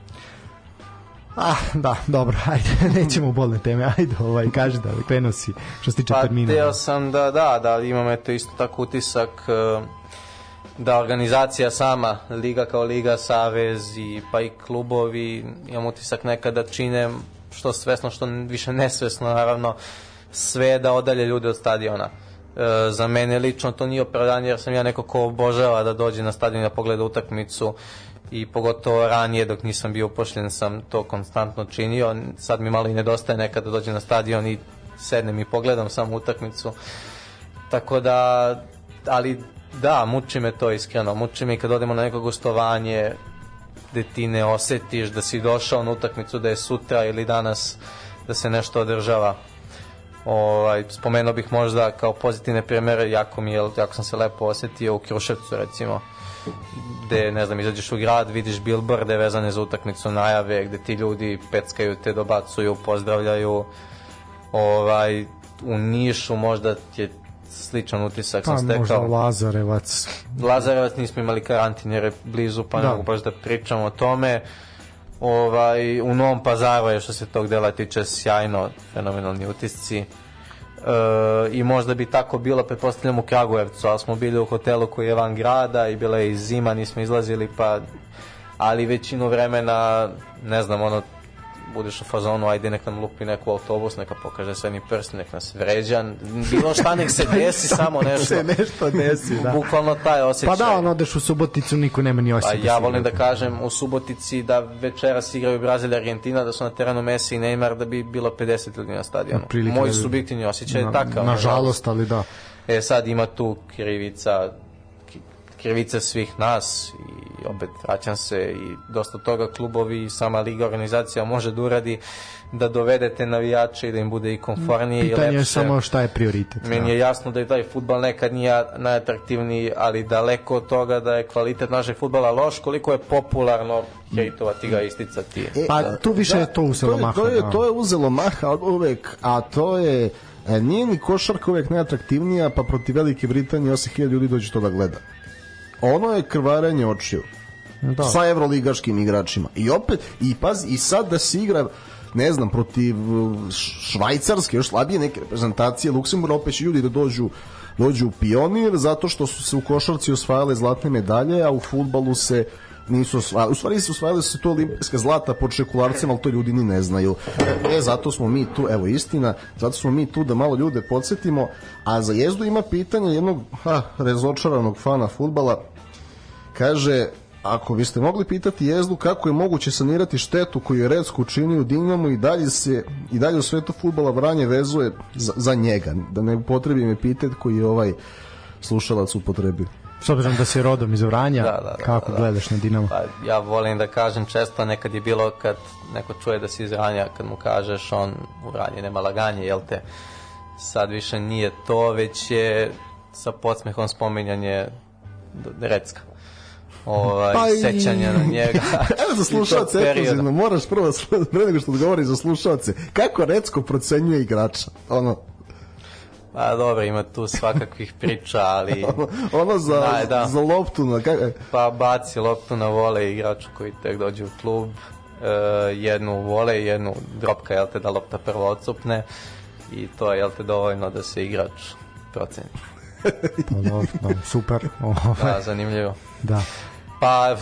Ah, da, dobro, ajde, nećemo u bolne teme, ajde, ovaj, kaži da, krenuo si što se tiče Pa termina. teo sam da, da, da imam eto isto tako utisak e, da organizacija sama, liga kao liga, savez i pa i klubovi, imam utisak nekada čine što svesno, što više nesvesno, naravno, sve da odalje ljude od stadiona. E, za mene lično to nije opravdanje jer sam ja neko ko obožava da dođe na stadion da pogleda utakmicu i pogotovo ranije dok nisam bio upošljen sam to konstantno činio. Sad mi malo i nedostaje nekada da dođem na stadion i sednem i pogledam samo utakmicu. Tako da, ali da, muči me to iskreno. Muči me i kad odemo na neko gostovanje gde ti ne osetiš da si došao na utakmicu da je sutra ili danas da se nešto održava. Ovaj, spomenuo bih možda kao pozitivne primere, jako, mi je, jako sam se lepo osetio u Kruševcu recimo gde, ne znam, izađeš u grad, vidiš bilborde vezane za utakmicu najave, gde ti ljudi peckaju te, dobacuju, pozdravljaju. Ovaj, u Nišu možda je sličan utisak pa sam možda stekao. Lazarevac, Lazarevac nismo imali karantin jer je blizu, pa Da. ne mogu baš da pričam o tome. Ovaj, u Novom pazaru je što se tog dela tiče sjajno, fenomenalni utisci. I možda bi tako bilo, pretpostavljam u Kragujevcu, ali smo bili u hotelu koji je van grada i bila je zima, nismo izlazili, pa ali većinu vremena, ne znam, ono, budeš u fazonu, ajde nek nam lupi neku autobus, neka pokaže srednji prst, nek nas vređa, bilo šta nek se desi, samo nešto. se nešto desi, da. Bukvalno taj osjećaj. Pa da, ono, odeš u Suboticu, niko nema ni Pa osjeća. ja volim da kažem u Subotici da večeras igraju Brazil i Argentina, da su na terenu Messi i Neymar, da bi bilo 50 ljudi na stadionu. Otprilike, Moj da subjektivni osjećaj je Na- takav. Nažalost, ali da. E sad ima tu krivica krivica svih nas i opet vraćam se i dosta toga klubovi i sama liga organizacija može da uradi da dovedete navijače i da im bude i konfornije i Pitanje lepše. je samo šta je prioritet. Meni da. je jasno da je taj futbal nekad nije najatraktivniji, ali daleko od toga da je kvalitet našeg futbala loš, koliko je popularno hejtovati ga, isticati. E, Pa, tu više je to uzelo to je, maha, To je, da. to je uzelo maha uvek, a to je e, nije ni košarka uvek najatraktivnija, pa protiv Velike Britanije 8000 ljudi dođe to da gleda. Ono je krvarenje očiju. Da. Sa evroligaškim igračima. I opet, i pazi, i sad da se igra ne znam, protiv uh, švajcarske, još slabije neke reprezentacije Luksemburga, opet će ljudi da dođu dođu u pionir zato što su se u košarci osvajale zlatne medalje, a u futbalu se nisu osvajali, u stvari su osvajali su to olimpijska zlata pod šekularcima, ali to ljudi ni ne znaju. E, zato smo mi tu, evo istina, zato smo mi tu da malo ljude podsjetimo, a za jezdu ima pitanje jednog ha, rezočaranog fana futbala, kaže, ako biste mogli pitati jezdu kako je moguće sanirati štetu koju je Recko učinio Dinamo i dalje se i dalje u svetu futbala Vranje vezuje za, za njega, da ne upotrebim epitet koji je ovaj slušalac upotrebio. S obzirom da si rodom iz Vranja, Da, da, da, kako da. gledaš na Dinamo? Pa, ja volim da kažem često, nekad je bilo kad neko čuje da si iz Vranja, kad mu kažeš on u Vranji nema laganje, jel te? Sad više nije to, već je sa podsmehom spominjanje Recka. Ovaj, Pa i- sećanja na njega. Evo za I slušalce ekskluzivno, moraš prvo, pre nego što odgovori za slušalce, kako Recko procenjuje igrača? Ono, Pa dobro, ima tu svakakvih priča, ali ono, ono za, Da, da. za loptu, na, kako, pa baci loptu na vole igraču koji tek dođe u klub, e, jednu vole, jednu dropka, jel te, da lopta prvo odsupne i to je, jel te, dovoljno da se igrač proceni. Pa dobro, dobro, super. Ovaj, Da, zanimljivo. da. Pa,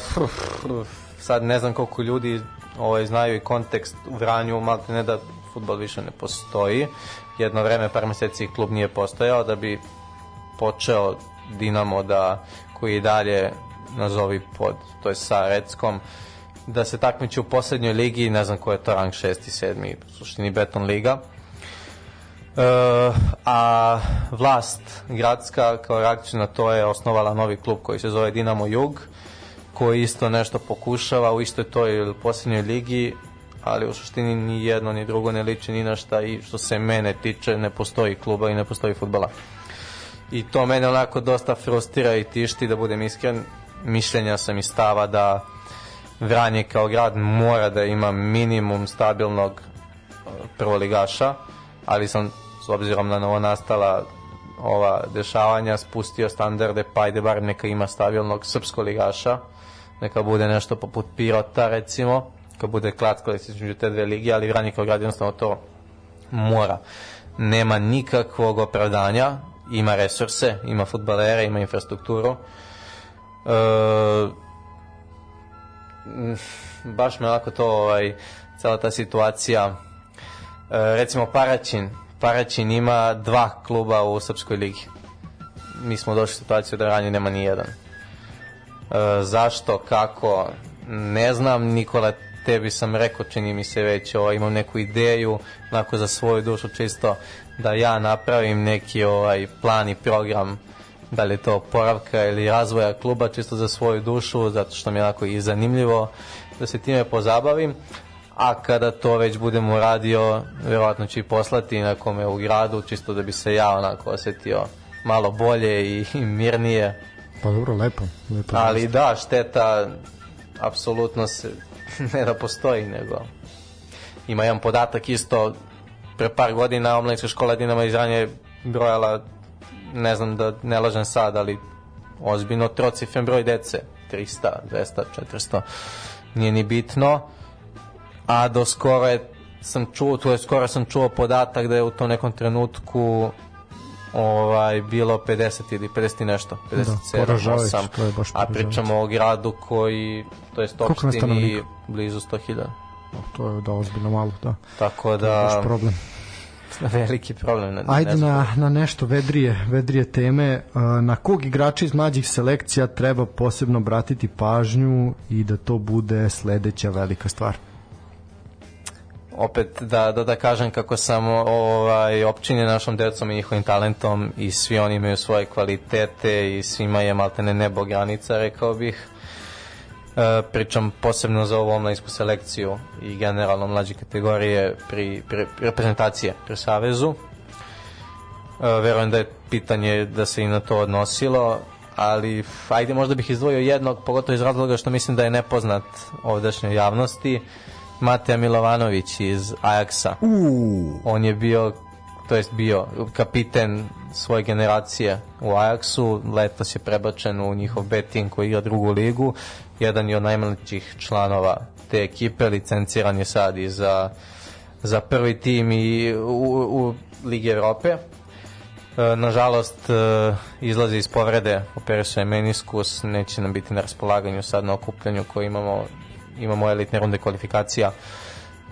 sad ne znam koliko ljudi ovaj, znaju i kontekst u Vranju, malo ne da futbol više ne postoji. Jedno vreme, par meseci klub nije postojao da bi počeo Dinamo da, koji dalje nazovi pod, to je sa Reckom, da se takmiči u poslednjoj ligi, ne znam ko je to rang 6. i 7. u suštini Beton Liga. E, a vlast gradska kao reakciju na to je osnovala novi klub koji se zove Dinamo Jug koji isto nešto pokušava u istoj toj posljednjoj ligi ali u suštini ni jedno ni drugo ne liči ni na šta i što se mene tiče ne postoji kluba i ne postoji futbala. I to mene onako dosta frustrira i tišti da budem iskren. Mišljenja sam i stava da Vranje kao grad mora da ima minimum stabilnog e, prvoligaša, ali sam s obzirom na novo nastala ova dešavanja spustio standarde, pa ajde bar neka ima stabilnog srpskog ligaša, neka bude nešto poput Pirota recimo, kad bude klatko između te dve lige, ali Vranje kao grad jednostavno to mora. Nema nikakvog opravdanja, ima resurse, ima futbalere, ima infrastrukturu. E, baš me onako to ovaj cela ta situacija e, recimo Paraćin Paraćin ima dva kluba u Srpskoj ligi mi smo došli u situaciju da ranije nema ni jedan e, zašto, kako ne znam Nikola tebi sam rekao čini mi se već ovaj, imam neku ideju onako za svoju dušu čisto da ja napravim neki ovaj plan i program da li je to poravka ili razvoja kluba čisto za svoju dušu, zato što mi je onako i zanimljivo da se time pozabavim. A kada to već budem uradio, verovatno ću i poslati nekome u gradu, čisto da bi se ja onako osetio malo bolje i, i mirnije. Pa dobro, lepo. lepo Ali da, šteta apsolutno se ne da postoji, nego ima jedan podatak isto pre par godina omladinska škola Dinama iz Ranje je brojala ne znam da ne lažem sad, ali ozbiljno trocifren broj dece, 300, 200, 400, nije ni bitno, a do skoro je sam čuo, to je skoro sam čuo podatak da je u tom nekom trenutku ovaj bilo 50 ili 50 i nešto, 57, poražavajuće, 8, to je baš a pričamo o gradu koji, to je opštini blizu 100.000. To je da ozbiljno malo, da. Tako To je da, baš problem. veliki problem. Ne, Ajde na, na nešto vedrije, vedrije teme. A, Na kog igrača iz mlađih selekcija treba posebno obratiti pažnju i da to bude sledeća velika stvar? Opet da, da, da kažem kako sam ovaj, opčinjen našom decom i njihovim talentom i svi oni imaju svoje kvalitete i svima je maltene nebo granica, rekao bih. E, pričam posebno za ovu omladinsku selekciju i generalno mlađe kategorije pri, pri, pri reprezentacije pri Savezu. E, verujem da je pitanje da se i na to odnosilo, ali ajde možda bih izdvojio jednog, pogotovo iz razloga što mislim da je nepoznat ovdašnjoj javnosti, Mateja Milovanović iz Ajaksa. Uuu, On je bio, to jest bio kapiten svoje generacije u Ajaksu, letos je prebačen u njihov B tim koji igra drugu ligu, jedan je od najmlađih članova te ekipe, licenciran je sad i za, za prvi tim i u, u Ligi Evrope. E, nažalost, e, izlazi iz povrede, operisuje meniskus, neće nam biti na raspolaganju sad na okupljanju koje imamo, imamo elitne runde kvalifikacija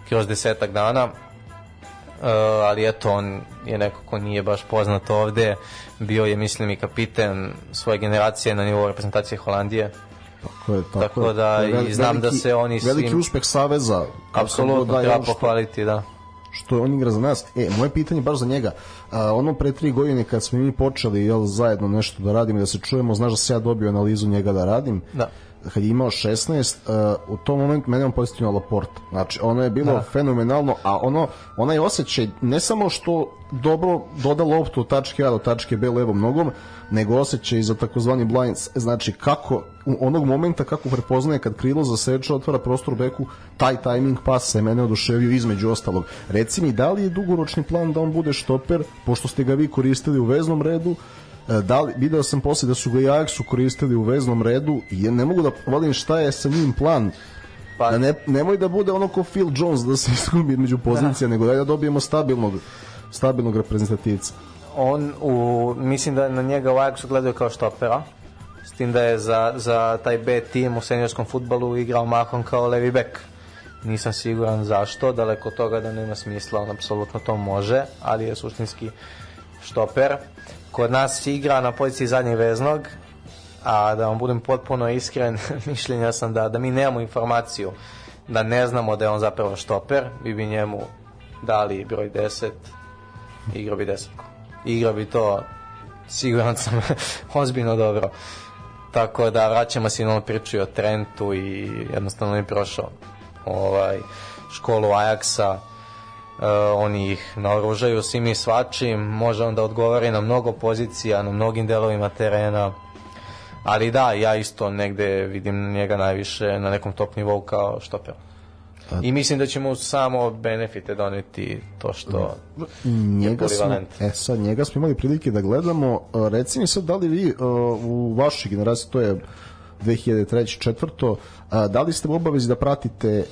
kroz desetak dana. Uh, ali eto, on je neko ko nije baš poznat ovde, bio je, mislim, i kapiten svoje generacije na nivou reprezentacije Holandije. Tako je, tako, Tako je. da Vel- i znam da veliki- se oni Veliki svim- uspeh Saveza. Apsolutno, da je treba što- pohvaliti, da. što on igra za nas. E, moje pitanje baš za njega. A, ono pre tri godine kad smo mi počeli jel, zajedno nešto da radimo i da se čujemo, znaš da se ja dobio analizu njega da radim. Da. Kad je imao 16, uh, u tom momentu mene on posjetio na Laporta. Znači, ono je bilo Da. fenomenalno, a ono, onaj osjećaj, ne samo što dobro doda loptu od tačke A do tačke B levom nogom, nego osjećaj za takozvani blinds, znači kako u onog momenta kako prepoznaje kad krilo zaseče, otvara prostor beku, taj timing pas se mene oduševio između ostalog. Reci mi, da li je dugoročni plan da on bude štoper, pošto ste ga vi koristili u veznom redu, E, da li, video sam posle da su ga i Ajaxu koristili u veznom redu i ne mogu da volim šta je sa njim plan Pa- da ne, nemoj da bude ono ko Phil Jones da se izgubi među pozicija, nego daj da dobijemo stabilnog stabilnog reprezentativca. On, u, mislim da na njega u Ajaxu gledaju kao štopera, s tim da je za, za taj B tim u seniorskom futbalu igrao mahom kao levi bek. Nisam siguran zašto, daleko toga da nema smisla, on apsolutno to može, ali je suštinski štoper. Kod nas igra na poziciji zadnjeg veznog, a da vam budem potpuno iskren, mišljenja sam da, da mi nemamo informaciju, da ne znamo da je on zapravo štoper, bi bi njemu dali broj 10, igrao bi desetku. Igrao bi to, siguran sam, ozbiljno dobro. Tako da vraćamo se na priču o Trentu i jednostavno je prošao ovaj, školu Ajaxa, Uh, oni ih naoružaju svim i svačim, može on da odgovori na mnogo pozicija, na mnogim delovima terena, ali da, ja isto negde vidim njega najviše na nekom top nivou kao štoper. I mislim da će mu samo benefite doneti to što Njega smo, polivalent. e sad, njega smo imali prilike da gledamo. E, Reci mi sad, da li vi e, u vašoj generaciji, to je 2003. četvrto, da li ste u obavezi da pratite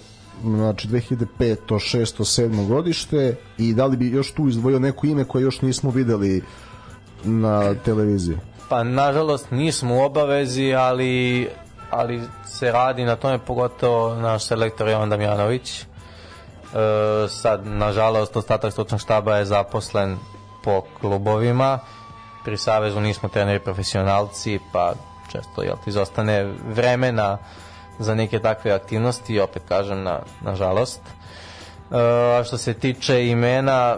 znači 2005. 6. 7. godište i da li bi još tu izdvojio neko ime koje još nismo videli na televiziji? Pa nažalost nismo u obavezi, ali, ali se radi na tome, pogotovo naš selektor Jovan Damjanović. E, sad, nažalost, ostatak stručnog štaba je zaposlen po klubovima. Pri Savezu nismo treneri profesionalci, pa često jel, izostane vremena za neke takve aktivnosti, opet kažem, na, nažalost. E, a što se tiče imena,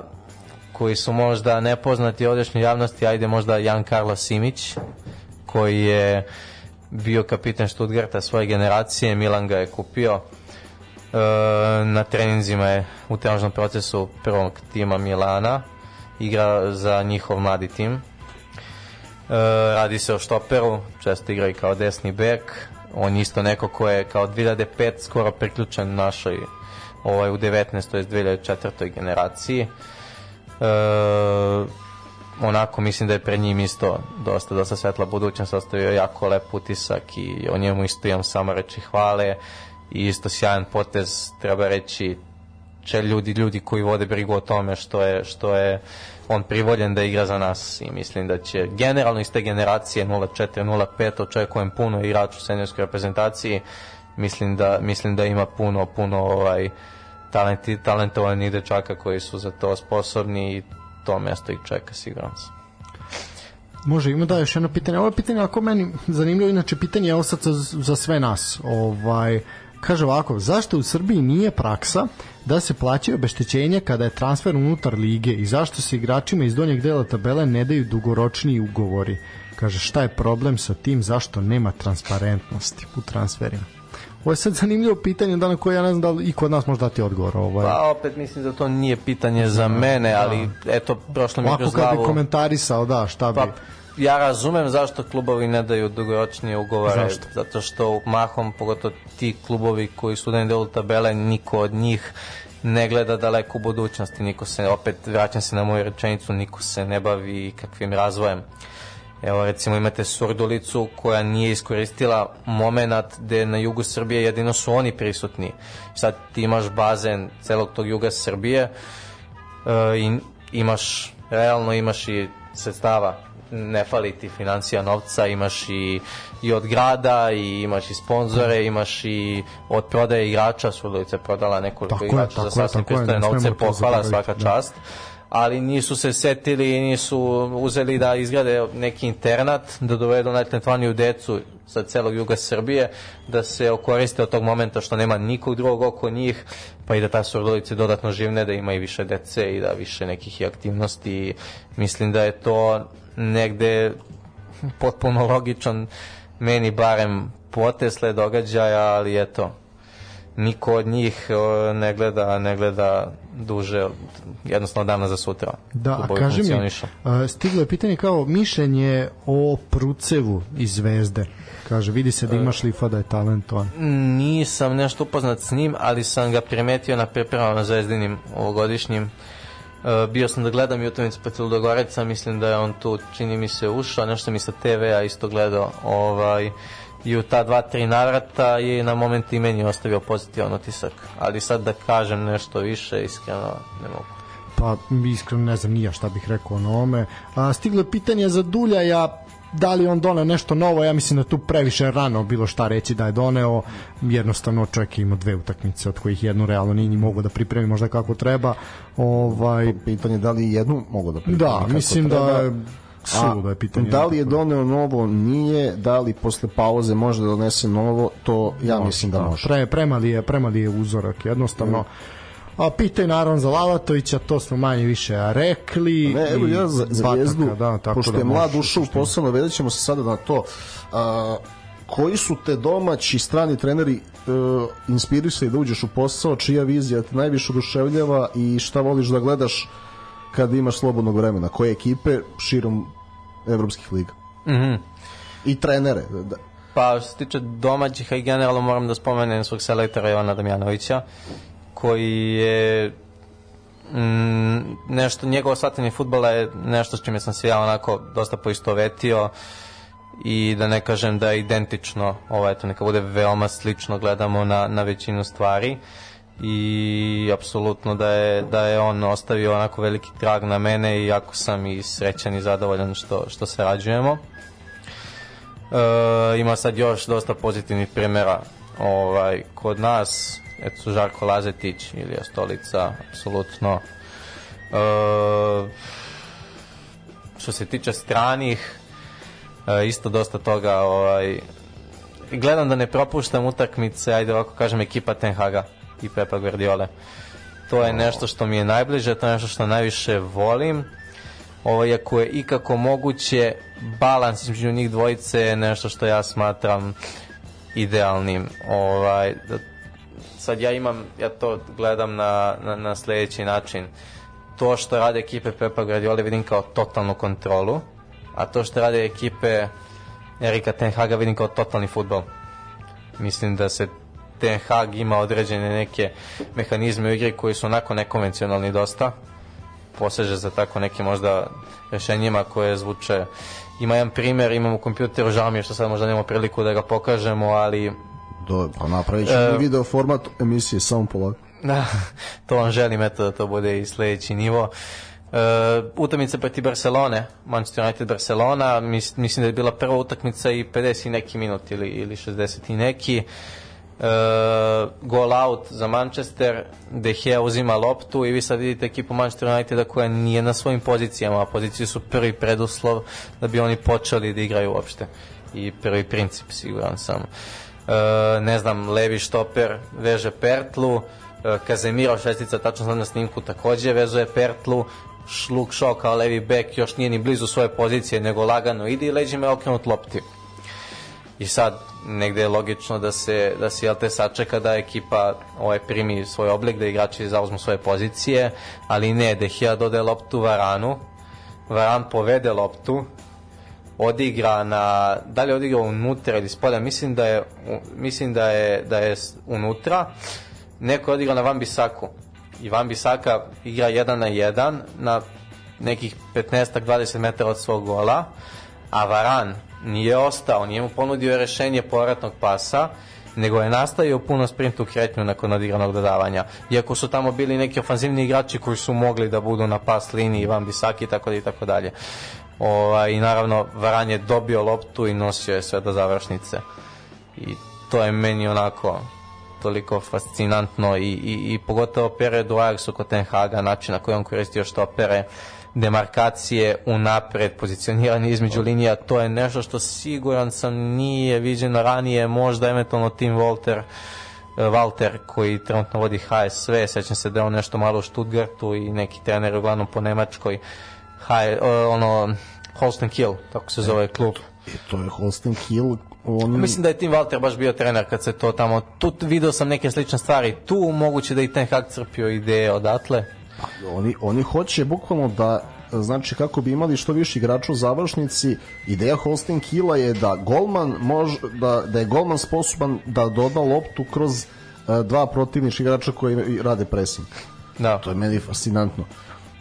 koji su možda nepoznati ovdešnjoj javnosti, ajde možda Jan Carlo Simić, koji je bio kapitan Stuttgarta svoje generacije, Milan ga je kupio. E, na treninzima je u trenažnom procesu prvog tima Milana, igra za njihov mladi tim. E, radi se o štoperu, često igra i kao desni bek. On je isto neko ko je kao 2005 skoro priključen našoj ovaj, u 19. to je 2004. generaciji e, onako mislim da je pred njim isto dosta, dosta svetla budućnost ostavio jako lep utisak i o njemu isto imam samo reći hvale i isto sjajan potez treba reći će ljudi, ljudi koji vode brigu o tome što je, što je on privoljen da igra za nas i mislim da će generalno iz te generacije 04-05 očekujem puno igrača u seniorskoj reprezentaciji mislim da, mislim da ima puno, puno ovaj, talenti, talentovanih dečaka koji su za to sposobni i to mesto ih čeka siguran sam. Može, ima da još jedno pitanje. Ovo je pitanje ako meni zanimljivo, inače pitanje je ovo sad za, za sve nas. Ovaj, kaže ovako, zašto u Srbiji nije praksa da se plaćaju obeštećenja kada je transfer unutar lige i zašto se igračima iz donjeg dela tabele ne daju dugoročniji ugovori? Kaže, šta je problem sa tim, zašto nema transparentnosti u transferima? Ovo je sad zanimljivo pitanje da na koje ja ne znam da li i kod nas može dati odgovor. Ovaj. Pa opet mislim da to nije pitanje za mene, ali eto, prošlo mi je Ovako kroz kad bi glavu. komentarisao, da, šta bi... Pa, ja razumem zašto klubovi ne daju dugoročnije ugovore. Zašto? Zato što mahom, pogotovo ti klubovi koji su u delu tabele, niko od njih ne gleda daleko u budućnosti. Niko se, opet vraćam se na moju rečenicu, niko se ne bavi kakvim razvojem. Evo recimo imate Surdulicu koja nije iskoristila moment gde na jugu Srbije jedino su oni prisutni. Sad ti imaš bazen celog tog juga Srbije e, i imaš realno imaš i sredstava ne fali ti financija novca, imaš i, i od grada, i imaš i sponzore, imaš i od prodaje igrača, Surdulica je prodala nekoliko Tako je, igrača tako za je, sasvim tako je, pristojne ne novce, pohvala, svaka da. čast ali nisu se setili i nisu uzeli da izgrade neki internat, da dovedu najtalentovaniju decu sa celog juga Srbije, da se okoriste od tog momenta što nema nikog drugog oko njih, pa i da ta Surdulica dodatno živne, da ima i više dece i da više nekih aktivnosti. Mislim da je to negde potpuno logičan meni barem potesle događaja, ali eto, niko od njih e, ne gleda, ne gleda duže jednostavno dana za sutra. Da, a kaži mi, stiglo je pitanje kao mišljenje o Prucevu iz Zvezde. Kaže, vidi se da ima šlifa da je talentovan. Nisam nešto upoznat s njim, ali sam ga primetio na pripremama zvezdinim ovogodišnjim. E, bio sam da gledam protiv Ludogoreca, mislim da je on tu, čini mi se, ušao, nešto mi sa TV-a isto gledao, ovaj, i u ta dva, tri navrata je na moment i meni ostavio pozitivan utisak. Ali sad da kažem nešto više, iskreno ne mogu. Pa iskreno ne znam nija šta bih rekao o ovome. A, stiglo je pitanje za Duljaja da li on doneo nešto novo, ja mislim da tu previše rano bilo šta reći da je doneo, jednostavno čovjek je imao dve utakmice od kojih jednu realno nije ni mogo da pripremi možda kako treba. Ovaj, Pitanje da li jednu mogu da pripremi da, mislim treba. da je suludo je pitanje. Da li je doneo novo, nije, da li posle pauze može da donese novo, to ja mislim da može. Pre, premali, je, premali je uzorak, jednostavno. A pitaj naravno za Lalatovića, to smo manje više rekli. Ne, evo ja za zvijezdu, da, tako pošto da je mlad ušao u posao, navedat ćemo se sada na to. A, koji su te domaći strani treneri uh, inspirisali da uđeš u posao, čija vizija te najviše oduševljava i šta voliš da gledaš kad imaš slobodnog vremena? Koje ekipe širom evropskih liga? Mhm. I trenere. Da, Pa što se tiče domaćih, a i generalno moram da spomenem svog selektora Jovana Damjanovića, koji je mm, nešto, njegovo shvatanje futbala je nešto s čime sam se ja onako dosta poistovetio i da ne kažem da je identično, ovo eto neka bude veoma slično gledamo na, na većinu stvari i apsolutno da je, da je on ostavio onako veliki trag na mene i jako sam i srećan i zadovoljan što, što sarađujemo. E, ima sad još dosta pozitivnih primjera ovaj, kod nas eto Žarko Lazetić Ilija Stolica apsolutno. E, što se tiče stranih e, isto dosta toga ovaj, gledam da ne propuštam utakmice ajde ovako kažem ekipa Ten Haga i Pepa Guardiole. To je nešto što mi je najbliže to je nešto što najviše volim. Ovaj, ako je ikako moguće balans između njih dvojice je nešto što ja smatram idealnim ovaj, da, sad ja imam ja to gledam na, na, na sledeći način. To što rade ekipe Pepa Guardiola vidim kao totalnu kontrolu a to što rade ekipe Erika Ten Haga vidim kao totalni futbol. Mislim da se Ten Hag ima određene neke mehanizme u igri koji su onako nekonvencionalni dosta poseže za tako nekim možda rešenjima koje zvuče. Ima jedan primer, imam u kompjuteru žao mi je što sad možda nemamo priliku da ga pokažemo ali do, pa napravit ćemo E, video format emisije, samo polako. Da, to vam želim, eto, da to bude i sledeći nivo. E, utakmica proti Barcelone, Manchester United Barcelona, mis, mislim da je bila prva utakmica i 50 i neki minut ili, ili 60 i neki. E, goal out za Manchester, De Gea uzima loptu i vi sad vidite ekipu Manchester Uniteda koja nije na svojim pozicijama, a pozicije su prvi preduslov da bi oni počeli da igraju uopšte i prvi princip, siguran sam. E, ne znam, levi štoper veže Pertlu, e, Kazemiro šestica, tačno sam na snimku, takođe vezuje Pertlu, Šluk Šo kao levi bek još nije ni blizu svoje pozicije, nego lagano ide i leđima je okrenut lopti. I sad negde je logično da se da se jel te sačeka da ekipa ovaj primi svoj oblik da igrači zauzmu svoje pozicije, ali ne, De Gea dodaje loptu Varanu. Varan povede loptu, odigra na da li je odigrao unutra ili spolja, mislim da je mislim da je da je unutra. Neko je na Van Bisaku. I Van Bisaka igra 1 na 1 na nekih 15-20 metara od svog gola, a Varan nije ostao, nije mu ponudio rešenje povratnog pasa nego je nastavio puno sprintu kretnju nakon odigranog dodavanja. Iako su tamo bili neki ofanzivni igrači koji su mogli da budu na pas liniji, Van Bisaki i tako i tako dalje. Ovaj, I naravno Varan je dobio loptu i nosio je sve do završnice. I to je meni onako toliko fascinantno i, i, i pogotovo period u Ajaxu kod Ten Haga, način na koji on koristio štopere, demarkacije unapred, pozicioniranje između linija, to je nešto što siguran sam nije viđeno ranije, možda eventualno Tim Walter, Walter koji trenutno vodi HSV, sećam se da je on nešto malo u Stuttgartu i neki trener uglavnom po Nemačkoj, H, ono, Holsten Kiel, tako se zove klub. E, to je Holsten Kiel on... Mislim da je Tim Walter baš bio trener kad se to tamo, tu video sam neke slične stvari, tu moguće da i Ten Hag crpio ideje odatle. Oni, oni hoće bukvalno da znači kako bi imali što više igrača u završnici ideja Holstein Kila je da golman može da, da je golman sposoban da doda loptu kroz uh, dva protivnička igrača koji rade pressing da. to je meni fascinantno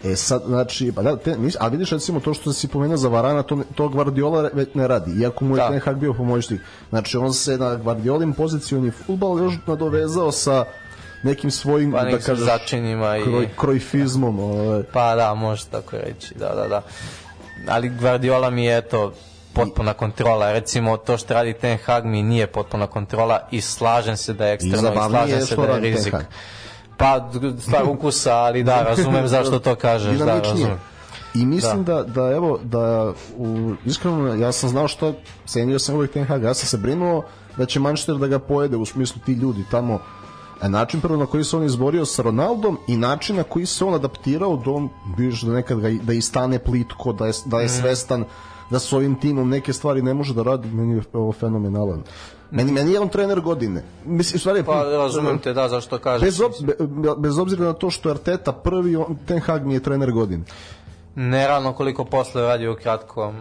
E sad, znači, pa da, te, nis, a vidiš recimo to što si pomenuo za Varana, to, to Guardiola već ne radi, iako mu je da. Ten Hag bio pomoćnik. Znači, on se na Guardiolim pozicioni futbal još nadovezao sa nekim svojim, pa, da kažeš, začinima i... Kroj, krojfizmom. Ovaj. Pa da, može tako reći, da, da, da. Ali Guardiola mi je, eto, potpuna kontrola. Recimo, to što radi Ten Hag mi nije potpuna kontrola i slažem se da je ekstremno i, i slažem se da je rizik. Pa, stvar ukusa, ali da, razumem zašto to kažeš. Da, razumem. I mislim da. da, da evo, da u, iskreno, ja sam znao što, cenio sam uvijek Ten Hag, ja sam se brinuo da će Manchester da ga pojede u smislu ti ljudi tamo a način prvo na koji se on izborio sa Ronaldom i način na koji se on adaptirao da on vidiš da nekad ga, da i stane plitko, da je, da je mhm. svestan da s ovim timom neke stvari ne može da radi, meni je ovo fenomenalan. Meni, meni je on trener godine. Mislim, stvari, pa razumem te, da, zašto kažeš. Bez, ob, bez obzira na to što je Arteta prvi, on, Ten Hag mi je trener godine. Neravno koliko posle radi u kratkom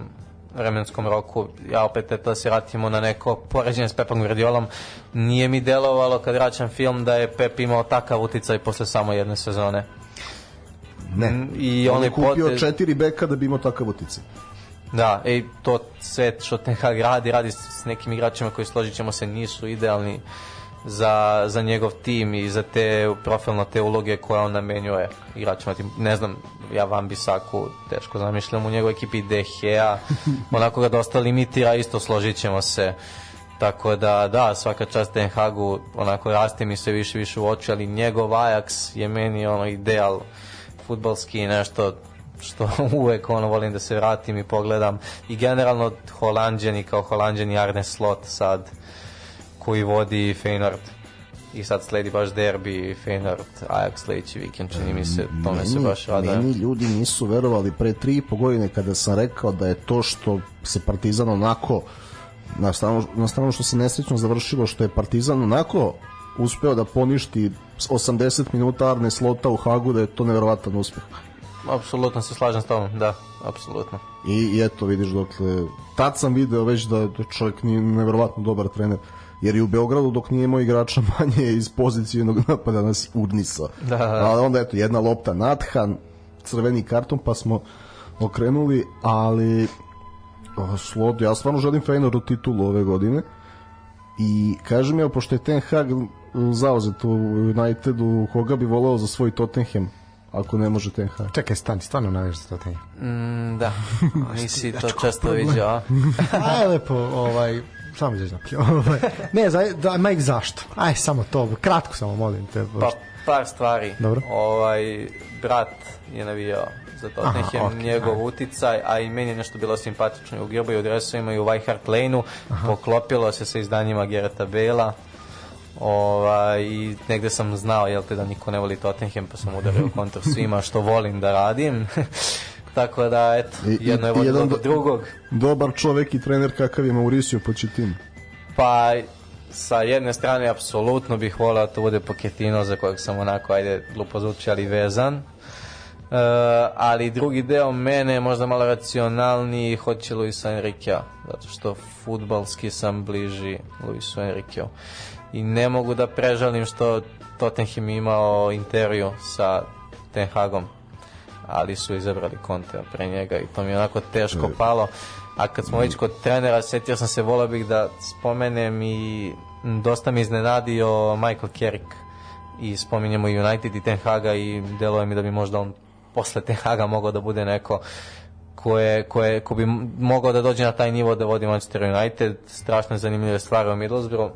vremenskom roku, ja opet eto da se vratimo na neko poređenje s Pepom Guardiolom, nije mi delovalo kad vraćam film da je Pep imao takav uticaj posle samo jedne sezone. Ne, I on, on je kupio potez... četiri beka da bi imao takav uticaj. Da, ej, to sve što Ten Hag radi, radi s nekim igračima koji složit ćemo se nisu idealni za, za njegov tim i za te profilno te uloge koje on namenjuje igračima. Ne znam, ja Van Bisaku teško zamišljam u njegovoj ekipi Dehea, onako ga dosta limitira, isto složit ćemo se. Tako da, da, svaka čast Ten Hagu, onako raste mi se više više u oči, ali njegov Ajax je meni ono ideal futbalski nešto što uvek ono volim da se vratim i pogledam. I generalno Holandjani kao Holandjani Arne Slot sad koji vodi Feyenoord. I sad sledi baš derbi Feyenoord Ajax sledeći vikend čini mi se tome meni, se baš rada. meni ljudi nisu verovali pre tri i po godine kada sam rekao da je to što se Partizan onako na stranu, na stranu što se nesrećno završilo što je Partizan onako uspeo da poništi 80 minuta Arne Slota u Hagu da je to neverovatan uspeh Apsolutno se slažem s tobom, da, apsolutno. I, I eto, vidiš, dokle, tad sam video već da, da čovjek nije neverovatno dobar trener jer i u Beogradu dok nije imao igrača manje iz pozicijnog napada nas urnisa. Da, da. Ali onda eto jedna lopta nathan, crveni karton pa smo okrenuli, ali o, slod, ja stvarno želim Feyenoordu titulu ove godine i kažem ja, pošto je Ten Hag zauzet u Unitedu, koga bi voleo za svoj Tottenham ako ne može Ten Hag. Čekaj, stani, stvarno navijaš za Tottenham. Mm, da, nisi to često vidio, a? Aj, lepo, ovaj, samo izađi napolje. Ovaj. ne, za, da, Mike, zašto? Aj, samo to, kratko samo, molim te. Pa, par stvari. Dobro. Ovaj, brat je navijao za Tottenham, okay, njegov ajde. uticaj, a i meni je nešto bilo simpatično. U dresovima i u White Hart Lane-u, poklopilo se sa izdanjima Gerata Bela, Ovaj, I negde sam znao jel te, da niko ne voli Tottenham, pa sam udario kontra svima što volim da radim. Tako da, eto, I, jedno je vodilo do drugog. Dobar čovek i trener kakav je Mauricio Pochettino. Pa, sa jedne strane, apsolutno bih volao da to bude Pochettino, za kojeg sam onako, ajde, glupo zvuči, ali vezan. Uh, ali drugi deo mene je možda malo racionalniji hoće Luisa Enriquea zato što futbalski sam bliži Luisu Enriqueu i ne mogu da prežalim što Tottenham imao intervju sa Ten Hagom ali su izabrali Conte pre njega i to mi je onako teško palo. A kad smo već kod trenera setio sam se volao bih da spomenem i dosta me iznenadio Michael Carrick. I spominjemo i United i Ten Haga i deluje mi da bi možda on posle Ten Haga mogao da bude neko ko, je, ko, bi mogao da dođe na taj nivo da vodi Manchester United. Strašno zanimljive stvari o Middlesbrough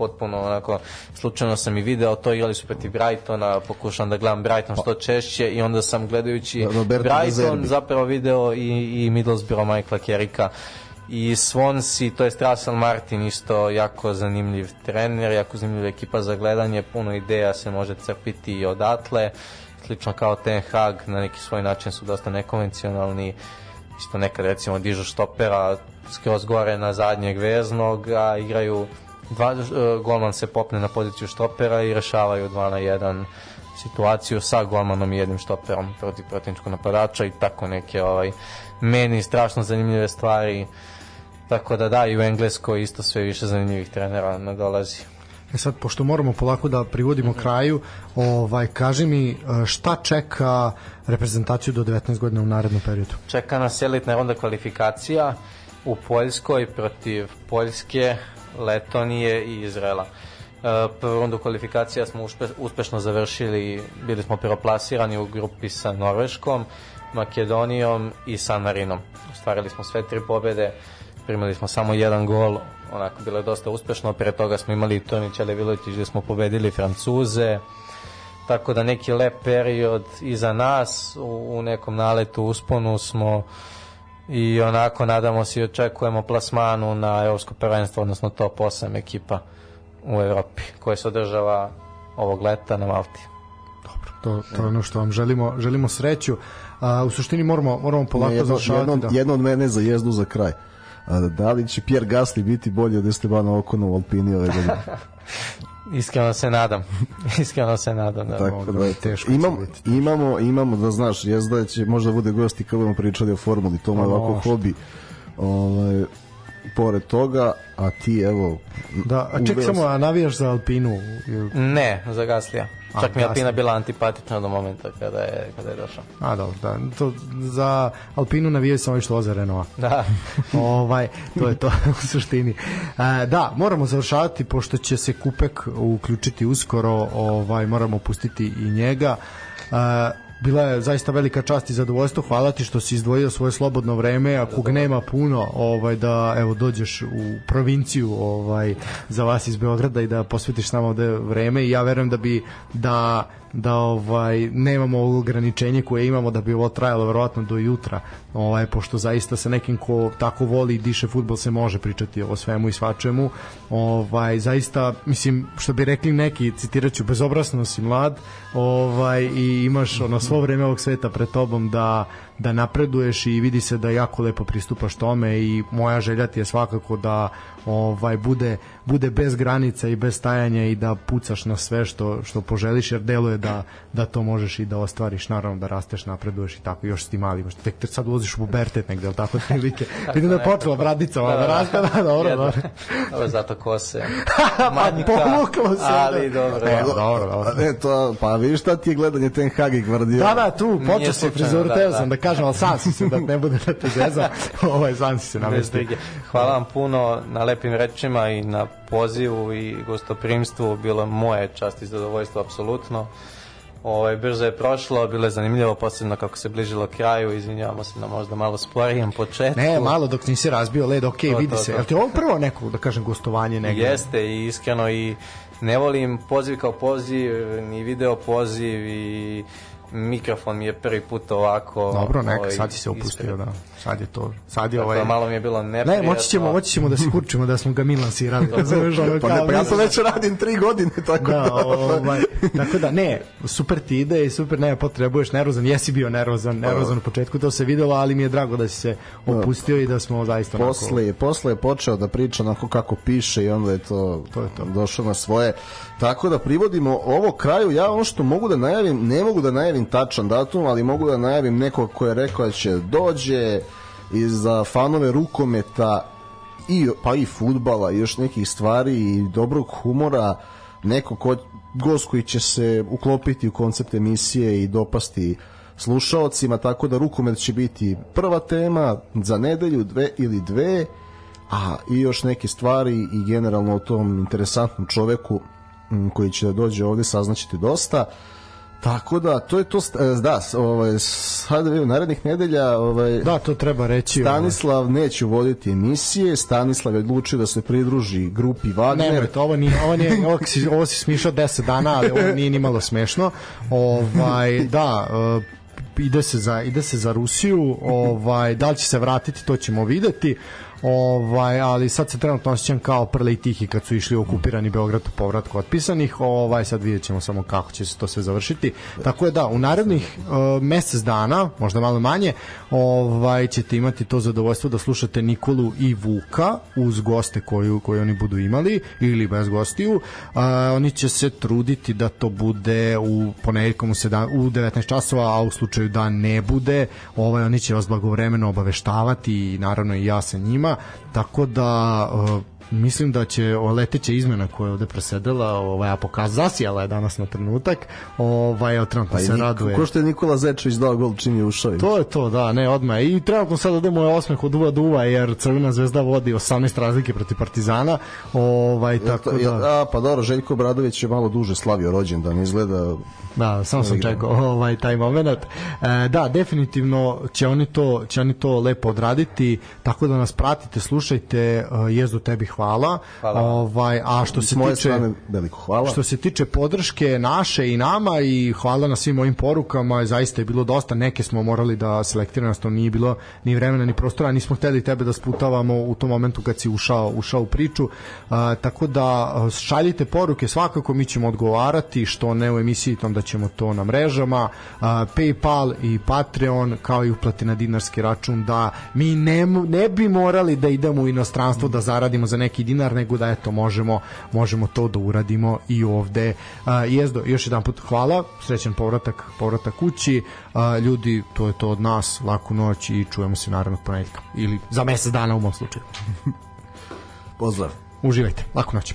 potpuno onako slučajno sam i video to igrali su protiv Brightona pokušam da gledam Brighton što češće i onda sam gledajući Roberto Brighton zapravo video i, i Middlesbrough Michaela Kerrika i Swansea, to je Russell Martin isto jako zanimljiv trener, jako zanimljiva ekipa za gledanje, puno ideja se može crpiti i odatle, slično kao Ten Hag, na neki svoj način su dosta nekonvencionalni, isto nekad recimo dižu štopera skroz gore na zadnjeg veznog, a igraju dva, uh, golman se popne na poziciju štopera i rešavaju 2 na 1 situaciju sa golmanom i jednim štoperom protiv protivničkog napadača i tako neke ovaj meni strašno zanimljive stvari. Tako da da i u Engleskoj isto sve više zanimljivih trenera nadolazi. E sad, pošto moramo polako da privodimo kraju, ovaj, kaži mi e, šta čeka reprezentaciju do 19 godina u narednom periodu? čeka nas elitna ronda kvalifikacija u Poljskoj protiv Poljske, Letonije i Izrela. E, Prvu rundu kvalifikacija smo uspe, uspešno završili, bili smo prvoplasirani u grupi sa Norveškom, Makedonijom i San Marinom. Ostvarili smo sve tri pobede, primili smo samo jedan gol, onako bilo je dosta uspešno, pre toga smo imali Tonić Alevilović gde smo pobedili Francuze, tako da neki lep period iza nas u, u nekom naletu usponu smo i onako nadamo se i očekujemo plasmanu na evropsko prvenstvo odnosno top 8 ekipa u Evropi koje se održava ovog leta na Malti To, to je ono što vam želimo, želimo sreću. A, u suštini moramo, moramo polako jedno, završavati. jedno, da. jedno od mene za jezdu za kraj. A, da li će Pierre Gasly biti bolji od Estebana Okona u Alpini ove godine? iskreno se nadam iskreno se nadam da Tako mogu da, biti, teško imam, će biti. imamo, imamo da znaš, jezda će možda bude gost i kad budemo pričali o formuli, to mu je Pa ovako hobi. Ovaj, pored toga, a ti evo... Da, a ček samo, sam- a navijaš za Alpinu? Ili- ne za Gaslija A, čak mi je Alpina bila antipatična do momenta kada je, kada je došao A, dobro, da. To, za Alpinu navijaju samo ovi što voze Renault. da ovaj, to je to u suštini. E, da, moramo završavati pošto će se Kupek uključiti uskoro, ovaj moramo pustiti i njega. E, bila je zaista velika čast i zadovoljstvo. Hvala ti što si izdvojio svoje slobodno vreme, ako ga nema puno, ovaj da evo dođeš u provinciju, ovaj za vas iz Beograda i da posvetiš nama ovde vreme. I ja verujem da bi da da ovaj nemamo ovo ograničenje koje imamo da bi ovo trajalo verovatno do jutra ovaj pošto zaista sa nekim ko tako voli i diše fudbal se može pričati o svemu i svačemu. Ovaj zaista mislim što bi rekli neki citiraću bezobrazno si mlad ovaj i imaš ono svo vreme ovog sveta pred tobom da da napreduješ i vidi se da jako lepo pristupaš tome i moja želja ti je svakako da ovaj bude bude bez granica i bez stajanja i da pucaš na sve što što poželiš jer deluje da da to možeš i da ostvariš naravno da rasteš napreduješ i tako još si ti mali imaš tek te sad ulaziš u pubertet negde al tako otprilike vidim da je počela bradica ova da, raste da, dobro Jedno. dobro Ovo je zato kose pa manjka povuklo se ali da. dobro E, dobro, dobro. Ne, to, pa vidiš šta ti je gledanje Ten Hag i Gvardiola. Da, da, tu počeo se frizuru, da, teo da. sam da kažem, ali sam si se, da ne bude da te zezam, ovaj, sam si se namestio. Hvala vam puno na lepim rečima i na pozivu i gostoprimstvu. Bilo je moje čast i zadovoljstvo, apsolutno. Ovaj, brzo je prošlo, bilo je zanimljivo, posebno kako se bližilo kraju, izvinjavamo se na možda malo sporijem početku. Ne, malo dok nisi razbio led, ok, To, vidi to, se. to. Jel ti ovo prvo neko, da kažem, gostovanje negde? Jeste i iskreno i ne volim poziv kao poziv, ni video poziv i mikrofon mi je prvi put ovako Dobro, neka, ovaj, sad si se opustio, ispred. da. Sad je to, sad je Tako ovaj... da malo mi je bilo Ne, neprijatno. moći ćemo, moći ćemo da se kurčimo da smo ga mi lansirali. Razumeš, ono, Pa, ne, pa ja to smo- već radim tri godine, tako Da, da... ovaj, tako da ne, super ti ide i super ne potrebuješ nervozan, jesi bio nervozan, nervozan u početku, to se videlo, ali mi je drago da si se opustio i da smo zaista onako- Posle, je- posle je počeo da priča onako kako piše i onda je to, To je to. došao na svoje. Tako da privodimo ovo kraju. Ja ono što mogu da najavim, ne mogu da najavim tačan datum, ali mogu da najavim nekog ko je rekao da će dođe i za fanove rukometa i, pa i futbala i još nekih stvari i dobrog humora neko ko, gost koji će se uklopiti u koncept emisije i dopasti slušaocima, tako da rukomet će biti prva tema za nedelju, dve ili dve a i još neke stvari i generalno o tom interesantnom čoveku koji će da dođe ovde saznaćete dosta. Tako da, to je to, e, da, ovaj, sad vidimo, narednih nedelja, ovaj, Da, to treba reći. ovaj. Stanislav neće uvoditi emisije, Stanislav je odlučio da se pridruži grupi Wagner. Nemojte, ovo nije, ovo nije, ovo si, ovo si smišao 10 dana, ali ovo nije ni malo smešno. Ovaj, da, uh, ide se za ide se za Rusiju, ovaj da li će se vratiti to ćemo videti. Ovaj, ali sad se trenutno osjećam kao prle i tihi kad su išli okupirani Beograd u povratku otpisanih. Ovaj sad vidjet ćemo samo kako će se to sve završiti. Tako je da, u narednih uh, mesec dana, možda malo manje, ovaj ćete imati to zadovoljstvo da slušate Nikolu i Vuka uz goste koju koji oni budu imali ili bez gostiju. Uh, oni će se truditi da to bude u ponedeljkom u, 7, u 19 časova, a u slučaju da ne bude, ovaj oni će vas blagovremeno obaveštavati i naravno i ja sa njima, tako da uh, mislim da će ova leteća izmena koja je ovde presedela, ovaj, a pokaz zasijala je danas na trenutak, ovaj, trenutno Pa se Niko, raduje. ko što je Nikola Zečević dao gol čim je ušao. To je to, da, ne, odmah. I trenutno sad idemo je osmeh od uva do uva, jer Crvena zvezda vodi 18 razlike protiv Partizana. Ovaj, tako da... A, pa dobro, Željko Bradović je malo duže slavio rođendan, izgleda Da, samo sam čekao ovaj taj momenat. E, da, definitivno će oni to će oni to lepo odraditi, tako da nas pratite, slušajte, uh, jezdu tebi hvala. Hvala. Ovaj, a što se moje tiče veliko hvala. Što se tiče podrške naše i nama i hvala na svim ovim porukama, zaista je bilo dosta, neke smo morali da selektiramo, to nije bilo ni vremena ni prostora, nismo hteli tebe da sputavamo u tom momentu kad si ušao, ušao u priču, a, tako da šaljite poruke svakako, mi ćemo odgovarati, što ne u emisiji, onda ćemo to na mrežama, a, Paypal i Patreon, kao i uplati na dinarski račun, da mi ne, ne bi morali da idemo u inostranstvo da zaradimo za neki dinar, nego da eto možemo, možemo to da uradimo i ovde. A, jezdo, još jedan put hvala, srećan povratak, povratak kući, a, ljudi, to je to od nas, laku noć i čujemo se naravno ponedjeljka ili za mesec dana u mom slučaju. Pozdrav. Uživajte, laku noć.